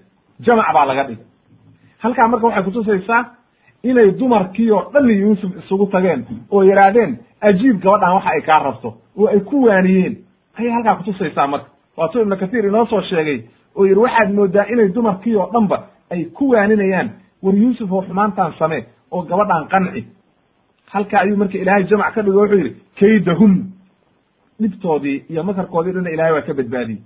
jamac baa laga dhigay. Halkaa marka waxay kutusaysaa inay dumarkii oo dhan yuusuf isugu tageen oo yidhaahdeen ajiib gabadhan waxa ay kaa rabto oo ay ku waaniyeen. Ayay halkaa kutusaysaa marka. Waatuu ibnu kathiir inoo soo sheegay oo yidhi waxaad moodaa inay dumarkii oo dhanba ay ku waaninayaan war yuusuf oo xumaantaan samee oo gabadhan qanci halka ayuu marka ilaahay jamac ka dhigo wuxuu yidhi kaydahun dhibtoodii iyo makarkoodii dhanna ilahay waa ka badbaadiyey.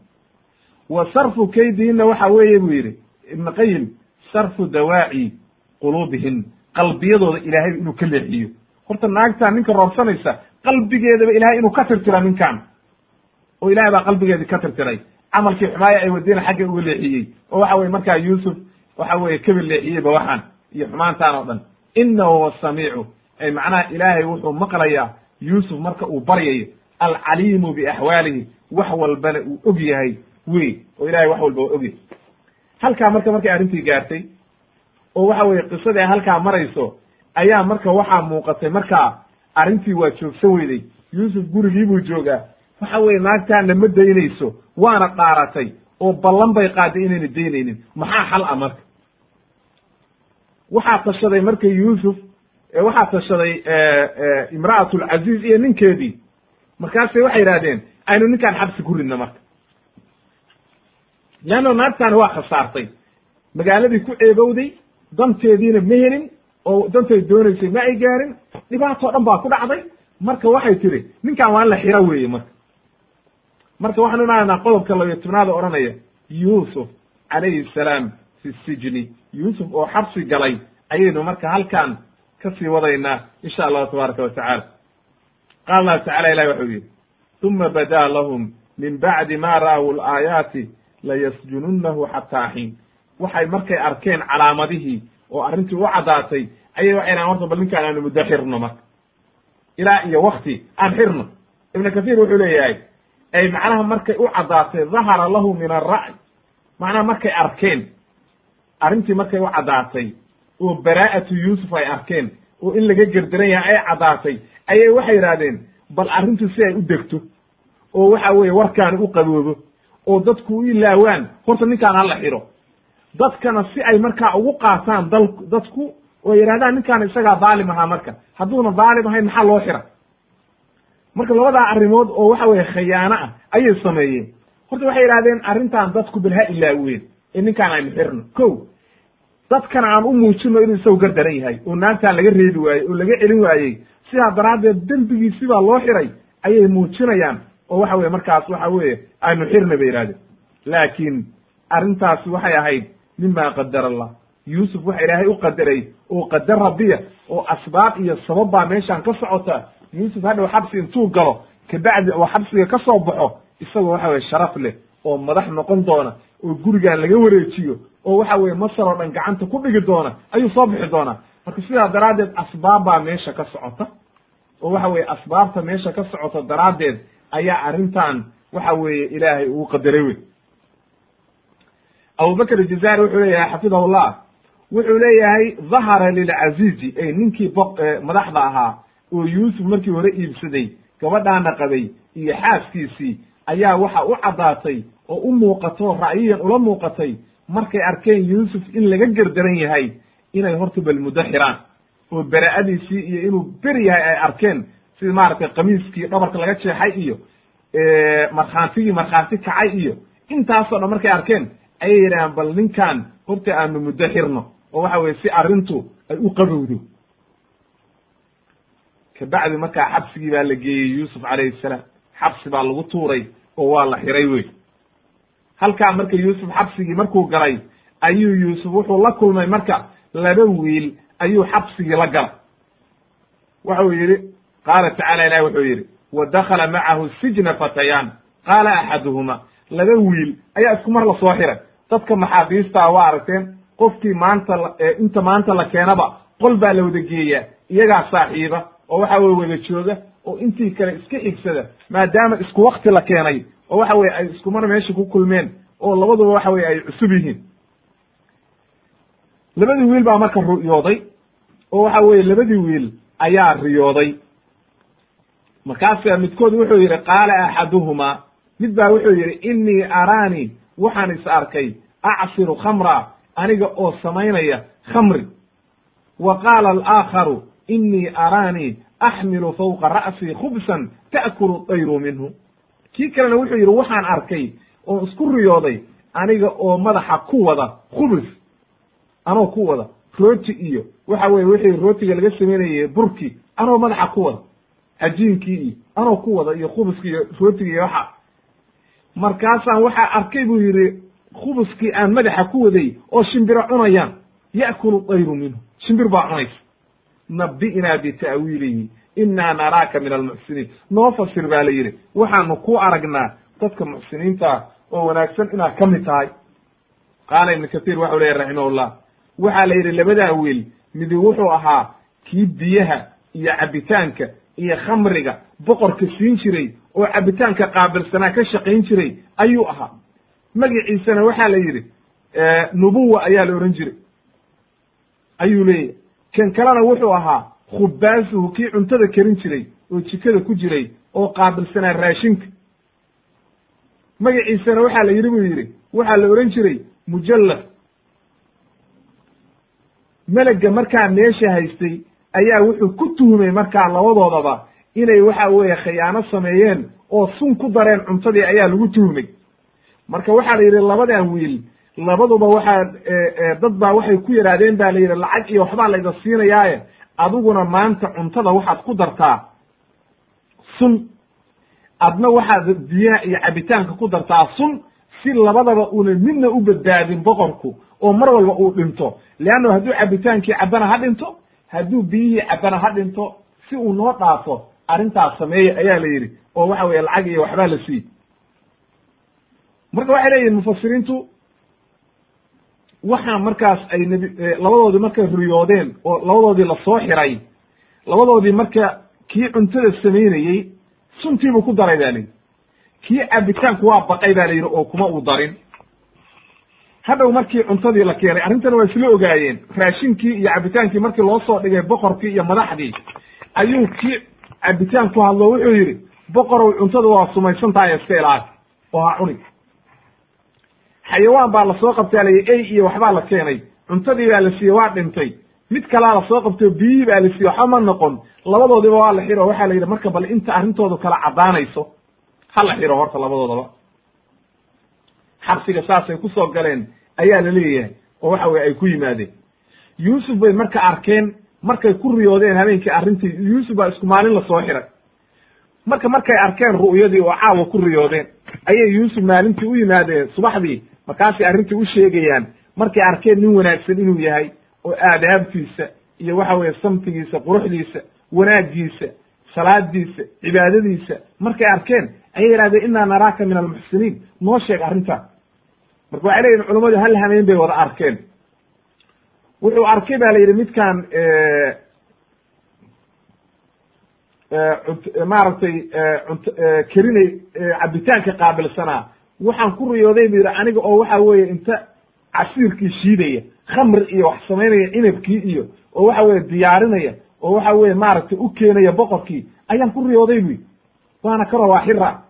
Wa sarfu kaydihinna waxa weeye buu yidhi ibnu qayim sarfu dawaaci quluubihin qalbiyadooda ilaahay inuu ka leexiyo. Horta naagtaa ninka roorsanaysa qalbigeedaba ilahay inuu ka tirtira ninkan oo ilahay baa qalbigeedii ka tirtiray. Camalkii xumaaya ay wadina xagga uga leexiyey. Oo waxa weye markaa yuusuf waxa weye kaba leexiyeyba waxaan iyo xumaantaan oo dhan. Inahu huwa samiicu macnaha ilaahay wuxuu maqlayaa yuusuf marka uu baryayo alcaliimu biaxwaalihi wax walbana uu og yahay wey oo ilahay wax walba waa og yahay halkaa marka markay arrintii gaartay oo waxa weye qisadii halkaa marayso ayaa marka waxaa muuqatay markaa arrintii waa joogsan weyday. Yuusuf gurigii buu joogaa. Waxa weye naagtaana ma daynayso waana dhaaratay oo ballan bay qaaday inayna daynaynin. Maxaa xal ah marka? Waxaa tashaday marka yuusuf waxaa tashaday imra'at lcaziiz iyo ninkeedii. Markaasay waxay yidhahdeen aynu ninkaan xabsi ku ridno marka. Leanno naagtaani waa khasaartay. Magaaladii ku ceebowday danteediina ma helin oo dantay doonaysay ma ay gaarin dhibaatoo dhan baa ku dhacday. Marka waxay tiri ninkan waa in la xiro weeye marka. Marka waxaanu imaanaynaa qodobka labiyo tobnaada odhanaya yuusuf calayhi salaam fi sijni. Yuusuf oo xabsi galay ayaynu marka halkan ka sii wadaynaa insha allahu tabaaraka wa tacala qaala allahu tacala ilahi waxau yihi uma badaa lahum min bacdi ma ra'w laayaati layasjununahu xataa xiin. Waxay markay arkeen calaamadihii oo arrintii u caddaatay ayay waxay dhahan horta bal ninkaan aanu muddo xirno marka. Ilaa iyo wakti aan xirno. Ibnu kathiir wuxuu leeyahay ay macnaha markay u caddaatay dahara lahu min ara'y macnaha markay arkeen arrintii markay u caddaatay oo baraa'atu yuusuf ay arkeen oo in laga gerdaran yahay ay caddaatay ayay waxay yidhahdeen bal arrintu si ay u degto oo waxa weeye warkaani u qaboobo oo dadku u ilaawaan horta ninkaan hala xiro. Dadkana si ay markaa ugu qaataan dal dadku oo yidhahdaan ninkaan isagaa daalim ahaa marka. Hadduuna daalim ahayn maxaa loo xira? Marka labadaa arrimood oo waxa weye khayaano ah ayay sameeyeen. Horta waxay yidhahdeen arrintan dadku bal ha ilaaween ee ninkaan aynu xirno. Ko dadkana aan u muujino inuu isagu gardaran yahay oo naagtaan laga reebi waayey oo laga celin waayey sidaa daraaddeed dembigiisi baa loo xiray ayay muujinayaan oo waxa weye markaas waxa weeye aynu xirna bay yihahdeen laakiin arrintaasi waxay ahayd mima qadar allah. Yuusuf waxa ilaahay u qadaray oo qadar rabbiya oo asbaab iyo sabab baa meeshaan ka socota. Yuusuf hadhow xabsi intuu galo kabacdi oo xabsiga ka soo baxo isagoo waxa weye sharaf leh oo madax noqon doona oo gurigaan laga wareejiyo oo waxa weye masar oo dhan gacanta ku dhigi doona ayuu soo bixi doonaa. Marka sidaa daraaddeed asbaab baa meesha ka socota. Oo waxa weye asbaabta meesha ka socota daraaddeed ayaa arrintan waxa weeye ilaahay uu qadaray wey abubakr jazaari wuxuu leeyahay xafidahullah wuxuu leeyahay dhahara lilcazizi ay ninkii bo madaxda ahaa oo yuusuf markii hore iibsaday gabadhaana qabay iyo xaaskiisii ayaa waxa u caddaatay oo u muuqato ra'yiyan ula muuqatay markay arkeen yuusuf in laga gerdaran yahay inay horta bal muddo xiraan. Oo beraa'adiisii iyo inuu beri yahay ay arkeen sida maaragtay kamiiskii dhabarka laga jeexay iyo markhaantigii markhaanti kacay iyo. Intaasoo dhan markay arkeen ayay yidhahaan bal ninkan horta aanu muddo xirno. Oo waxa weye si arrintu ay u qabowdo. Kabacdi markaa xabsigii baa la geeyey yuusuf calayhi salaam. Xabsi baa lagu tuuray oo waa la xiray wey halkaa marka yuusuf xabsigii markuu galay ayuu yuusuf wuxuu la kulmay marka laba wiil ayuu xabsigii la galay. Wuxuu yidhi qaala tacala ilahi wuxuu yidhi wa dakala macahu sijna fatayaan qaala axaduhuma laba wiil ayaa isku mar la soo xiray. Dadka maxaabiistaa waa aragteen qofkii maanta inta maanta la keenaba qol baa la wada geeyaa iyagaa saaxiiba oo waxa weye wada jooga oo intii kale iska xigsada maadaama isku wakti la keenay oo waxa weye ay iskumar meesha ku kulmeen oo labaduba waxa weye ay cusub yihiin. Labadii wiil baa marka riyooday oo waxa weye labadii wiil ayaa riyooday. Markaasa midkood wuxuu yidhi qaala axaduhumaa. Mid baa wuxuu yidhi innii araanii waxaan is arkay acsiru khamra aniga oo samaynaya khamri. Wa qaala alaakharu innii araanii axmilu fawqa ra'sii khubsan ta'kulu dayru minhu kii kalena wuxuu yidhi waxaan arkay oo isku riyooday aniga oo madaxa ku wada khubus anoo ku wada rooti iyo waxa weye wixii rootiga laga samaynayay burki anoo madaxa ku wada cajiinkii iyo anoo ku wada iyo khubuskii iyo rootiga iyo waxa. Markaasaan waxaa arkay buu yidhi khubuskii aan madaxa ku waday oo shimbiro cunayaan ya'kulu dayru minhu. Shimbir baa cunaysa. Nabi'naa bita'wiilihi innaa naraaka min almuxsiniin noo fasir baa la yidhi waxaanu ku aragnaa dadka muxsiniinta oo wanaagsan inaad ka mid tahay. Qaala ibnu katiir waxau leeyahy raximahullah waxaa la yidhi labadaa wiil midi wuxuu ahaa kii biyaha iyo cabbitaanka iyo khamriga boqorka siin jiray oo cabbitaanka qaabilsanaa ka shaqayn jiray ayuu ahaa. Magiciisana waxaa la yidhi nubuwa ayaa la ohan jiray. Ayuu leeyahy kan kalena wuxuu ahaa khubaasuhu kii cuntada karin jiray oo jikada ku jiray oo qaabilsanaa raashinka. Magaciisana waxaa la yidhi buu yidhi waxaa la ohan jiray mujallaf. Melegga markaa meesha haystay ayaa wuxuu ku tuhmay markaa labadoodaba inay waxa weeye khiyaano sameeyeen oo sun ku dareen cuntadii ayaa lagu tuhmay. Marka waxaa la yidhi labadan wiil labaduba waxaa dad baa waxay ku yidhaahdeen ba la yidhi lacag iyo waxbaa layda siinayaaye adiguna maanta cuntada waxaad ku dartaa sun adna waxaad biyaha iyo cabitaanka ku dartaa sun si labadaba una midna u badbaadin boqorku oo mar walba uu dhinto. Leanno hadduu cabitaankii cabbana ha dhinto hadduu biyihii cabbana ha dhinto si uu noo dhaafo arrintaas sameeya ayaa la yidhi oo waxa weeye lacag iyo waxbaa la siiy marka waxay leeyihiin mufasiriintu waxaa markaas ay nebi labadoodii markay riyoodeen oo labadoodii la soo xiray labadoodii marka kii cuntada samaynayey suntiibuu ku daray ba la yidhi kii cabitaanku waa baqay ba la yidhi oo kuma uu darin. Hadhow markii cuntadii la keenay arrintana waa isla ogaayeen raashinkii iyo cabitaankii markii loo soo dhigay boqorkii iyo madaxdii ayuu kii cabitaan ku hadlo wuxuu yidhi boqorow cuntada waa sumaysan tahay iska ilaali. Oo ha cuni xayawaan baa la soo qabtaa layi ey iyo waxbaa la keenay. Cuntadii baa la siiyey waa dhintay. Mid kalaa la soo qabtay biyihii baa la siiyey waxba ma noqon. Labadoodiba waa la xiro waxaa la yidhi marka bal inta arrintoodu kala caddaanayso ha la xiro horta labadoodaba. Xabsiga saasay ku soo galeen ayaa la leeyahay oo waxa weye ay ku yimaadeen. Yuusuf bay marka arkeen markay ku riyoodeen habeenkii arrintii yuusuf baa isku maalin la soo xiray. Marka markay arkeen ru'yadii oo caawa ku riyoodeen ayay yuusuf maalintii u yimaadeen subaxdii markaasay arrintii u sheegayaan markay arkeen nin wanaagsan inuu yahay oo aadaabtiisa iyo waxa weeye samtigiisa quruxdiisa wanaagiisa salaadiisa cibaadadiisa markay arkeen ayay yidhahdeen innaa naraaka min almuxsiniin. Noo sheeg arrintaa marka waxay leyihin culammadu hal hameen bay wada arkeen. Wuxuu arkay ba la yidhi midkaan maaragtay unt kerinay cabitaanka qaabilsanaa waxaan ku riyooday bu yidhi aniga oo waxa weeye inta casiirkii shiidaya khamri iyo wax samaynaya cinabkii iyo oo waxa weye diyaarinaya oo waxa weye maaragtay u keenaya boqorkii ayaan ku riyooday bu yidhi. Waana ka rabaa xira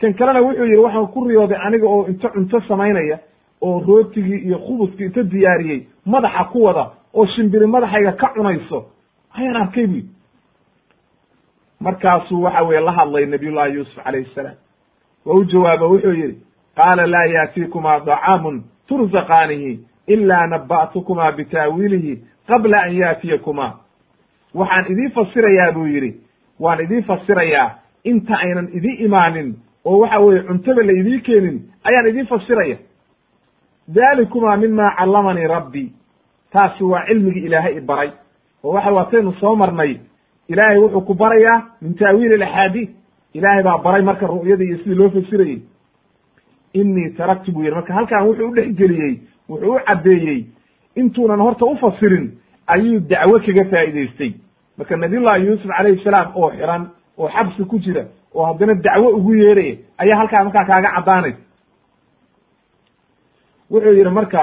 kan kalena wuxuu yidhi waxaan ku riyooday aniga oo inta cunto samaynaya oo rootigii iyo khubuskii inta diyaariyey madaxa ku wada oo shimbiri madaxayga ka cunayso. Ayaan arkay bu yidhi. Markaasuu waxa weye la hadlay nabiyullahi yuusuf calayhi salaam. Waa u jawaabo wuxuu yidhi qaala laa yaatiikumaa dacaamun turzaqaanihi ilaa naba'tukumaa bitaawiilihi qabla an yaatiyakumaa waxaan idiin fasirayaa buu yidhi waan idiin fasirayaa inta aynan idin imaanin oo waxa weeye cuntaba la idiin keenin ayaan idiin fasiraya dalikumaa mima callamanii rabbii taasi waa cilmigii ilaahay i baray oo waxa waataynu soo marnay ilaahay wuxuu ku barayaa min taawiili axaadiis ilaahay baa baray marka ru'yadii iyo sidii loo fasirayey inii taraktu buu yidhi. Marka halkan wuxuu u dhex geliyey wuxuu u caddeeyey intuunan horta u fasirin ayuu dacwo kaga faa'idaystay marka nabiyullahi yuusuf calayhi salaam oo xiran oo xabsi ku jira oo haddana dacwo ugu yeeraya ayaa halkaa markaa kaaga caddaanaysa wuxuu yidhi marka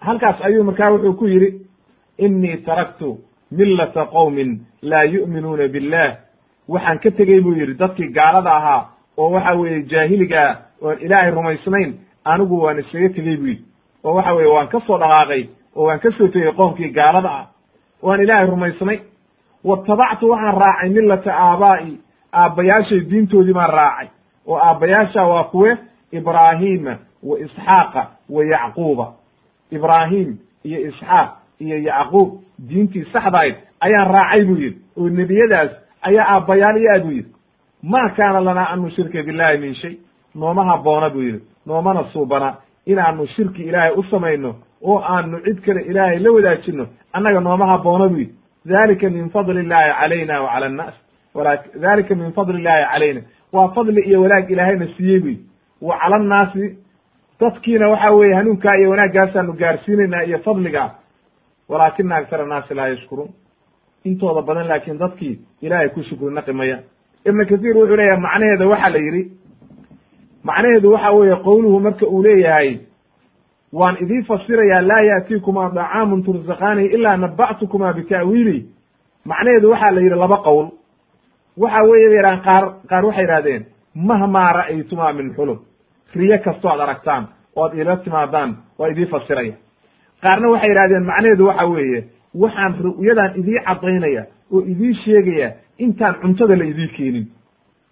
halkaas ayuu markaa wuxuu ku yidhi inii taraktu millata qowmin laa yu'minuuna billah waxaan ka tegey buu yidhi dadkii gaalada ahaa oo waxa weeye jaahiligaa oon ilaahay rumaysnayn anigu waan isaga tegey buu yidhi oo waxa weye waan ka soo dhaqaaqay oo waan ka soo tegey qoomkii gaalada ah. waan ilaahay rumaysnay. watabactu waxaan raacay millata aabaa'i aabbayaashay diintoodii baan raacay. oo aabbayaasha waa kuwe ibraahiima wa isxaaqa wa yacquuba ibraahim iyo isxaaq iyo yacquub diintii saxdahayd ayaan raacay buu yidhi oo nebiyadaas ayaa aabbayaal iyo aad buu yidhi ma kaana lanaa an nushrika billahi min shay nooma haboona buu yidhi noomana suubana inaanu shirki ilaahay u samayno oo aanu cid kale ilaahay la wadaajino annaga nooma haboona buu yidhi dalika min fadli illahi calayna wa cala annaas dalika min fadli illahi calayna waa fadli iyo wanaag ilaahayna siiyey yidhi wa cala annaasi dadkiina waxa weeye hanuunkaa iyo wanaagaasaanu gaarsiinaynaa iyo fadligaa walaakina aktara annaasi laa yashkuruun intooda badan laakiin dadkii ilaahay ku shukri naqi ibnu kathiir wuxuu leeyahay macnaheeda waxa la yidhi macnaheedu waxa weeye qowluhu marka uu leeyahay waan idiin fasirayaa laa yaatiikumaa dacaamun tursaqaanihi ilaa naba'tukumaa bita'wiili. Macnaheedu waxaa la yidhi laba qowl. Waxa weeye bay yidhahan qaar qaar waxay yidhahdeen mahmaa ra'aytumaa min xulum riyo kastoo ad aragtaan oo ad iila timaadaan waa idiin fasiraya. Qaarna waxay yidhahdeen macnaheedu waxa weeye waxaan ru'yadan idii caddaynaya oo idiin sheegaya intaan cuntada la idii keenin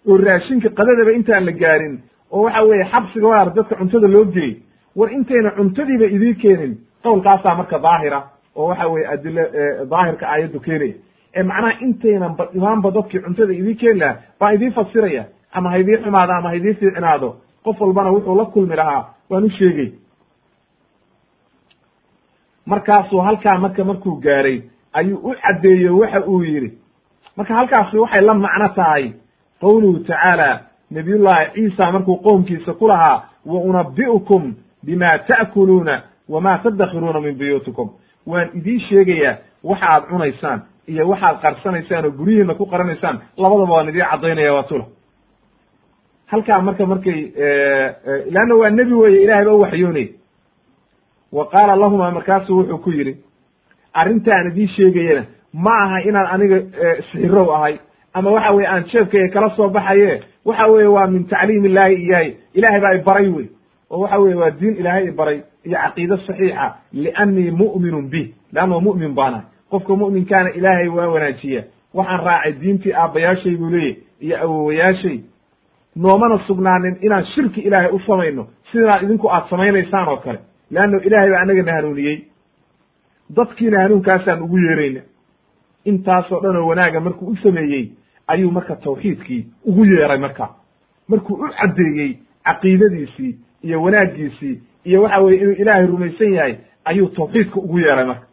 oo raashinka qadadaba intaan la gaarin oo waxa weeye xabsiga waar dadka cuntada loo geeyey war intayna cuntadiiba idii keenin qowlkaasaa marka daahira oo waxa weye adilo daahirka aayaddu keenaya. Ee macnaha intaynan ba imaanba dadkii cuntada idii keeni lahaa baan idii fasiraya ama ha idii xumaado ama ha idii fiicinaado qof walbana wuxuu la kulmi lahaa waan u sheegay. Markaasuu halkaa marka markuu gaaray ayuu u caddeeyey waxa uu yidhi marka halkaasi waxay la macno tahay qowluhu tacaala nabiyullahi ciisa markuu qoomkiisa ku lahaa wa unabi'ukum bima ta'kuluuna wama tadakhiruuna min buyuutikum. Waan idiin sheegayaa waxa aad cunaysaan iyo waxaad qarsanaysaan oo guryihiina ku qaranaysaan labadaba waan idiin caddaynaya waa tula halkaa marka markay leanna waa nebi weeye ilahay ba u waxyoonay wa qaala lahuma markaasuu wuxuu ku yidhi arrintaan idiin sheegayana ma aha inaan aniga sixirow ahay. Ama waxa weye aan jeebkayga kala soo baxaye waxa weye waa min tacliim illaahi iyahay ilahay baa ibaray wey. Oo waxa weye waa diin ilaahay ibaray iyo caqiide saxiixa. Liannii mu'minun bih leanno mu'min baanahay qofka mu'minkaana ilaahay waa wanaajiya. Waxaan raacay diintii aabbayaashay buu leeyahy iyo awowayaashay noomana sugnaanin inaan shirki ilaahay u samayno sidaa idinku aad samaynaysaan oo kale. Leanno ilaahay baa annaga na hanuuniyey dadkiina hanuunkaasaan ugu yeerayna intaasoo dhan oo wanaaga markuu u sameeyey ayuu marka tawxiidkii ugu yeeray marka. Markuu u caddeeyey caqiidadiisii iyo wanaaggiisii iyo waxa weye inuu ilaahay rumaysan yahay ayuu tawxiidka ugu yeeray marka.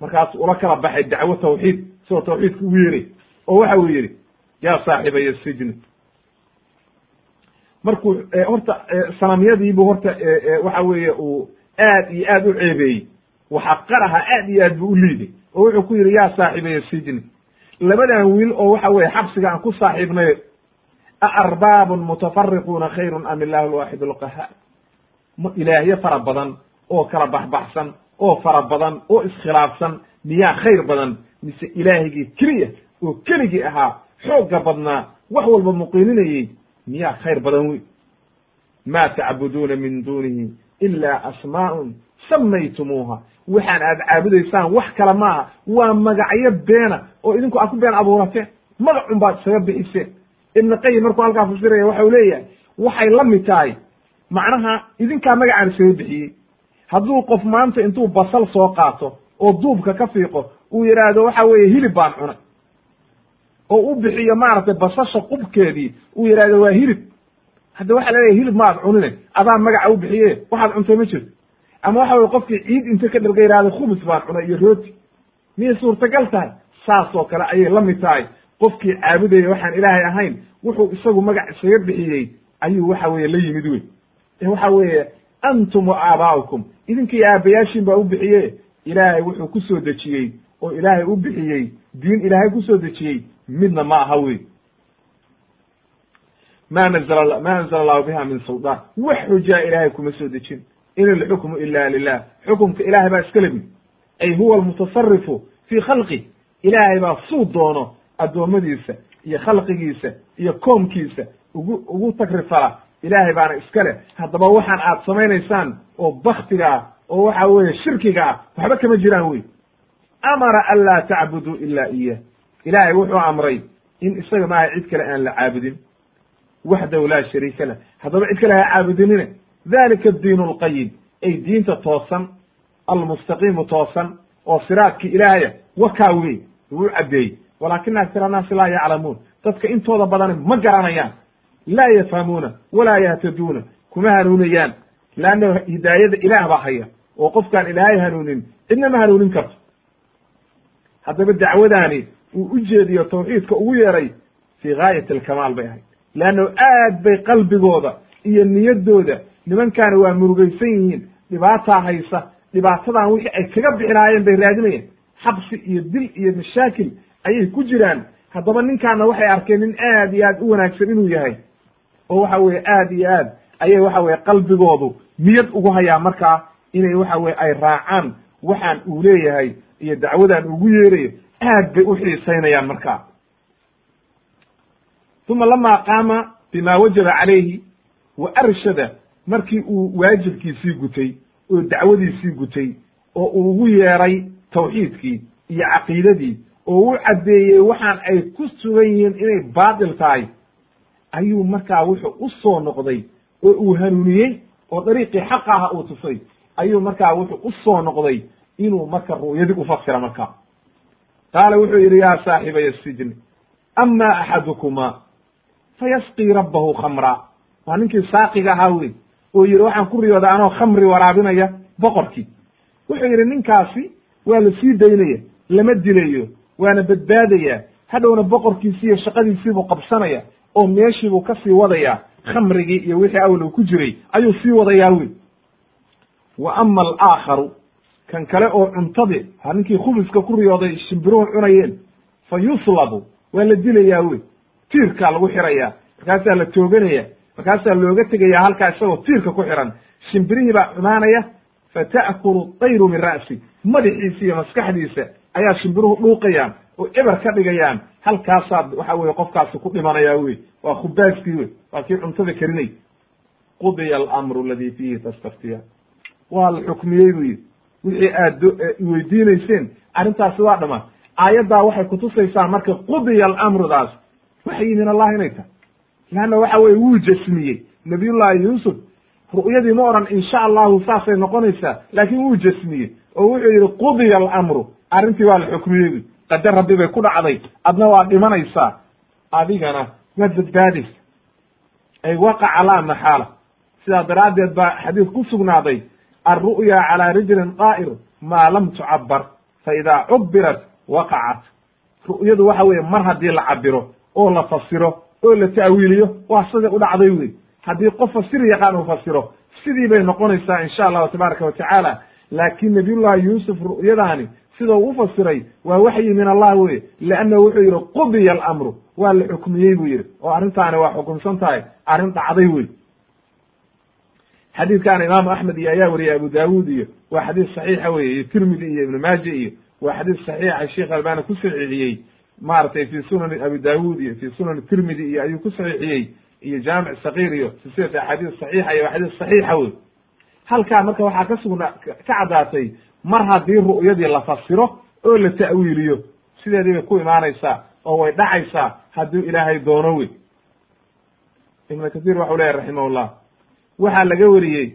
Markaas ula kala baxay dacwo tawxiid isagoo tawxiidka ugu yeeray. Oo waxa uu yidhi yaa saaxibaya sijni markuu horta sanamyadiibuu horta waxa weeye uu aad iyo aad u ceebeeyey. Waxaqaraha aad iyo aad buu u liiday oo wuxuu ku yidhi yaa saaxibaya sijni labadan wiil oo waxa weye xabsiga aan ku saaxiibnay a arbaabun mutafariquuna khayrun am illahu alwaaxid alqahaar. Ilaahyo fara badan oo kala baxbaxsan oo fara badan oo iskhilaafsan miyaa khayr badan mise ilaahigii keliya oo keligii ahaa xoogga badnaa wax walba muqiininayey miyaa khayr badan wey ma tacbuduuna min dunihi ila asmaa'un samaytumuuha waxaan aad caabudaysaan wax kale maaha waa magacyo beena oo idinku aad ku been abuurateen magacun baad isaga bixiseen ibn qayim markuu halkaa fasiraya waxa uu leeyahay waxay la mid tahay. Macnaha idinkaa magacaan isaga bixiyey. Hadduu qof maanta intuu basal soo qaato oo duubka ka fiiqo uu yidhaahdo waxa weeye hilib baan cunay. Oo u bixiyo maaragtay basasha qubkeedii uu yidhahdo waa hilib. Hadda waxa laleeyahy hilib maad cunine. Adaa magaca u bixiye waxaad cuntay ma jirto ama waxa weye qofkii ciid inta ka dharga yihahdo khubus baan cunay iyo rooti. Miyay suurtagal tahay? Saas oo kale ayay la mid tahay. Qofkii caabudaya waxaan ilaahay ahayn wuxuu isagu magac isaga bixiyey ayuu waxa weye la yimid wey waxa weeye antum wa aabaa'ukum idinkii aabbayaashiin baa u bixiye ilaahay wuxuu ku soo dejiyey. Oo ilaahay u bixiyey diin ilaahay ku soo dejiyey midna ma aha wey ma nazla ma anzala allahu biha min suldaan wax xujaa ilaahay kuma soo dejin in alxukmu ila lilah xukumka ilaahay baa iska lebi ay huwa almutasarifu fii khalqi. Ilaahay baa suu doono addoommadiisa iyo khalqigiisa iyo koomkiisa ugu ugu tagrifala ilaahay baana iska leh. Haddaba waxaan aad samaynaysaan oo baktiga ah oo waxa weeye shirkiga ah waxba kama jiraan wey amara an laa tacbuduu ila iyah ilaahay wuxuu amray in isaga maaha cid kale aan la caabudin. Waxdahu laa shariika lah. Haddaba cid kale ha caabudinine dalika addiinu alqayim ay diinta toosan almustaqiimu toosan oo siraadki ilaahaya wakaa wey wuu caddeeyey walaakina aksar annaasi laa yaclamuun dadka intooda badani ma garanayaan laa yafhamuuna walaa yahtaduuna kuma hanuunayaan leanna hidaayada ilaah baa haya oo qofkaan ilaahay hanuunin cidna ma hanuunin karto haddaba dacwadaani uu u jeediyo tawxiidka ugu yeeray fii gaayati alkamaal bay ahayd leanno aad bay qalbigooda iyo niyaddooda nimankaani waa murugaysan yihiin dhibaataa haysa dhibaatadan wixii ay kaga bixi lahaayeen bay raadinayeen. Xabsi iyo dil iyo mashaakil ayay ku jiraan. Haddaba ninkaana waxay arkeen nin aad iyo aad u wanaagsan inuu yahay. Oo waxa weye aad iyo aad ayay waxa weye qalbigoodu niyad ugu hayaa markaa inay waxa weye ay raacaan waxaan uu leeyahay iyo dacwadan ugu yeerayo aad bay u xiisaynayaan markaa uma lama qaama bima wajaba calayhi wa arshada markii uu waajibkiisii gutay oo dacwadiisii gutay oo uu ugu yeeray tawxiidkii iyo caqiidadii oo u caddeeyey waxaan ay ku sugan yihiin inay baatil tahay ayuu markaa wuxuu u soo noqday oo uu hanuuniyey oo dariiqii xaqa aha uu tusay ayuu markaa wuxuu u soo noqday inuu marka ru'yadii ufasira marka. Qaala wuxuu yidhi yaa saaxibay asijni ama axadukuma fayasqii rabbahu khamra. Waa ninkii saaqiga ahaa wey oo yidhi waxaan ku riyooda anoo khamri waraabinaya boqorkii wuxuu yidhi ninkaasi waa la sii daynaya lama dilayo waana badbaadaya. Hadhowna boqorkiisii iyo shaqadiisiibuu qabsanaya oo meeshiibuu ka sii wadaya khamrigii iyo wixii awlow ku jiray. Ayuu sii wadayaa wey wa ama alaakharu kan kale oo cuntadi ha ninkii khubiska ku riyooday shimbiruhu cunayeen fa yuslabu waa la dilayaa wey tiirkaa lagu xiraya markaasaa la tooganaya markaasaa looga tegaya halkaa isagoo tiirka ku xiran shimbirihii baa cunaanaya fata'kulu tayru min ra'si. Madaxiisa iyo maskaxdiisa ayaa shimbiruhu dhuuqayaan oo eber ka dhigayaan halkaasaad waxa weye qofkaasi ku dhimanaya wey waa khubaaskii wey waa kii cuntada karinay qudiya alamru aladi fiihi tastaftiya. Waa la xukmiyey bu yidhi wixii aad weydiinayseen arrintaasi waa dhama aayaddaa waxay kutusaysaa marka qudiya alamrudaas waxyi min allah inay tahay leanna waxa weye wuu jasmiyey. nabiyullahi yuusuf ru'yadii ma oran insha allahu saasay noqonaysaa laakin wuu jasmiyey oo wuxuu yidhi qudiya alamru. Arrintii waa la xukmiyey qadar rabbi bay ku dhacday. Adna waa dhimanaysaa. Adigana waad badbaadaysa ay waqaca laa maxaala sidaa daraaddeed baa xadiis ku sugnaaday alru'ya calaa rijlin daa'ir maa lam tucabbar. Fa idaa cubbirat waqacat ru'yadu waxa weeye mar haddii la cabiro oo la fasiro oo la ta'wiiliyo waa sida u dhacday wey haddii qof fasir yaqaan uu fasiro sidii bay noqonaysaa insha allahu tabaaraka wa tacaala. Laakiin nabiyullahi yuusuf ru'yadaani sida uu ufasiray waa waxyi min allah weye leannahu wuxuu yidhi qudiya alamru waa la xukmiyey buu yidhi. Oo arrintaani waa xukumsan tahay arrin dhacday wey xadiidkaana imaamu axmed iyo ayaa wariyay abu daawud iyo waa xadiis saxiixa weye iyo tirmidi iyo ibnu maaje iyo waa xadiis saxiixa sheekh albani ku saxiixiyey maaragtay fi sunani abi daawud iyo fi sunani tirmidi iyo ayuu ku saxiixiyey iyo jaamic sakiir iyo silsilat axaadiis saxiixa iyo waa xadiis saxiixa wey halkaa marka waxaa ka sugna ka caddaatay mar haddii ru'yadii la fasiro oo la ta'wiiliyo sideedii bay ku imaanaysaa oo way dhacaysaa hadduu ilaahay doono wey ibnu kathiir waxau leyahy raximahullah waxaa laga wariyey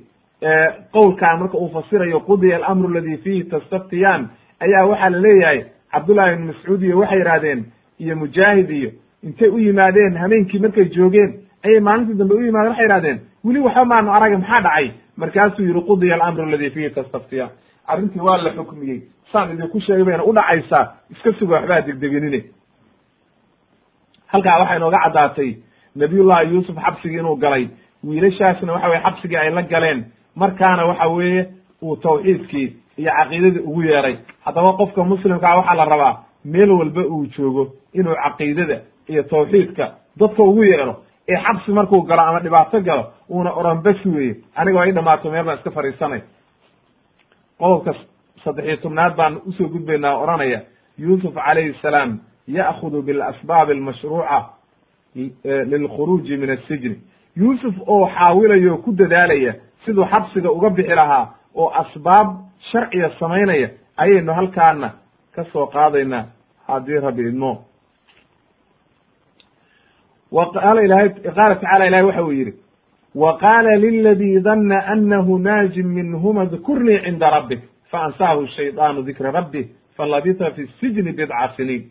qowlkan marka uu fasirayo qudiya alamru aladi fiihi tastaftiyaan ayaa waxaa la leeyahay cabdullahi ibn mascuud iyo waxay yidhahdeen iyo mujaahid iyo intay u yimaadeen hameenkii markay joogeen ayay maalintii dambe u yimaadeen waxay yihahdeen weli waxba maanu aragin maxaa dhacay? Markaasuu yihi qudiya alamru aladi fiihi tastaftiyaan arrintii waa la xukmiyey. Saan idinku sheegay bayna u dhacaysaa iska suga waxbaa degdegenine halkaa waxay inooga caddaatay nabiyullahi yuusuf xabsigii inuu galay. Wiilashaasna waxa weye xabsigii ay la galeen. Markaana waxa weeye uu tawxiidkii iyo caqiidadii ugu yeeray haddaba qofka muslimkaa waxaa la rabaa meel walba uu joogo inuu caqiidada iyo tawxiidka dadka ugu yeero ee xabsi markuu galo ama dhibaato galo uuna oran bes weeye. Aniga i dhamaato meel baan iska fadhiisanay. Qodobka saddexiyo tobnaad baan u soo gudbaynaa o odhanaya yuusuf calayhi salaam ya'khudu bilasbaab almashruuca lilkhuruuji min asijni yuusuf oo xaawilayo o ku dadaalaya siduu xabsiga uga bixi lahaa oo asbaab sharciya samaynaya ayaynu halkaana ka soo qaadaynaa haddii rabbi idmo. Wa qaala ilahay qaala tacala ilahay waxa uu yidhi wa qaala liladii danna anahu naajin minhuma dkurnii cinda rabbik faansaahu shaydaanu dikra rabbih falabita fi sijni bidca siniin.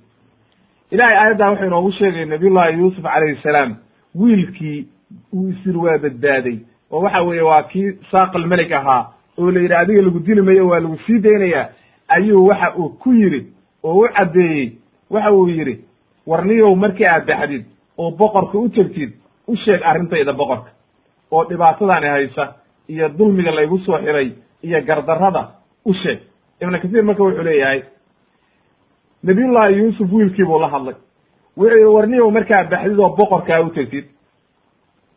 Ilahay aayaddaa wuxuu inoogu sheegay nabiyullahi yuusuf calayhi salaam wiilkii uu isir waa badbaaday oo waxa weeye waa kii saaqal melik ahaa oo la yidhi adiga lagu dili mayo waa lagu sii daynayaa ayuu waxa uu ku yidhi oo u caddeeyey waxa uu yidhi warniyow markii aad baxdid oo boqorka u tegtid u sheeg arrintayda boqorka oo dhibaatadani haysa iyo dulmiga laygu soo xiray iyo gardarrada u sheeg. Ibnu kathiir marka wuxuu leeyahay nabiyullahi yuusuf wiilkii buu la hadlay. Wuxuu yihi warniyow markaa baxdid oo boqorkaa u tegtid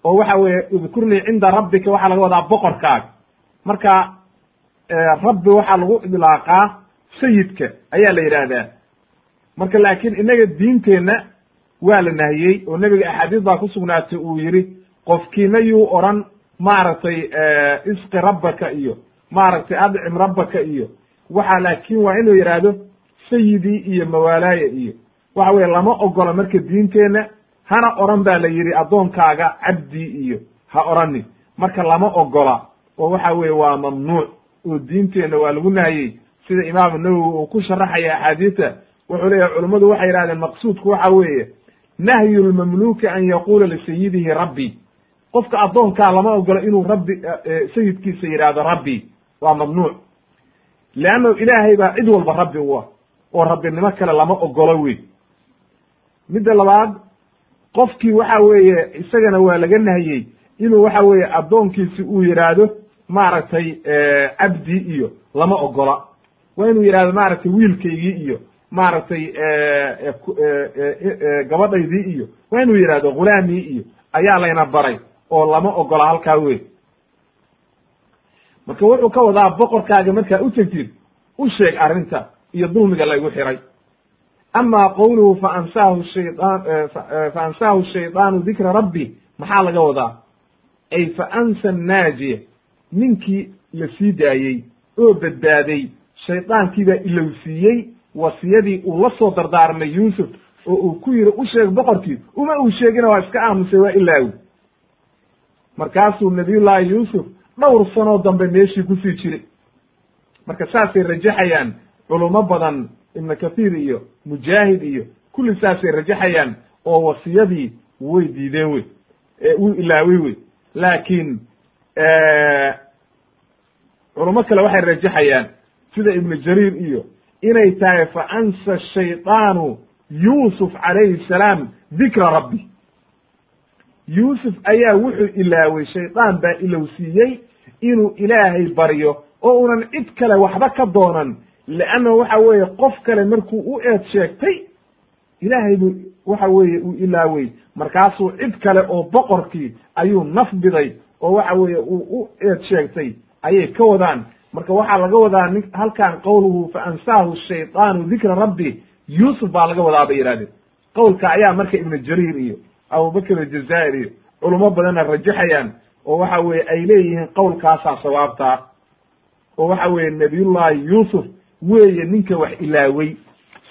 oo waxa weeye udkurnii cinda rabbika waxaa laga wadaa boqorkaaga marka rabbi waxaa lagu idlaaqaa sayidka ayaa la yidhaahdaa. Marka laakiin innaga diinteenna waa la nahiyey oo nebiga axaadiis baa ku sugnaatay uu yidhi qofkiina yuu odhan maaragtay isqi rabbaka iyo maaragtay adcim rabbaka iyo. Waxa laakiin waa inuu yidhaahdo sayidii iyo mawaalaaya iyo. Waxa weye lama ogola marka diinteenna hana oran baa la yidhi addoonkaaga cabdii iyo ha oranin marka lama ogola oo waxa weeye waa mamnuuc oo diinteenna waa lagu nahayey sida imaamu nawowi uu ku sharaxaya axaadiista wuxuu leeyahay culummadu waxay yidhahdeen maqsuudku waxa weeye nahyu lmamluuki an yaquula lisayidihi rabbi. Qofka addoonkaa lama ogolo inuu rabbi sayidkiisa yidhaahdo rabbi waa mamnuuc. Leannahu ilaahay baa cid walba rabbi u ah oo rabbinimo kale lama ogolo wey. Midda labaad qofkii waxa weeye isagana waa laga nahiyey inuu waxa weeye addoonkiisi uu yidhaahdo maaragtay cabdi iyo lama ogola waa inuu yidhahdo maaragtay wiilkaygii iyo maaragtay gabadhaydii iyo waa inuu yidhahdo ghulaamii iyo ayaa layna baray oo lama ogola halkaa wey marka wuxuu ka wadaa boqorkaaga markaa u tegtid u sheeg arrinta iyo dulmiga laygu xiray. Ama qowluhu faansaahu shayaan fa ansaahu dikra rabbi maxaa laga wadaa? Ay fa naajiya ninkii la sii daayey oo badbaaday shaydaankii baa ilowsiiyey wasiyadii uu la soo dardaarmay yuusuf oo uu ku yidhi u sheeg boqorkii uma uu sheegina waa iska aamusay waa ilaawi. Markaasuu nabiyullaahi yuusuf dhowr sanoo dambe meeshii ku sii jiray. Marka saasay rajaxayaan culummo badan ibnu kathiir iyo mujaahid iyo kulli saasay rajaxayaan oo wasiyadii way diideen wey wuu ilaawey wey. Laakiin culummo kale waxay rajaxayaan sida ibnu jariir iyo inay tahay fa ansa shaydaanu yuusuf calayhi salaam dikra rabbi. Yuusuf ayaa wuxuu ilaawey shaydaan baa ilowsiiyey inuu ilaahay baryo oo unan cid kale waxba ka doonan leanna waxa weeye qof kale markuu u eed sheegtay ilaahay buu waxa weeye uu ilaawey markaasuu cid kale oo boqorkii ayuu naf biday oo waxa weeye uu u eed sheegtay ayay ka wadaan marka waxaa laga wadaa nin halkan qowluhu fa ansaahu shaydaanu dikra rabbi yuusuf baa laga wadaa bay yidhahdeen qowlka ayaa marka ibnu jariir iyo abubakr aljazaa'ir iyo culummo badanna rajaxayaan oo waxa weeye ay leeyihiin qowlkaasaa sawaabtaa oo waxa weeye nabiyullahi yuusuf weeye ninka wax ilaawey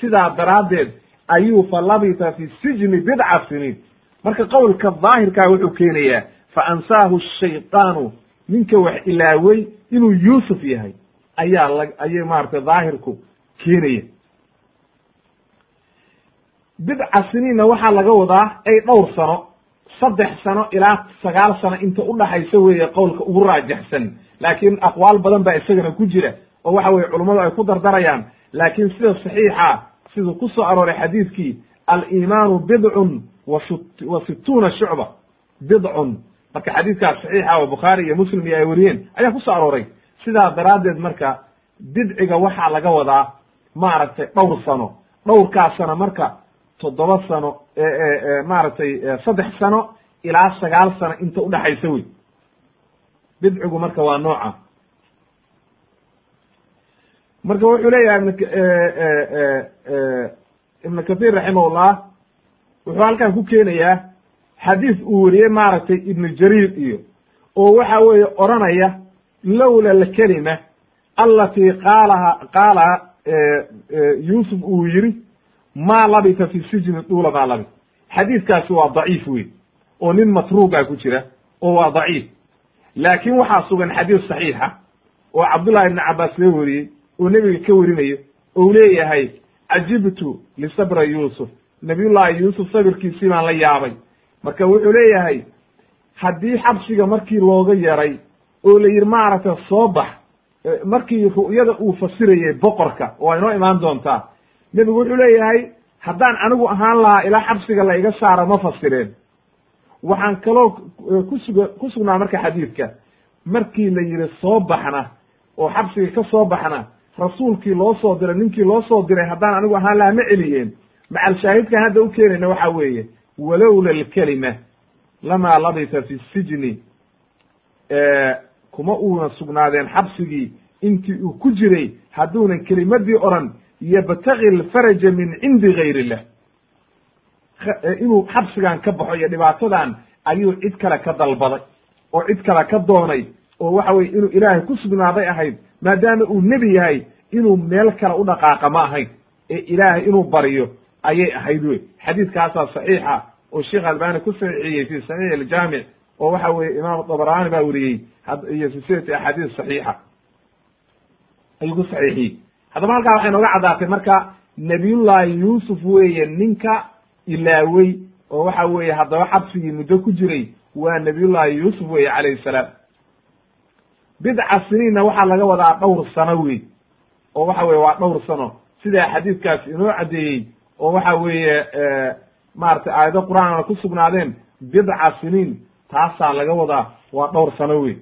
sidaa daraaddeed ayuu fa labita fi sijni bidca siniin. Marka qowlka daahirkaa wuxuu keenayaa fa ansaahu shaydaanu ninka wax ilaawey inuu yuusuf yahay ayaa la ayay maaragtay daahirku keenaya. Bidca siniinna waxaa laga wadaa ay dhowr sano saddex sano ilaa sagaal sano inta udhaxaysa weeye qowlka ugu raajaxsan laakiin aqwaal badan baa isagana ku jira oo waxa weye culummadu ay ku dardarayaan. Laakiin sida saxiixa siduu ku soo arooray xadiidkii aliimaanu bidcun wa situuna shucba. Bidcun marka xadiidkaas saxiixa oo bukhaari iyo muslim iyo ay weriyeen ayaa ku soo arooray. Sidaa daraaddeed marka bidciga waxaa laga wadaa maaragtay dhowr sano. Dhowrkaas sano marka toddoba sano maaragtay saddex sano ilaa sagaal sano inta udhaxaysa wey. Bidcigu marka waa nooca marka wuxuu leeyahay ibn kathir raximahullah wuxuu halkan ku keenayaa xadiis uu weriyey maaragtay ibnu jariir iyo oo waxa weeye odranaya lowla alkelima alati qaalaha qaalaha yuusuf uu yiri ma labita fi sijni duula maa labit xadiiskaasi waa daciif wey oo nin matruuga ku jira oo waa daciif. Laakin waxaa sugan xadiis saxiixa oo cabdullahi ibni cabaas laga weriyey oo nebiga ka werinayo ou leeyahay cajibtu lisabra yuusuf. Nabiyullahi yuusuf sabirkiisii baan la yaabay marka wuxuu leeyahay haddii xabsiga markii looga yaray oo la yidhi maaragtay soo bax markii ru'yada uu fasirayay boqorka waa inoo imaan doontaa. Nebigu wuxuu leeyahay haddaan anigu ahaan lahaa ilaa xabsiga la iga saaro ma fasireen. Waxaan kaloo kusuga ku sugnaa marka xadiidka. Markii la yidhi soo baxna oo xabsiga ka soo baxna rasuulkii loo soo diray ninkii loo soo diray haddaan anigu ahaan lahaa ma celiyeen. Macal shaahidkan hadda u keenayna waxa weeye walowla alkelima lamaa labita fi sijni kuma uuna sugnaadeen xabsigii intii uu ku jiray hadduunan kelimadii odhan yabtagi alfaraja min cindi gayr illah inuu xabsigan ka baxo iyo dhibaatadan ayuu cid kale ka dalbaday oo cid kale ka doonay oo waxa weye inuu ilaahay ku sugnaaday ahayd maadaama uu nebi yahay inuu meel kale u dhaqaaqa ma ahayn ee ilaahay inuu baryo ayay ahayd wey. Xadiidkaasaa saxiixa oo sheekh albani ku saxiixiyey fi saxiix aljaamic oo waxa weye imaam dabrani baa weriyey iyo silsilati axaadiis saxiixa. Ayuu ku saxiixiyey. Haddaba halkaa waxay nooga caddaatay marka nabiyullahi yuusuf weeye ninka ilaawey oo waxa weeye haddaba xabsigii muddo ku jiray waa nabiyullahi yuusuf weeye calayhi salaam. Bidca siniinna waxaa laga wadaa dhowr sano wey oo waxa weye waa dhowr sano. Sidaa xadiidkaas inoo caddeeyey oo waxa weeye maaragtay aayado qur'aanna ku sugnaadeen bidca siniin taasaa laga wadaa waa dhowr sano wey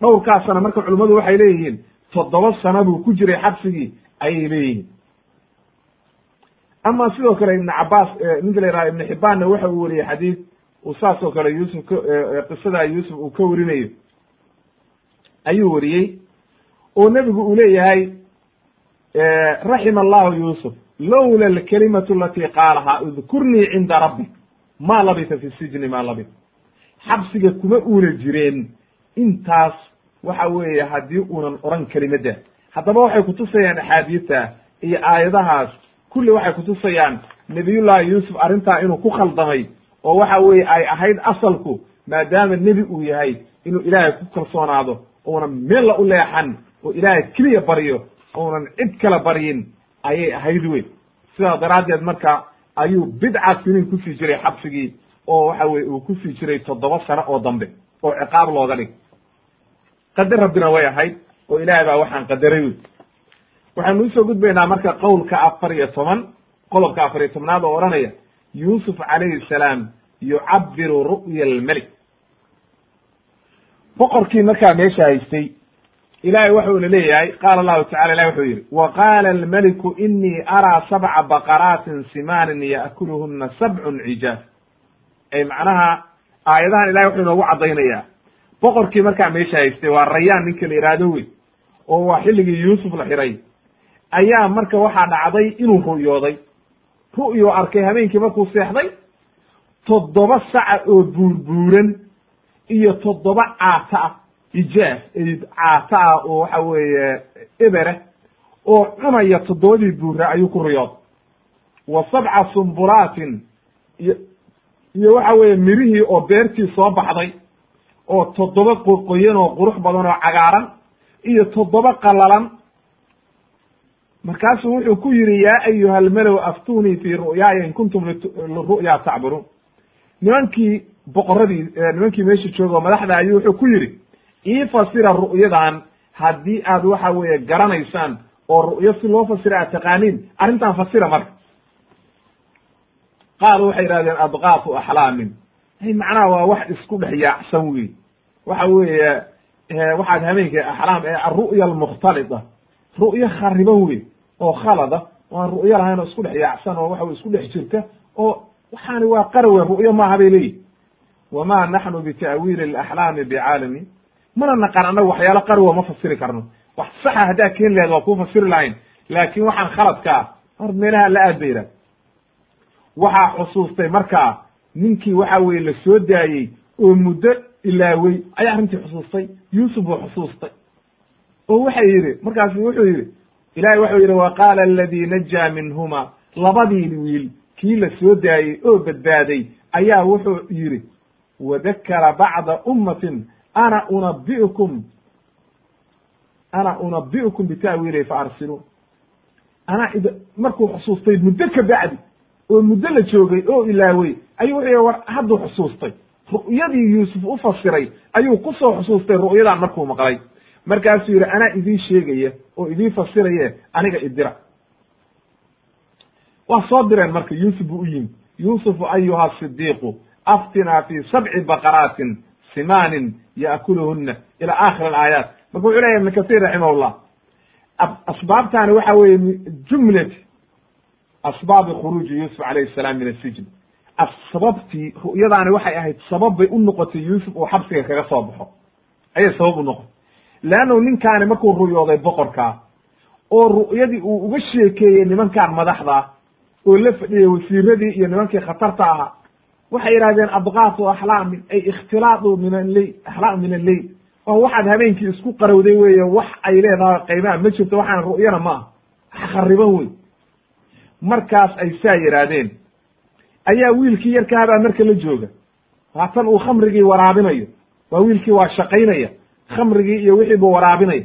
dhowrkaasana marka culimmadu waxay leeyihiin toddoba sano buu ku jiray xabsigii ayay leeyihiin. Ama sidoo kale ibn cabaas ninka la yihahdo ibn xibaanna waxa uu weriyey xadiid uu saas oo kale yuusuf ka qisada yuusuf uu ka werinayo ayuu weriyey oo nebigu uu leeyahay raxima allahu yuusuf lowla alkalimatu alati qaalahaa udkurnii cinda rabbi ma labita fi sijni ma labit xabsiga kuma uuna jireen intaas waxa weeye haddii uunan oran kelimadda haddaba waxay kutusayaan axaadiidta iyo aayadahaas kulli waxay kutusayaan nebiyullahi yuusuf arrintaa inuu ku khaldamay oo waxa weeye ay ahayd asalku maadaama nebi uu yahay inuu ilaahay ku kalsoonaado uunan meella u leexan oo ilaahay keliya baryo uunan cid kala baryin ayay ahayd wey sidaa daraaddeed marka ayuu bidca siniin ku sii jiray xabsigii oo waxa weye uu ku sii jiray toddoba sano oo dambe oo ciqaab looga dhig qadar rabbina way ahayd oo ilaahay baa waxaan qadaray wey waxaynu u soo gudbaynaa marka qowlka afar iyo toban qodobka afar iyo tobnaad oo odhanaya yuusuf calayhi salaam yucabiru ru'ya almelik boqorkii markaa meesha haystay ilahay waxa uuna leeyahay qaala allahu tacala ilahi wuxuu yidhi wa qaala almeliku inii araa sabca baqaraatin simaanin ya'kuluhuna sabcun cijaaf ay macnaha aayadahan ilahay wuxuu inoogu caddaynayaa. Boqorkii markaa meesha haystay waa rayaan ninka la yidhaahdo wey oo waa xilligii yuusuf la xiray. Ayaa marka waxaa dhacday inuu ru'yooday. Ru'yo arkay habeenkii markuu seexday toddoba saca oo buurbuuran iyo toddoba caata ah ijaaf caata ah oo waxa weeye ebere oo cunaya toddobadii buura ayuu ku riyooday wa sabca sumbulaatin iyo iyo waxa weeye mirihii oo beertii soo baxday oo toddoba qoqoyan oo qurux badan oo cagaaran iyo toddoba qalalan markaasuu wuxuu ku yidhi yaa ayuha almalow aftunii fi ru'yaaya in kuntum liru'ya tacburuun nimankii boqoradii nimankii meesha jooga oo madaxda ayuu wuxuu ku yidhi ii fasira ru'yadan haddii aad waxa weeye garanaysaan oo ru'yo si loo fasira aad taqaaniin arrintan fasira marka. Qaalu waxay yidhahdeen adqaafu axlaamin. Macnaha waa wax isku dhex yaacsan wey waxa weeye waxaad habeenka axlaam ee aru'ya almukhtalita ru'yo khariban wey oo khalada waan ru'yo lahayn oo isku dhex yaacsan oo waxa isku dhex jirta oo waxaani waa qarawe ru'yo maaha bay leeyihiin wama naxnu bita'wiili alaxlaami bicaalami mana naqan annaga waxyaalo qarwa ma fasiri karno? Wax saxa haddaa keeni lahayd waa kuu fasiri lahayn. Laakin waxaan khaladka ah hor meelaha la aad ba yidhah waxaa xusuustay markaa ninkii waxa weye la soo daayey oo muddo ilaawey. Ayaa arrintii xusuustay? Yuusuf buu xusuustay. Oo waxay yidhi markaasu wuxuu yidhi ilahay waxau yidhi wa aladii najaa minhuma labadii wiil kii la soo daayey oo badbaaday ayaa wuxuu yidhi wadakara bacda ummatin ana unabiukum ana unabi'ukum bita'wiilihi faarsiluun anaa markuu xusuustay muddo ka bacdi oo muddo la joogay oo ilaawey ayuu wuxuu war hadduu xusuustay ru'yadii yuusuf u fasiray ayuu ku soo xusuustay ru'yadan markuu maqlay markaasuu yidhi anaa idiin sheegaya oo idiin fasiraye aniga idira waa soo direen marka yuusuf buu u yimi yuusufu ayuha sidiiqu aftinaa fi sabci baqaraatin simaanin yaakuluhuna ila aakhir alaayaat. Marka wuxuu leyahy ibn katir raximahullah asbaabtaani waxa weeye jumlat asbaabi khuruuji yuusuf calayhi salaam min asijn sababtii ru'yadaani waxay ahayd sabab bay u noqotay yuusuf uu xabsiga kaga soo baxo. Ayay sabab u noqotay. Leannu ninkaani markuu ru'yooday boqorkaa oo ru'yadii uu uga sheekeeyey nimankan madaxda oo la fadhiyey wasiiradii iyo nimankii khatarta ahaa waxay yidhahdeen adqaafu axlaamin ay ikhtilaadu min alleyl axlaam min alleyl oo waxaad habeenkii isku qarowday weeye wax ay leedahay qaybaha ma jirto waxaan ru'yana ma ah wax khariban wey markaas ay saa yidhaahdeen ayaa wiilkii yarkahabaa marka la jooga. Haatan uu khamrigii waraabinayo. Waa wiilkii waa shaqaynaya. Khamrigii iyo wixii buu waraabinaya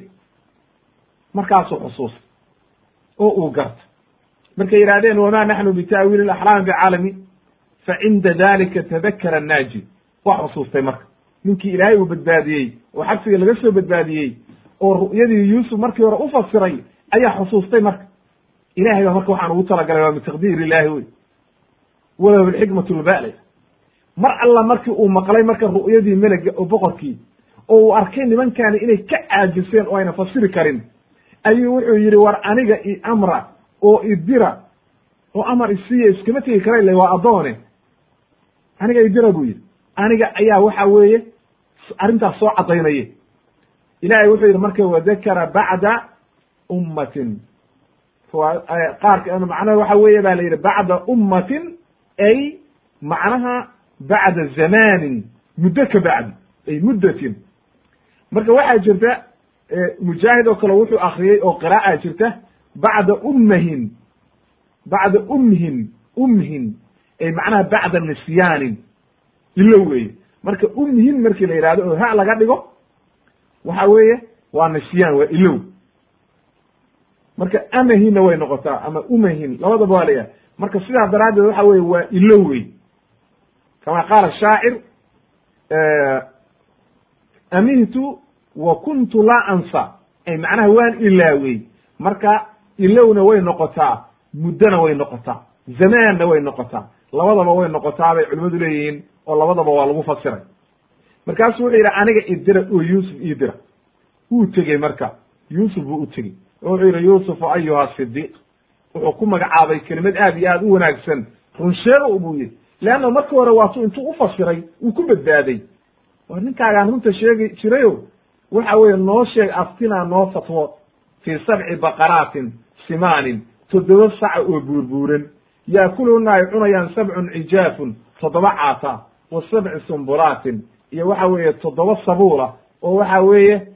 markaasuu xusuusta. Oo uu garto. Markay yidhahdeen wama naxnu bita'wiili alaxlaami bicaalami fa cinda dalika tadakara annaaji waa xusuustay marka ninkii ilaahay uu badbaadiyey oo xabsiga laga soo badbaadiyey oo ru'yadii yuusuf markii hore u fasiray ayaa xusuustay marka ilahay baa marka waxaan ugu talagalay waa min taqdiir illahi wey walahu alxikmatu lba'li mar alla markii uu maqlay marka ru'yadii melega oo boqorkii oo uu arkay nimankaani inay ka caajiseen oo ayna fasiri karin ayuu wuxuu yidhi war aniga i amra oo idira oo amar isiiya iskama tegi kara ila waa addoone aniga idira buu yidhi. Aniga ayaa waxa weeye arrintaas soo caddaynaya ilahay wuxuu yidhi marka wadakara bacda ummatin. Qaarka macnaha waxa weeye ba la yidhi bacda ummatin ay macnaha bacda zamanin muddo ka bacdi ay muddatin. Marka waxaa jirta mujaahid oo kale wuxuu akriyey oo qiraa'a jirta bacda ummahin bacda umhin umhin macnaha bacda nisyaanin ilow weeye. Marka umhin markii la yidhahdo oo ha laga dhigo waxa weeye waa nisyaan waa ilow marka amahinna way noqotaa ama umahin labadaba waa layahay marka sidaa daraaddeed waxa weye waa ilow wey kama qaala shaacir amihtu wa kuntu laa ansa. Ay macnaha waan ilaawey. Marka ilowna way noqotaa muddona way noqotaa zamaanna way noqotaa labadaba way noqotaa bay culimmadu leeyihiin oo labadaba waa lagu fasiray markaasu wuxuu yidhi aniga idira oo yuusuf idira wuu tegey marka. Yuusuf buu u tegey. Oo wuxuu yidhi yuusufu ayuha sidiiq wuxuu ku magacaabay kelimad aad iyo aad u wanaagsan. Runsheego buu yidhi. Leanna marka hore waatuu intuu ufasiray uu ku badbaaday. War ninkaagaan runta sheegi jirayo waxa weeye noo sheeg aftinaa noo fatwo. Fii sabci baqaraatin simaanin toddoba saca oo buurbuuran yaakuluna ay cunayaan sabcun cijaafun toddoba caata wa sabci sumbulaatin iyo waxa weeye toddoba sabuula oo waxa weeye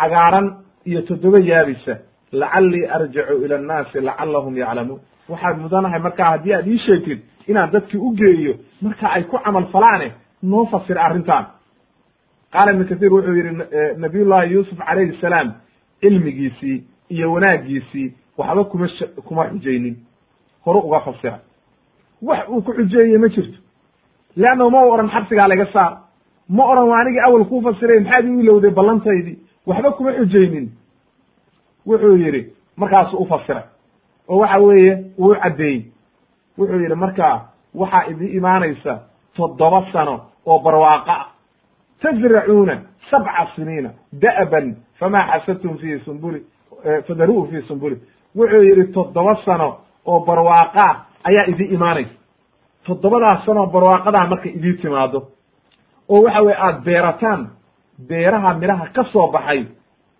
cagaaran iyo toddoba yaabisa. Lacallii arjicu ila annaasi lacallahum yaclamuun. Waxaad mudanahay markaa haddii aad ii sheegtid inaan dadkii u geeyo marka ay ku camal falaane noo fasir arrintan qaala ibnu kasiir wuxuu yidhi nabiyullahi yuusuf calayhi salaam cilmigiisii iyo wanaagiisii waxba kuma kuma xujaynin horu uga fasira wax uu ku xujeeye ma jirto. Leannahu ma oran xabsigaa laga saar. Ma oran waa anigii awal kuu fasiray maxaad iu ilowday ballantaydii? Waxba kuma xujaynin wuxuu yidhi markaasuu u fasiray oo waxa weeye wuu caddeeyey. Wuxuu yidhi markaa waxaa idii imaanaysa toddoba sano oo barwaaqo ah tazracuuna sabca siniina da'ban famaa xasadtum fii sumbuli fadaru'u fii sumbuli wuxuu yidhi toddoba sano oo barwaaqaa ayaa idii imaanaysa toddobadaas sanoo barwaaqadaa marka idii timaado oo waxa weye aada beerataan beeraha midhaha ka soo baxay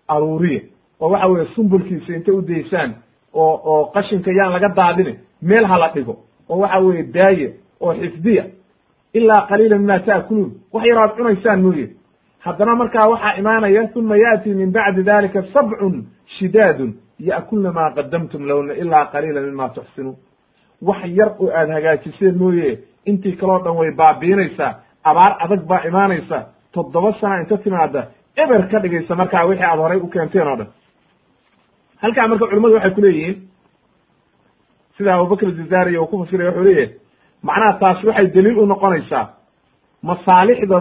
aruuriya oo waxa weye sumbulkiisa intay u daysaan oo oo qashinka yaan laga daadine meel ha la dhigo. Oo waxa weeye daaye oo xifdiya. Ilaa qaliila mima ta'kuluun. Wax yar aad cunaysaan mooye. Haddana markaa waxaa imaanaya uma yaأti min bacdi dalika sabcun shidaadun ya'kulna maa qadamtum lowna ilaa qaliila mima tuxsinuun wax yar oo aad hagaajiseen mooye intii kaloo dhan way baabiinaysaa abaar adag baa imaanaysa toddoba sana inta timaada eber ka dhigaysa markaa wixii aad horay u keenteen oo dhan halkaa marka culimmadu waxay ku leeyihiin sida abubakr jazariya uu ku fasiraya wuxuu leeyahay macnaha taas waxay daliil u noqonaysaa masaalixda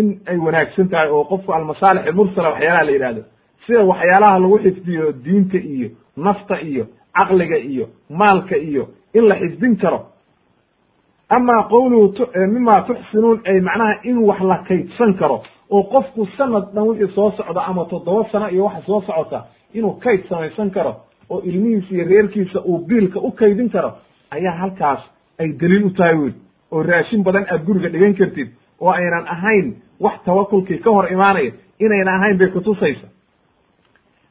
in ay wanaagsan tahay oo qofku almasaalix almursala waxyaalaha la yidhahdo sida waxyaalaha lagu xifdiyo diinta iyo nafta iyo caqliga iyo maalka iyo in la xifdin karo. Ama qowluhu mima tuxsinuun ay macnaha in wax la kaydsan karo oo qofku sanad dhan wixii soo socda ama toddoba sano iyo waxa soo socota inuu kayd samaysan karo oo ilmihiisa iyo reerkiisa uu biilka u kaydin karo ayaa halkaas ay daliil u tahay wey oo raashin badan aad guriga dhigan kartid oo aynan ahayn wax tawakulkii ka hor imaanaya inayna ahayn bay kutusaysa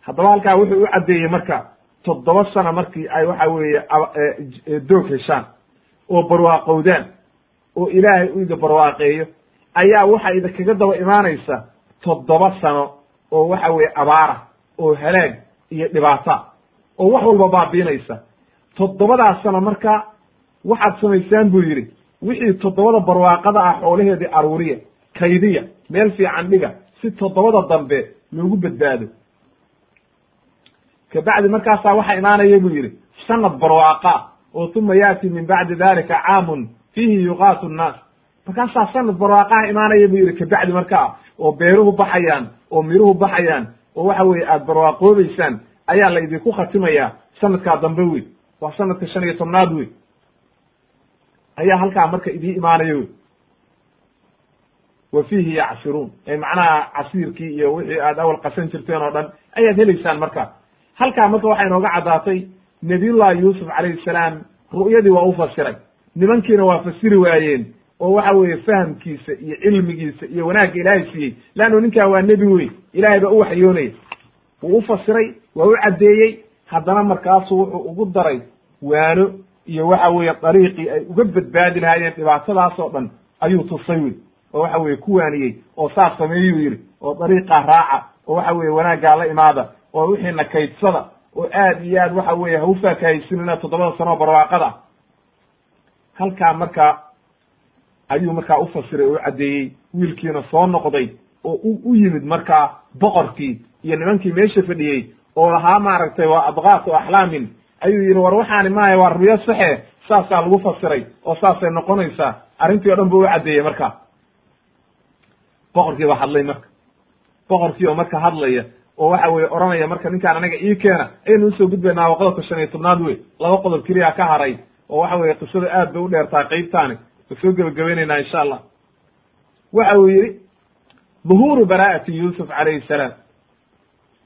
haddaba halkaa wuxuu u caddeeyey marka toddoba sano markii ay waxa weeye doog heshaan oo barwaaqowdaan oo ilaahay u ida barwaaqeeyo ayaa waxa idinkaga daba imaanaysa toddoba sano oo waxa weeye abaara oo halaag iyo dhibaata oo wax walba baabiinaysa. Toddobadaas sano marka waxaad samaysaan buu yidhi wixii toddobada barwaaqada ah xoolaheedii aruuriya kaydiya meel fiican dhiga si toddobada dambe loogu badbaado kabacdi markaasaa waxaa imaanaya buu yidhi sanad barwaaqa oo uma yaati min bacdi dalika caamun fiihi yuqaatu nnaas. Markaasaa sanad barwaaqaha imaanaya buu yidhi kabacdi markaa oo beeruhu baxayaan oo miruhu baxayaan oo waxa weeye aada barwaaqoobeysaan ayaa la idinku khatimayaa sanadkaa dambe wey waa sanadka shan iyo tobnaad wey ayaa halkaa marka idii imaanaya wey wa fiihi yacsiruun. Ee macnaha casiirkii iyo wixii aad awal qasan jirteen oo dhan ayaad helaysaan marka halkaa marka waxay inooga caddaatay nabiyullahi yuusuf calayhi salaam ru'yadii waa u fasiray. Nimankiina waa fasiri waayeen oo waxa weeye fahamkiisa iyo cilmigiisa iyo wanaagga ilaahay siiyey. Leannu ninkaa waa nebi weyn ilaahay baa u waxyoonaya wuu u fasiray waa u caddeeyey. Haddana markaasu wuxuu ugu daray waano iyo waxa weeye dariiqii ay uga badbaadi lahaayeen dhibaatadaas oo dhan ayuu tusay wey oo waxa weye ku waaniyey oo saas sameeyuu yidhi oo dariiqaa raaca oo waxa weye wanaaggaa la imaada oo wixiina kaydsada oo aad iyo aad waxa weye ha u faakahaysinina toddobada sano oo barwaaqada. Halkaa marka ayuu markaa u fasiray oo u caddeeyey wiilkiina soo noqday oo u yimid markaa boqorkii iyo nimankii meesha fadhiyey oo lahaa maaragtay waa adqaatu axlaamin. Ayuu yidhi war waxaani maaha waa riyo saxe saasaa lagu fasiray oo saasay noqonaysaa. Arrintii o dhan buu u caddeeyey marka. Boqorkii baa hadlay marka. Boqorkii oo marka hadlaya oo waxa weye oranaya marka ninkaan anaga ii keena ayaynu u soo gudbaynaa qodobka shan iyo tobnaad wey laba qodob keliya ka haray oo waxa weye qisada aad bay u dheertaa qeybtaani wa soo gebagabaynaynaa insha allah. Waxa uu yidhi dhuhuuru bara'ati yuusuf calayhi salaam.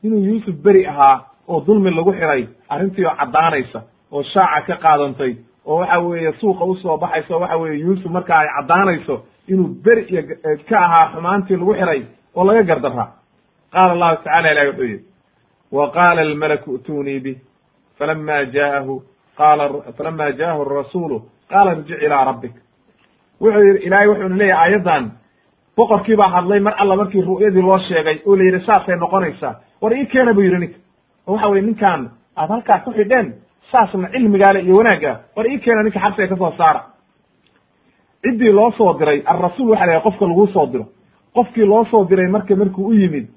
Inuu yuusuf beri ahaa oo dulmi lagu xiray arrintii oo caddaanaysa oo shaaca ka qaadantay oo waxa weeye suuqa u soo baxaysa oo waxa weye yuusuf marka ay caddaanayso inuu beri iyo ka ahaa xumaantii lagu xiray oo laga gardaraa qaala allahu tacala ilahi wuxuu yidhi wa qaala almalaku i'tunii bih falama jaahu qaala falama jaahu arasuulu qaala irjic ilaa rabbik wuxuu yidhi ilaahay wuxuuna leeyahay aayaddan boqorkii baa hadlay mar alla markii ru'yadii loo sheegay oo la yidhi saasay noqonaysaa war ii keena buu yidhi ninka oo waxa weye ninkaan aad halkaa ku xidheen saasna cilmigaale iyo wanaagga war ii keena ninka xabsiga ka soo saara ciddii loo soo diray alrasuul waxa la yahay qofka laguu soo diro qofkii loo soo diray marka markuu u yimid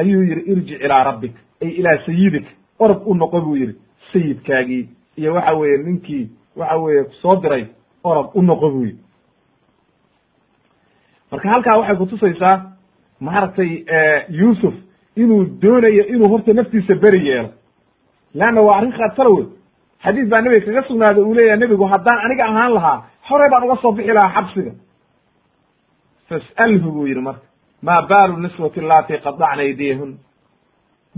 ayuu yidhi irjic ilaa rabbik. Ay ilaa sayidik orod u noqo buu yidhi sayidkaagii iyo waxa weeye ninkii waxa weeye soo diray orod u noqo buu yidhi. Marka halkaa waxay kutusaysaa maaragtay yuusuf inuu doonayo inuu horta naftiisa beri yeelo. Leanna waa arrin khatara wey xadiis baa nebiga kaga sugnaaday uu leeyahay nebigu haddaan aniga ahaan lahaa horey baan uga soo bixi lahaa xabsiga. Fas'alhu buu yidhi marka maa baalu niswati allaati qadacna aydiyahun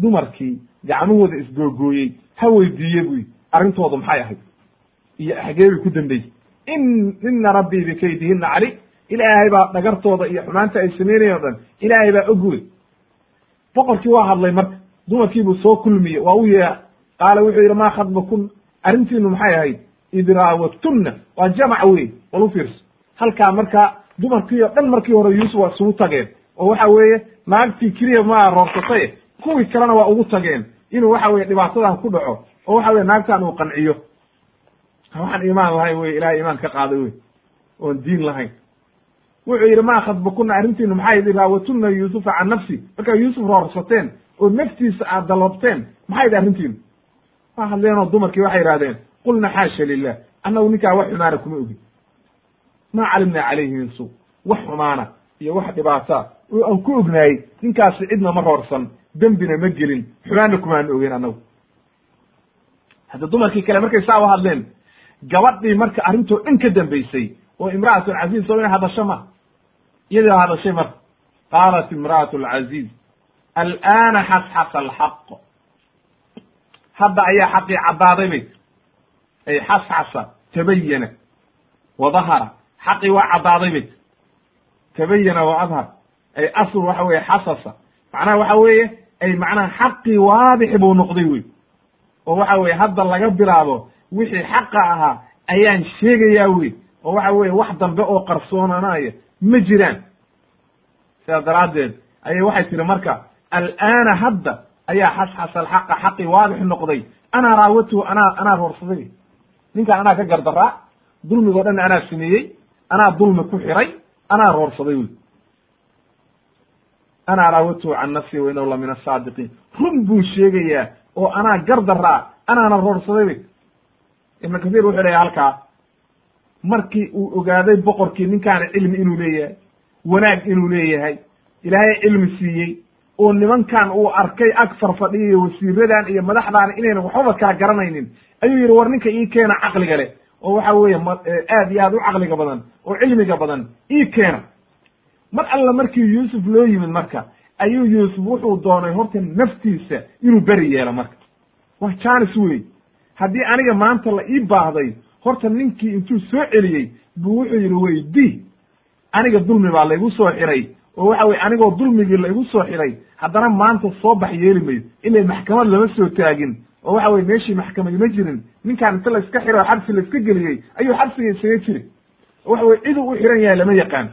dumarkii gacmahooda isgoogooyey ha weydiiye yidhi arrintoodu maxay ahayd? Iyo xagee bay ku dambeysay in ina rabbii bikaydihina cali. Ilaahay baa dhagartooda iyo xumaanta ay sameynayeen o dhan ilaahay baa og wey. Boqorkii waa hadlay marka dumarkii buu soo kulmiye waa u yeeha qaala wuxuu yidhi maa khadbakun arrintiinu maxay ahayd? Id raawatunna waa jamac wey wal u fiirso. Halkaa marka dumarkii o dhan markii hore yuusuf waa isugu tageen oo waxa weeye naagtii keliya maa roorsatay kuwii kalena waa ugu tageen inuu waxa weye dhibaatadan ku dhaco oo waxa weye naagtan uu qanciyo. Waxaan iimaan lahayn wey ilahay iimaan ka qaaday wey oon diin lahayn. Wuxuu yidhi maa khadbakuna arrintiinu maxay yidhi raawatuna yuusufa can nafsi. Markaa yuusuf roorsateen oo naftiisa aad dalabteen maxay yidhi arrintiinu waa hadleenoo dumarkii waxay yidhahdeen qulna xaasha lilah annagu ninkaa wax xumaana kuma ogin maa calimna calayhi min suu wax xumaana iyo wax dhibaata. Oo aan ku ognaayey ninkaasi cidna ma roorsan dembina ma gelin xumaanna kumaan ogeyn annagu. Hadda dumarkii kale markay saa u hadleen gabadhii marka arrintoo dhan ka dambaysay oo imra'atu alcaziiz soo inay hadasho ma? Iyadaa hadashay marka qaalat imra'atu alcaziiz al'aana xasxasa alxaq. Hadda ayaa xaqii caddaaday bay ay xasxasa tabayana wa dahara xaqii waa caddaaday bay tabayana wa adhar. Ay asl waxa weeye xasasa. Macnaha waxa weeye ay macnaha xaqii waadix buu noqday wey oo waxa weye hadda laga bilaabo wixii xaqa ahaa ayaan sheegayaa wey oo waxa weye wax dambe oo qarsoonanaya ma jiraan. Sidaas daraaddeed ayay waxay tihi marka al'aana hadda ayaa xasxasa alxaqa xaqii waadix noqday. Anaa raawatuhu anaa anaa roorsaday ninkaan anaa ka gardaraa dulmigoo dhan anaa sameeyey. Anaa dulmi ku xiray anaa roorsaday wy anaa raawatuhu can nafsi wa inahu la min asaadiqiin run buu sheegayaa oo anaa gardaraa anaana roorsaday wy ibnu kathiir wuxuu leeyahy halkaa markii uu ogaaday boqorkii ninkaana cilmi inuu leeyahay wanaag inuu leeyahay ilaahay cilmi siiyey oo nimankan uu arkay ag farfadhiya iyo wasiiradan iyo madaxdaana inaynan waxbaba kala garanaynin ayuu yidhi war ninka ii keena caqliga leh oo waxa weeye m aad iyo aad u caqliga badan oo cilmiga badan ii keena. Mar alla markii yuusuf loo yimid marka ayuu yuusuf wuxuu doonay horta naftiisa inuu beri yeelo marka. Waa janis wey haddii aniga maanta la ii baahday horta ninkii intuu soo celiyey buu wuxuu yidhi weydi aniga dulmi baa laygu soo xiray. Oo waxa weye anigoo dulmigii laygu soo xiray haddana maanta soo bax yeeli maydo ila maxkamad lama soo taagin oo waxa weye meeshii maxkamadi ma jirin. Ninkaan inta layska xiray oo xabsi layska geliyey ayuu xabsiga isaga jiri oo waxa weye ciduu u xiran yahay lama yaqaan.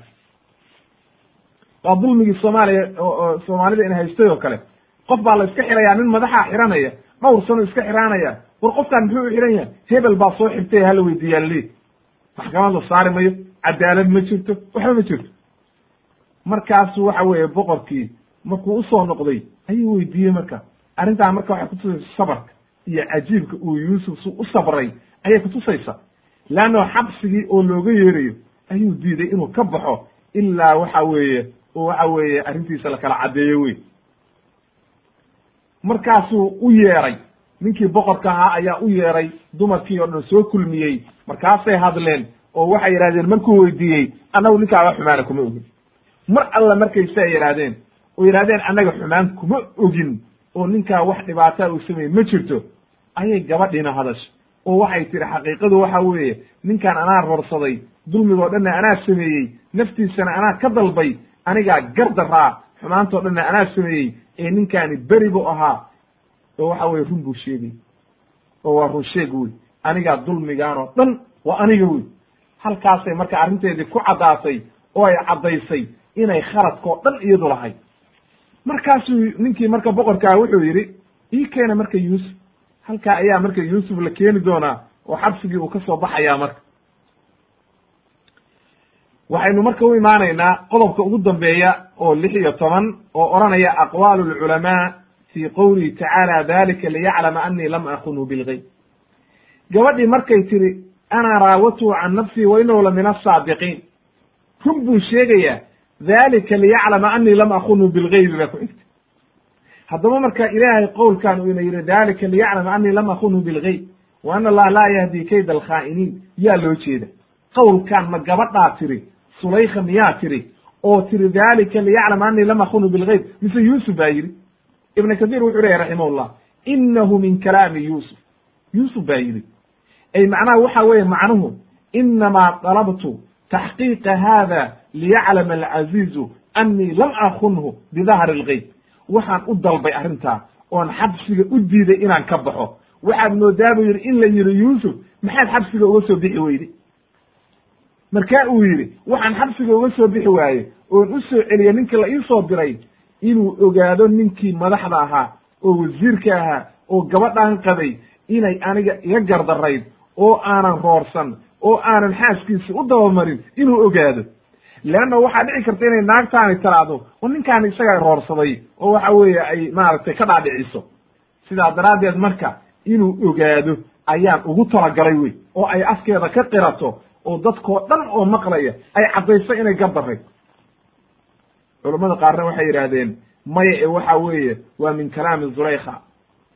Waa dulmigii soomaaliya oo soomaalida in haystay oo kale. Qof baa la iska xirayaa nin madaxaa xiranaya dhowr sano iska xiraanaya. War qofkaan muxuu u xiran yahay? Hebel baa soo xirtay hala weydiiyaa lii. Maxkamad la saari mayo cadaalad ma jirto waxba ma jirto. Markaasu waxa weeye boqorkii markuu u soo noqday ayuu weydiiyey marka. Arrintaa marka waxay kutusaysa sabarka iyo cajiibka uu yuusuf su u sabray ayay kutusaysa leanno xabsigii oo looga yeerayo ayuu diiday inuu ka baxo ilaa waxa weeye oo waxa weeye arrintiisa lakala caddeeyo wey markaasuu u yeeray ninkii boqorka ahaa ayaa u yeeray dumarkii oo dhan soo kulmiyey markaasay hadleen oo waxay yidhahdeen markuu weydiiyey annagu ninkaa wax xumaana kuma ogin. Mar alla markay saa yidhaahdeen oo yidhahdeen annaga xumaan kuma ogin oo ninkaa wax dhibaataa uu sameeyey ma jirto ayay gabadhiina hadashay. Oo waxay tihi xaqiiqadu waxa weeye ninkaan anaa roorsaday dulmigoo dhanna anaa sameeyey naftiisana anaa ka dalbay anigaa gardaraa xumaantoo dhanna anaa sameeyey ee ninkaani beri buu ahaa. Oo waxa weye run buu sheegay. Oo waa run sheeg wey. Anigaa dulmigaanoo dhan waa aniga wey. Halkaasay marka arrinteedii ku caddaatay oo ay caddaysay inay khaladkao dhan iyadu lahayd markaasuu ninkii marka boqorkaa wuxuu yidhi ii keena marka yuusuf. Halkaa ayaa marka yuusuf la keeni doonaa oo xabsigii uu ka soo baxayaa marka. Waxaynu marka u imaanaynaa qodobka ugu dambeeya oo lix iyo toban oo odhanaya aqwaalu lculamaa fi qowlihi tacaala dalika liyaclama anii lam akunhu bilgeyb gabadhii markay tiri ana raawatuhu can nafsii wa inahu la min asaadiqiin run buu sheegayaa dalika liyaclama anii lam akunhu bilgeybi baa ku xigta haddaba marka ilaahay qowlkan uu ina yidhi dalika liyaclama anii lam akunhu bilgeyb wa ana allaha laa yahdi kayda alkhaa'iniin yaa loo jeeda qowlkan ma gabadhaa tiri sulaykha miyaa tiri oo tiri dalika liyaclama anii lam akunhu bilgeyb mise yuusuf baa yidhi ibn kathir wuxuu leyahy raximahullah inahu min kalaami yuusuf yuusuf baa yidhi ay macnaha waxa weeye macnuhu inamaa dalabtu taxqiiqa hada liyaclama alcaziizu anii lam akunhu bidahri lgeyb waxaan u dalbay arrintaa oon xabsiga u diiday inaan ka baxo waxaad moodaa yidhi in la yidhi yuusuf maxaad xabsiga uga soo bixi weyday markaa uu yidhi waxaan xabsiga uga soo bixi waaye oon u soo celiyey ninkii la ii soo diray inuu ogaado ninkii madaxda ahaa oo wasiirka ahaa oo gabadhaan qabay inay aniga iga gardarayd oo aanan roorsan oo aanan xaaskiisi u dabamarin inuu ogaado leanna waxaa dhici karta inay naagtaani tiraahdo war ninkaani isagaa roorsaday oo waxa weeye ay maaragtay ka dhaadhiciso sidaa daraaddeed marka inuu ogaado ayaan ugu talagalay wey oo ay afkeeda ka qirato oo dadkoo dhan oo maqlaya ay caddayso inay gardaray culammada qaarna waxay yidhaahdeen maya ee waxa weeye waa min kalaami zulaykha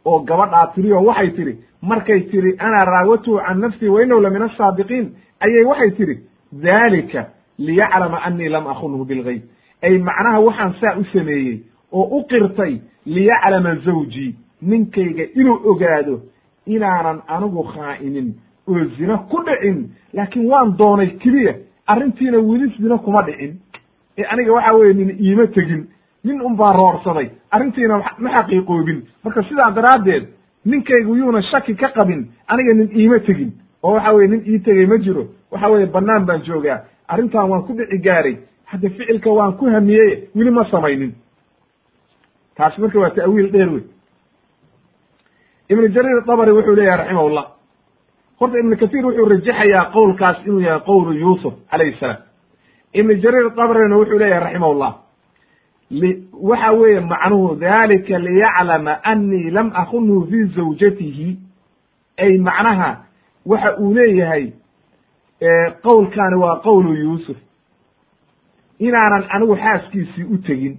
oo gabadhaa tiri oo waxay tihi markay tihi ana raawatuhu can nafsii wa inahu la min asaadiqiin ayay waxay tihi dalika liyaclama anii lam akunhu bilgeyb ay macnaha waxaan saa u sameeyey oo u qirtay liyaclama zawjii ninkayga inuu ogaado inaanan anigu khaa'inin oo zina ku dhicin. Laakiin waan doonay keliya arrintiina weli zina kuma dhicin. Ee aniga waxa weye nin iima tegin nin un baa roorsaday arrintiina ma xaqiiqoobin. Marka sidaa daraaddeed ninkaygu yuuna shaki ka qabin aniga nin iima tegin. Oo waxa weye nin ii tegey ma jiro waxa weye bannaan baan joogaa arrintan waan ku dhici gaaray. Hadda ficilka waan ku hamiyey weli ma samaynin. Taasi marka waa ta'wiil dheer wey ibnu jariir dabri wuxuu leeyahay raximahullah. Horta ibnu kathiir wuxuu rajaxayaa qowlkaas inuu yahay qowlu yuusuf calayhi salaam. Ibnu jariir dabrina wuxuu leeyahay raximahullah. Waxa weeye macnuhu dalika liyaclama anii lam akunhu fi zawjatihi. Ay macnaha waxa uu leeyahay qowlkaani waa qowlu yuusuf. Inaanan anigu xaaskiisii u tegin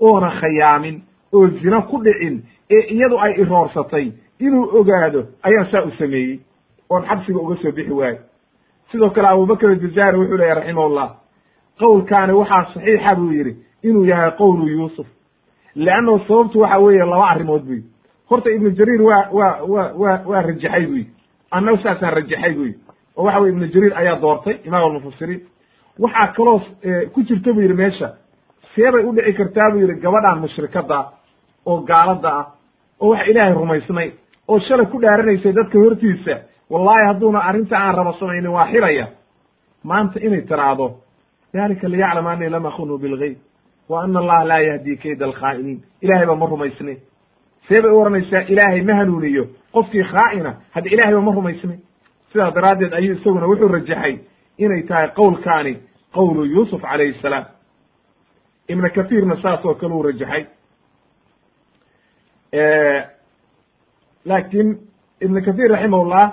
oona khayaamin oo zina ku dhicin ee iyadu ay iroorsatay inuu ogaado ayaan saa u sameeyey. Oon xabsiga uga soo bixi waayo. Sidoo kale abubakr aljazaari wuxuu leeyahy raximahullah qowlkaani waxaa saxiixa buu yidhi inuu yahay qowlu yuusuf. Leannahu sababtu waxa weeye laba arrimood buy horta ibnu jariir waa waa wa wa waa rajaxay buy annagu saasaan rajaxay buy oo waxa weye ibnu jariir ayaa doortay imaam almufasiriin waxaa kaloo ku jirta bu yidhi meesha seebay u dhici kartaa buu yidhi gabadhan mushrikada oo gaalada ah oo wax ilaahay rumaysnay oo shalay ku dhaaranaysay dadka hortiisa. Wallahi hadduuna arrinta aan rabo samaynin waa xiraya. Maanta inay tiraahdo dalika liyaclama anii lam akunhu bilgeyb wa ana allaha laa yahdi kayda alkhaa'iniin. Ilahay ba ma rumaysne see bay u oranaysaa ilaahay ma hanuuniyo. Qofkii khaa'ina hadda ilahay ba ma rumaysne sidaa daraaddeed ayuu isaguna wuxuu rajaxay inay tahay qowlkaani qowlu yuusuf calayhi salaam. Ibna kathiirna saas oo kale uu rajaxay laakiin ibn kathir raximahullah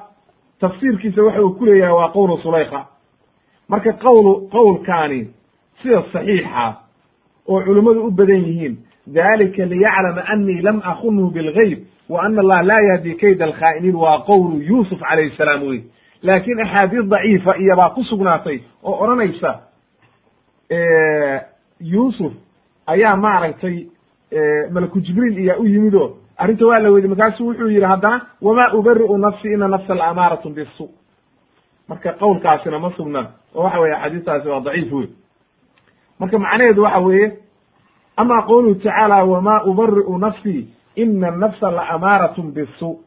tafsiirkiisa waxa uu ku leeyahay waa qowlu sulayka marka qowlu qowlkaani sida saxiixa oo culimmadu u badan yihiin dalika liyaclama anii lam akunhu bilgayb wa ana allaha laa yahdi kayda alkhaa'iniin waa qowlu yuusuf calayhi salaam wey laakiin axaadiis daciifa iyobaa ku sugnaatay oo odhanaysa yuusuf ayaa maaragtay malaku jibriil iyaa u yimid oo arrinta waa la weydiy markaasu wuxuu yidhi haddana wamaa ubari'u nafsi ina nafsa laamaaratun bisu marka qowlkaasina ma sugna oo waxa weye xadiistaasi waa daciif wey marka macnaheedu waxa weeye ama qowluhu tacaala wamaa ubari'u nafsii ina nafsa laamaaratun bisu.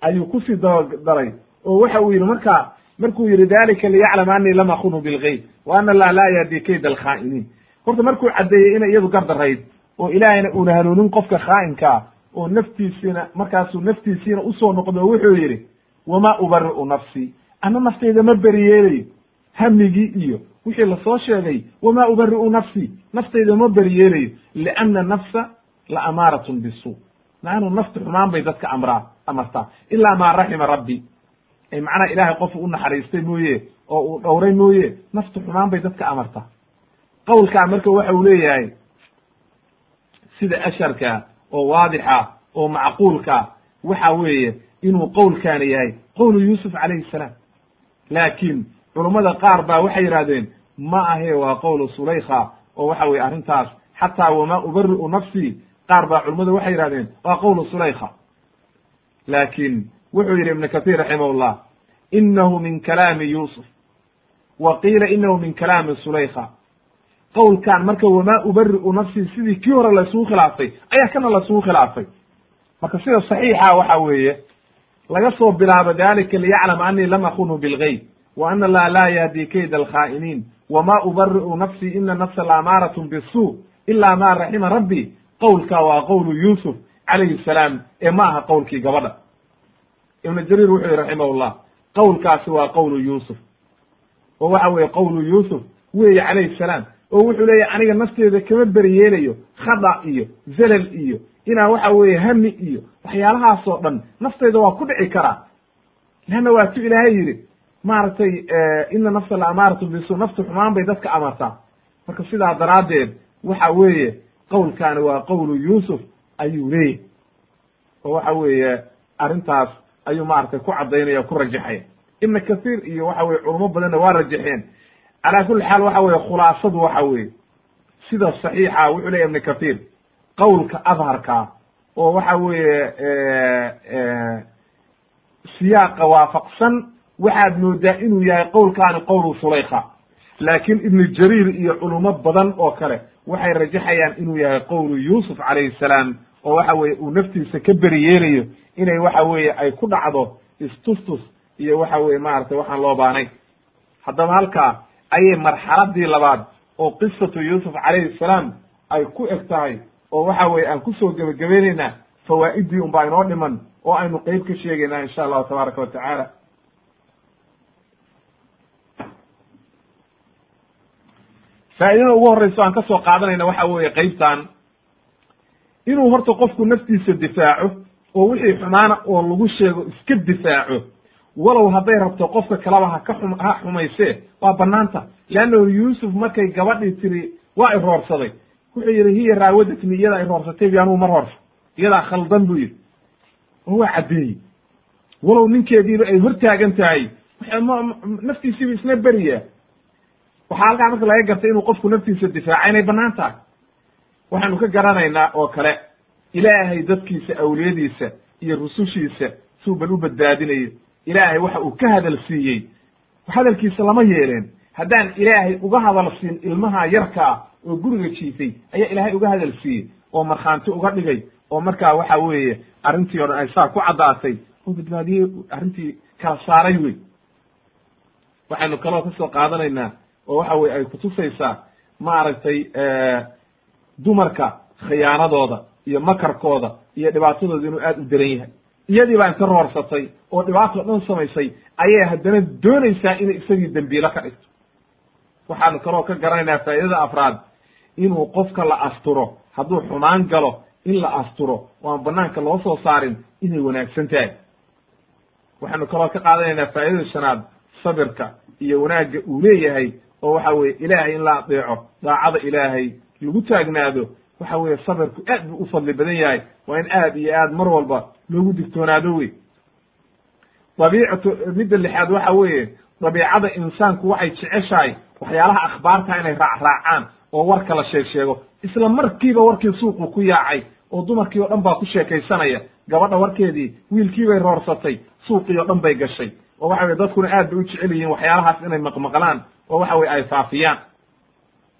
Ayuu ku sii dabadaray oo waxa uu yidhi marka markuu yidhi dalika liyaclama anii lam akunhu bilgeyb wa ana allah laa yahdi kayda alkhaa'iniin horta markuu caddeeyey inay iyadu gardarayd oo ilaahayna uuna hanuunin qofka khaa'inkaa oo naftiisiina markaasuu naftiisiina u soo noqdo wuxuu yidhi wamaa ubari'u nafsii ana naftayda ma beriyeelayo hamigii iyo wixii la soo sheegay wamaa ubari'u nafsii naftayda ma beriyeelayo lianna nafsa la amaaratun bisu. Maanu nafti xumaan bay dadka amraa amartaa. Ilaa maa raxima rabbi. Macnaha ilaahay qofu u naxariistay mooye oo uu dhowray mooye nafti xumaan bay dadka amartaa. Qowlkaa marka waxa uu leeyahay sida asharka oo waadixa oo macquulka waxa weeye inuu qowlkaani yahay. Qowlu yuusuf calayhi salaam. Laakiin culummada qaar baa waxay yidhahdeen ma ahe waa qowlu sulaykha oo waxa weye arrintaas xataa wamaa ubari'u nafsii qaar baa culummadu waxay yidhahdeen waa qowlu sulaykha laakiin wuxuu yidhi ibnu kathir raximahullah inahu min kalaami yuusuf. Wa qiila inahu min kalaami sulaykha qowlkan marka wamaa ubari'u nafsii sidii kii hore laysugu khilaafay ayaa kana laysugu khilaafay. Marka sida saxiixa waxa weeye laga soo bilaabo dalika liyaclama anii lam akunhu bilgeyb wa ana allaha laa yahdi kayda alkhaa'iniin wama ubari'u nafsii ina nafsa laamaaratun bisu ila ma raxima rabbi qowlka waa qowlu yuusuf calayhi salaam ee ma aha qowlkii gabadha. Ibnu jariir wuxuu yihi raximahullah qowlkaasi waa qowlu yuusuf. Oo waxa weeye qowlu yuusuf weeye calayhi salaam oo wuxuu leeyahy aniga nafteeda kama beriyeelayo khada iyo zelal iyo inaa waxa weeye hami iyo waxyaalahaasoo dhan nafteyda waa ku dhici karaa. Leanna waa tu ilaahay yidhi maaragtay ina nafsa la amaaratu bisu naftu xumaan bay dadka amartaa. Marka sidaa daraaddeed waxa weeye qowlkaani waa qowlu yuusuf ayuu leeyahy oo waxa weeye arrintaas ayuu maaragtay ku caddaynaya ku rajaxaya. Ibna kathiir iyo waxa weye culamo badanna waa rajaxeen. Calaa kulli xaal waxa weye khulaasadu waxa weeye sida saxiixa wuxuu leyahy ibna kathiir qowlka adharkaa oo waxa weeye siyaaqa waafaqsan waxaad moodaa inuu yahay qowlkaani qowlu sulaykha laakiin ibnu jariir iyo culumo badan oo kale waxay rajaxayaan inuu yahay qowlu yuusuf calayhi salaam oo waxa weye uu naftiisa ka beri yeelayo inay waxa weeye ay ku dhacdo istustus iyo waxa weye maaragtay waxaan loo baanay haddaba halkaa ayay marxaladii labaad oo qisatu yuusuf calayhi salaam ay ku eg tahay oo waxa weye aan ku soo gebagabaynaynaa fawaa'idii un baa inoo dhiman oo aynu qeyb ka sheegaynaa insha allahu tabaaraka wa tacaala faa'idada ugu horreyso aan ka soo qaadanayna waxa weeye qeybtan inuu horta qofku naftiisa difaaco oo wixii xumaana oo lagu sheego iska difaaco walow hadday rabto qofka kaleba ha ka xum ha xumaysee waa banaanta leannahu yuusuf markay gabadhii tiri waa iroorsaday wuxuu yidhi hiya raawadatni iyadaa iroorsatay bi anugu mar horsa iyadaa khaldan buu yidhi. Oo waa caddeeyey walow ninkeediiba ay hor taagan tahay naftiisiiba isna beriya waxaa halkaa marka laga gartay inuu qofku naftiisa difaaca inay bannaan tahay. Waxaanu ka garanaynaa oo kale ilaahay dadkiisa awliyadiisa iyo rusushiisa suu bal u badbaadinayo ilaahay waxa uu ka hadal siiyey. Hadalkiisa lama yeeleen. Haddaan ilaahay uga hadal siin ilmaha yarkaa oo guriga jiifay ayaa ilaahay uga hadal siiyey. Oo markhaanti uga dhigay. Oo markaa waxa weeye arrintii o ay saa ku caddaatay. Oo badbaadiyey arrintii kala saaray wey. Waxaynu kaloo ka soo qaadanaynaa oo waxa weye ay kutusaysaa maaragtay dumarka khiyaanadooda iyo makarkooda iyo dhibaatadooda inuu aad u daran yahay. Iyadii baa inta roorsatay oo dhibaato dhan samaysay ayay haddana doonaysaa inay isagii dembiilo ka dhigto. Waxaanu kaloo ka garanaynaa faa'idada afraad inuu qofka la asturo hadduu xumaan galo in la asturo oo aan banaanka loo soo saarin inay wanaagsan tahay. Waxaanu kaloo ka qaadanaynaa faa'idada shanaad sabirka iyo wanaagga uu leeyahay oo waxa weye ilaahay in la adeeco daacada ilaahay lagu taagnaado waxa weeye sabirku aad buu u fadli badan yahay. Waa in aad iyo aad mar walba loogu digtoonaado wey dabiicatu midda lixaad waxa weeye dabiicada insaanku waxay jeceshahay waxyaalaha akhbaarta inay raacraacaan oo warka la sheeg sheego. Isla markiiba warkii suuqu ku yaacay oo dumarkii oo dhan baa ku sheekaysanaya gabadha warkeedii wiilkii bay roorsatay suuqii oo dhan bay gashay. Oo waxa weye dadkuna aad bay u jecel yihiin waxyaalahaas inay maqmaqlaan oo waxa weye ay faafiyaan.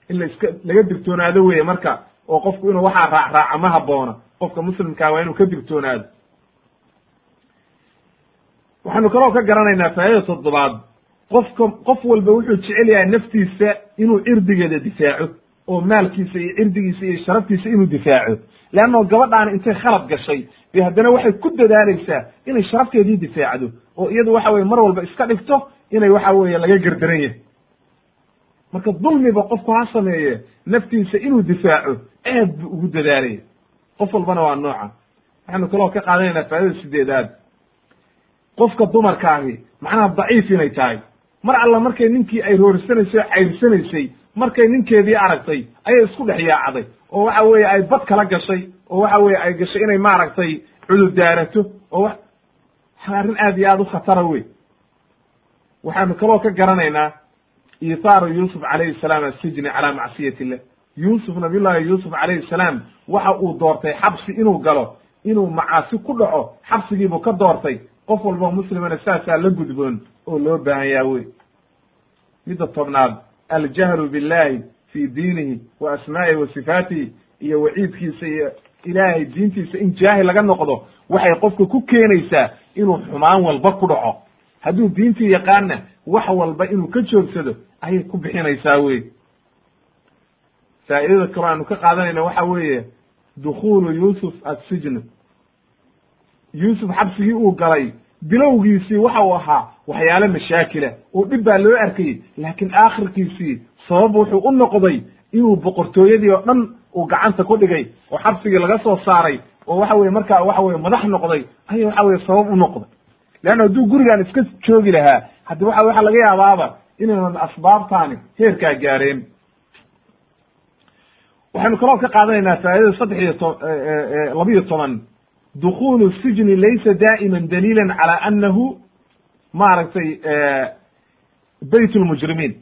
In la iska laga digtoonaado weye marka oo qofku inuu waxaa raacraaca ma haboona qofka muslimkaa waa inuu ka digtoonaado waxaanu kaloo ka garanaynaa faa'idada toddobaad. Qofka qof walba wuxuu jecel yahay naftiisa inuu cirdigeeda difaaco oo maalkiisa iyo cirdigiisa iyo sharaftiisa inuu difaaco. Leannao gabadhaani intay khalad gashay bay haddana waxay ku dadaalaysaa inay sharafteedii difaacdo oo iyadu waxa weye mar walba iska dhigto inay waxa weeye laga gerdaran yahay marka dulmiba qofku ha sameeye naftiisa inuu difaaco aad buu ugu dadaalaya qof walbana waa nooca. Waxaanu kaloo ka qaadanaynaa faa'idada sideedaad qofka dumarkaahi macnaha daciif inay tahay. Mar alla markay ninkii ay roorisanaysay oo cayrsanaysay markay ninkeedii aragtay ayay isku dhex yaacday. Oo waxa weeye ay bad kala gashay oo waxa weye ay gashay inay maaragtay cududaarato oo wa arrin aad iyo aad u khatara wey waxaanu kaloo ka garanaynaa ithaaru yuusuf calayhi salaam asijni calaa macsiyati illah yuusuf nabiyullahi yuusuf calayhi salaam waxa uu doortay xabsi inuu galo inuu macaasi ku dhaco xabsigiibuu ka doortay qof walba muslimana saasaa la gudboon oo loo baahan yaa wey. Midda tobnaad aljahlu billahi fi diinihi wa asmaa'ihi wa sifaatihi iyo waciidkiisa iyo ilaahay diintiisa in jaahil laga noqdo waxay qofka ku keenaysaa inuu xumaan walba ku dhaco hadduu diintii yaqaanna wax walba inuu ka joogsado ayay ku bixinaysaa wey faa'idada kaloo aanu ka qaadanayna waxa weeye dukhulu yuusuf assijn. Yuusuf xabsigii uu galay bilowgiisii waxa uu ahaa waxyaalo mashaakila oo dhib baa loo arkayey laakiin aakhirkiisii sabab wuxuu u noqday inuu boqortooyadii oo dhan uu gacanta ku dhigay oo xabsigii laga soo saaray oo waxa weye markaa waxa weye madax noqday aya waxa weye sabab u noqday leanna hadduu gurigaan iska joogi lahaa haddi waxa waxa laga yaabaaba inaynan asbaabtaani heerkaa gaareen waxaynu kaloo ka qaadanaynaa faa'idada saddex iyo to labiyo toban dukulu sijni laysa daa'iman daliilan cala annahu maaragtay bayt lmujrimiin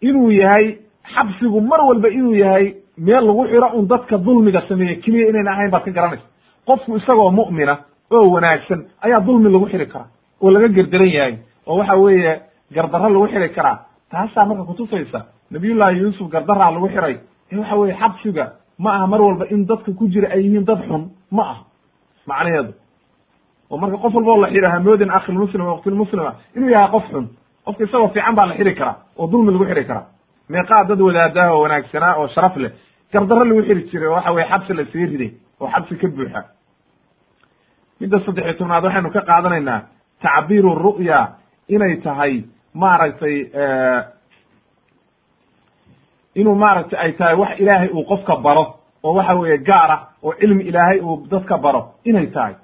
inuu yahay xabsigu mar walba inuu yahay meel lagu xiro un dadka dulmiga sameeye keliya inayna ahayn baad ka garanaysa qofku isagoo mu'mina oo wanaagsan ayaa dulmi lagu xiri karaa oo laga gerdaran yahay oo waxa weeye gardarro lagu xiri karaa. Taasaa marka kutusaysa nabiyullahi yuusuf gardaraa lagu xiray ee waxa weye xabsiga ma aha mar walba in dadka ku jira ay yihiin dad xun ma aha. Macnaheedu. Oo marka qof walba oo la xidha hamoodin akhilmuslima waktilmuslima inuu yahay qof xun qofka isagoo fiican baa la xiri karaa oo dulmi lagu xiri karaa. Meeqaa dad wadaadaah oo wanaagsanaa oo sharaf leh gardarro lagu xiri jiray oo waxa weye xabsi la isaga riday oo xabsi ka buuxa midda saddex iyo tobnaad waxaynu ka qaadanaynaa tacbiiru ru'ya inay tahay maaragtay inuu maaragtay ay tahay wax ilaahay uu qofka baro oo waxa weeye gaar ah oo cilmi ilaahay uu dadka baro inay tahay.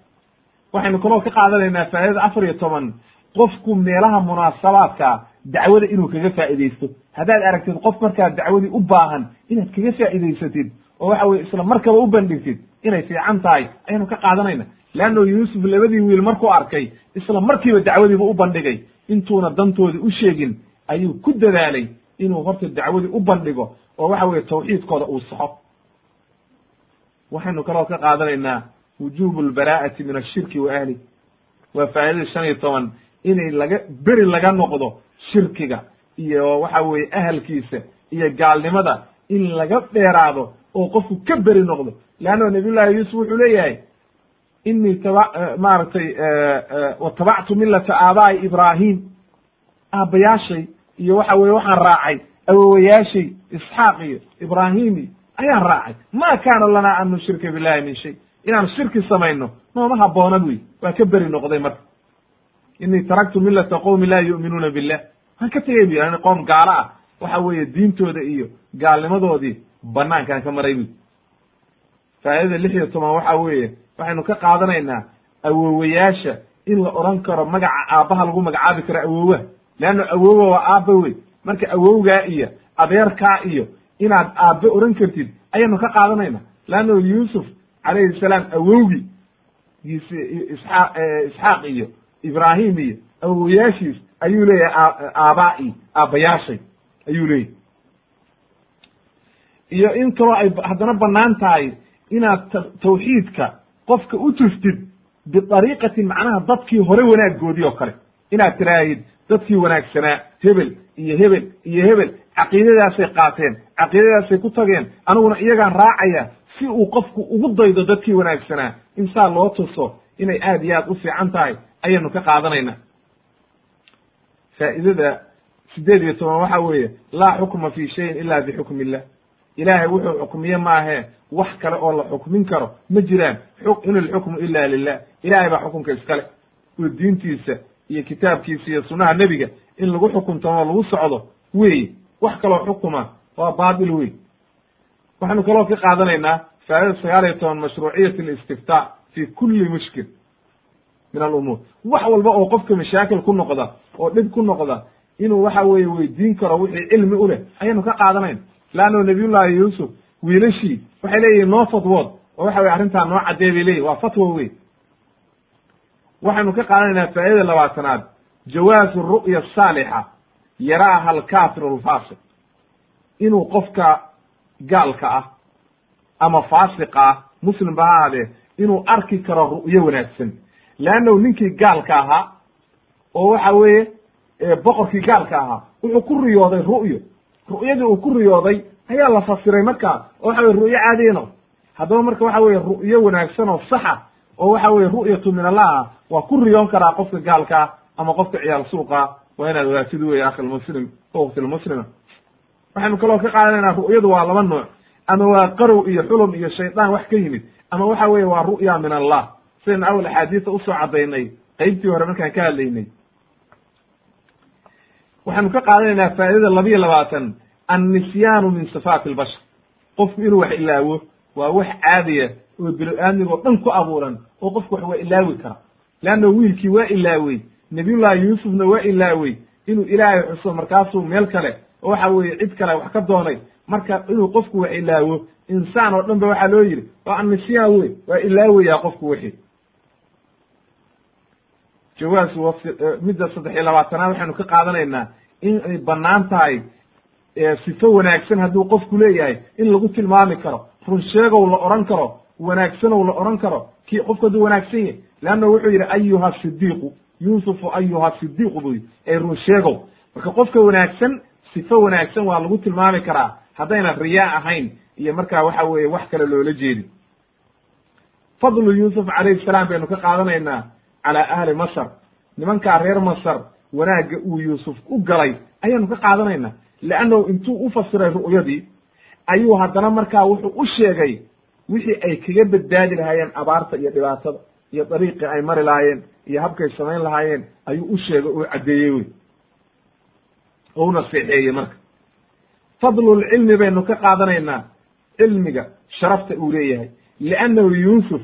Waxaynu kaloo ka qaadanaynaa faa'idada afar iyo toban qofku meelaha munaasabaadka dacwada inuu kaga faa'iidaysto. Haddaad aragtid qof markaa dacwadii u baahan inaad kaga faa'iidaysatid oo waxa weye isla markaba u bandhigtid inay fiican tahay ayaynu ka qaadanayna leanno yuusuf labadii wiil markuu arkay isla markiiba dacwadiiba u bandhigay intuuna dantoodii u sheegin ayuu ku dadaalay inuu horta dacwadii u bandhigo oo waxa weye tawxiidkooda uu saxo waxaynu kaloo ka qaadanaynaa wujubu lbaraa'ati min ashirki wa ahli waa faa'idadii shan iyo toban inay laga beri laga noqdo shirkiga iyo waxa weeye ahalkiisa iyo gaalnimada in laga dheeraado oo qofku ka beri noqdo leanna nabiyullahi yuusuf wuxuu leeyahay inii maaragtay watabactu millata aabaa'i ibraahim aabbayaashay iyo waxa weye waxaan raacay awowayaashay isxaaq iyo ibraahim iyo ayaan raacay ma kaana lanaa an nushrika billahi min shay inaan shirki samayno nooma haboona buy waa ka beri noqday marka inii taraktu millata qowmi laa yu'minuuna billah waan ka tegey bu qoom gaalo ah waxa weeye diintooda iyo gaalnimadoodii banaankaan ka maray buy faa'idada lix iyo toban waxa weeye waxaynu ka qaadanaynaa awowayaasha in la odhan karo magaca aabbaha lagu magacaabi karo awowaha leanna awowa waa aabba wey marka awowgaa iyo adeerkaa iyo inaad aabbe odhan kartid ayaynu ka qaadanayna leanno yuusuf calayhi salaam awowgii isxaaq isxaaq iyo ibraahim iyo awowayaashiis ayuu leeyahay aabaa'i aabbayaashay ayuu leeyahy iyo in kaloo ay haddana bannaan tahay inaad tawxiidka qofka u tuftid biariiqatin macnaha dadkii hore wanaaggoodii oo kale. Inaad tiraahid dadkii wanaagsanaa hebel iyo hebel iyo hebel caqiidadaasay qaateen caqiidadaasay ku tageen aniguna iyagaan raacaya si uu qofku ugu daydo dadkii wanaagsanaa. In saa loo tuso inay aad iyo aad u fiican tahay ayaynu ka qaadanayna. Faa'idada sideed iyo toban waxa weeye laa xukma fi shayin ila bixukmi illah ilaahay wuxuu xukmiye maahe. Wax kale oo la xukmin karo ma jiraan. In ilxukmu ila lilah ilahay baa xukunka iskale. Oo diintiisa iyo kitaabkiisa iyo sunaha nebiga in lagu xukuntamo lagu socdo wey wax kaloo xukuma waa baatil wey waxaynu kaloo ka qaadanaynaa faa'idada sagaal iyo toban mashruuciyat listiftaa fi kuli mushkil min alumuur wax walba oo qofka mashaakil ku noqda oo dhib ku noqda inuu waxa weeye weydiin karo wixii cilmi u leh ayaynu ka qaadanayna leanno nabiyullahi yuusuf wiilashii waxay leeyihiin noo fatwood oo waxa weye arrintaa noo caddee bay leyihin waa fatwo wey waxaynu ka qaadanaynaa faa'idada labaatanaad jawaazu ru'ya asaalixa yaraaha alkafir alfaasiq inuu qofka gaalka ah ama faasiqa ah muslimba ha ahaadee inuu arki karo ru'yo wanaagsan. Leannahu ninkii gaalka ahaa oo waxa weeye boqorkii gaalka ahaa wuxuu ku riyooday ru'yo ru'yadii uu ku riyooday ayaa la fasiray markaa oo waxa weye ru'yo caadiyano haddaba marka waxa weye ru'yo wanaagsan oo saxa oo waxa weye ru'yatu min allah ah waa ku riyoon karaa qofka gaalkaa ama qofka ciyaal suuqa. Waa inaad ogaatid wey akhi lmuslim ukti lmuslima waxaynu kaloo ka qaadanaynaa ru'yadu waa laba nooc. Ama waa qarow iyo xulum iyo shaydaan wax ka yimid ama waxa weye waa ru'ya min allah. Sidaynu awal axaadiisa u soo caddaynay qeybtii hore markaan ka hadlaynay waxaynu ka qaadanaynaa faa'idada labiyo labaatan. Annisyaanu min sifaati albashar. Qofku inuu wax ilaawo waa wax caadiya oo bilo-aadmiga oo dhan ku abuuran oo qofku wax waa ilaawi kara. Leanna wiilkii waa ilaawey nabiyullahi yuusufna waa ilaawey inuu ilaahay xuso markaasuu meel kale oo waxa weeye cid kale wax ka doonay. Marka inuu qofku wax ilaawo insaan oo dhan ba waxaa loo yidhi waa annisyaan wey waa ilaawayaa qofku wixii jawaas midda saddex iyo labaatanaad waxaynu ka qaadanaynaa in ay bannaan tahay sifo wanaagsan hadduu qofku leeyahay in lagu tilmaami karo run sheegow la odhan karo wanaagsanow la odhan karo kii qofku hadduu wanaagsan yahy leanna wuxuu yidhi ayuha sidiiqu yuusufu ayuha sidiiqu buu yidhi ee run sheegow. Marka qofka wanaagsan sifo wanaagsan waa lagu tilmaami karaa haddayna riyaa ahayn iyo markaa waxa weeye wax kale loola jeedin fadlu yuusuf calayhi salaam baynu ka qaadanaynaa calaa ahli masr nimankaa reer masr wanaagga uu yuusuf u galay ayaanu ka qaadanaynaa. Leannahu intuu u fasiray ru'yadii ayuu haddana markaa wuxuu u sheegay wixii ay kaga badbaadi lahaayeen abaarta iyo dhibaatada iyo dariiqii ay mari lahaayeen iyo habkay samayn lahaayeen ayuu u sheegay oo caddeeyey wey oo u naseexeeyey marka fadlulcilmi baynu ka qaadanaynaa cilmiga sharafta uu leeyahay. Liannahu yuusuf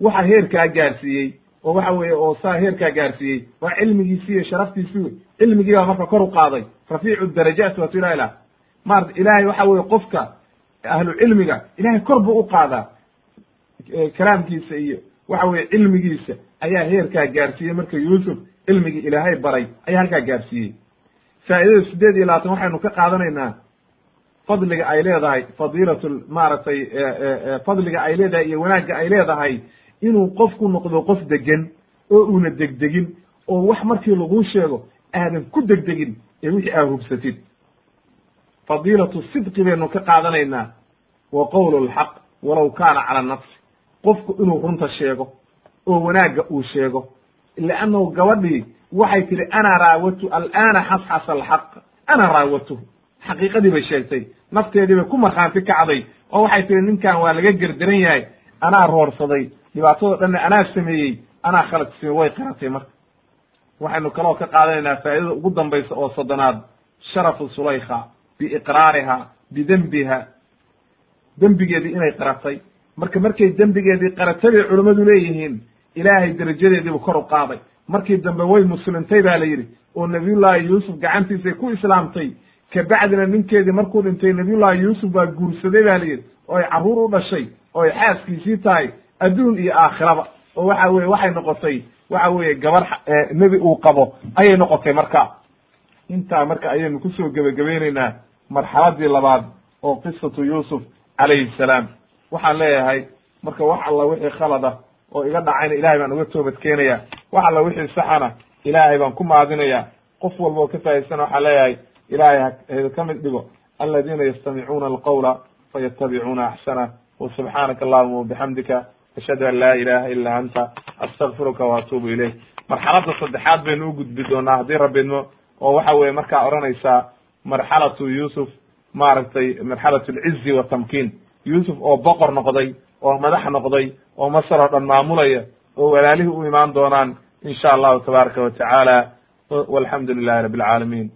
waxa heerkaa gaarsiiyey oo waxa weeye oo saa heerkaa gaarsiiyey. Waa cilmigiisi iyo sharaftiisi wey cilmigii baa marka kor u qaaday. Rafiicu darajaat waatu ilah ilah maarata ilaahay waxa weye qofka ahlu cilmiga ilahay kor buu u qaadaa kalaamkiisa iyo waxa weye cilmigiisa. Ayaa heerkaa gaarsiiyey marka yuusuf cilmigii ilaahay baray ayaa halkaa gaarsiiyey. Faa'idada sideed iyo labaatan waxaynu ka qaadanaynaa fadliga ay leedahay fadiilat maaragtay fadliga ay leedahay iyo wanaagga ay leedahay inuu qofku noqdo qof degan oo uuna degdegin oo wax markii laguu sheego aadan ku degdegin ee wixii aa hubsatid fadiilatu sidqi baynu ka qaadanaynaa wa qowlu lxaq walow kaana cala nafsi. Qofku inuu runta sheego oo wanaagga uu sheego liannahu gabadhii waxay tihi ana raawatu alana xasxasa alxaq ana raawatuhu xaqiiqadii bay sheegtay. Nafteedii bay ku markhaanti kacday oo waxay tihi ninkan waa laga gerderan yahay anaa roorsaday dhibaatado dhanna anaa sameeyey anaa khalad samey way qaratay marka. Waxaynu kaloo ka qaadanaynaa faa'idada ugu dambaysa oo soddonaad sharafu sulaykha biiqraariha bidembiha dembigeedii inay qaratay marka markay dembigeedii qaratay bay culimmadu leeyihiin ilaahay derajadeediibu kor u qaaday. Markii dambe way muslimtay ba la yidhi oo nabiyullaahi yuusuf gacantiisay ku islaamtay. Kabacdina ninkeedii markuu dhintay nabiyullaahi yuusuf baa guursaday ba la yidhi. Oo ay carruur u dhashay oo ay xaaskiisii tahay adduun iyo aakhiraba. Oo waxa weye waxay noqotay waxa weeye gabar nebi uu qabo ayay noqotay marka. Intaa marka ayaynu ku soo gebagabaynaynaa marxaladii labaad oo qisatu yuusuf calayhi salaam. Waxaan leeyahay marka wax alla wixii khalada oo iga dhacayna ilahay baan uga toobad keenaya wax alla wixii saxana ilaahay baan ku maadinaya qof walba oo ka faa'idaysana waxaan leeyahay ilahay ha ka mid dhigo aladiina yastamicuuna alqawla fayatabicuuna axsana wsubxaanaka allahuma wabixamdika ashhadu an laa ilaha ila anta astakfiruka waatuubu ilayk. Marxaladda saddexaad baynu u gudbi doonaa haddii rabidmo oo waxa weye markaa odhanaysaa marxalatu yuusuf maaragtay marxalat alcizi watamkiin yuusuf oo boqor noqday oo madax noqday oo masar oo dhan maamulaya oo walaalihii u imaan doonaan in sha allahu tabaaraka wa tacaala. Walxamdu lilahi rabbi alcaalamiin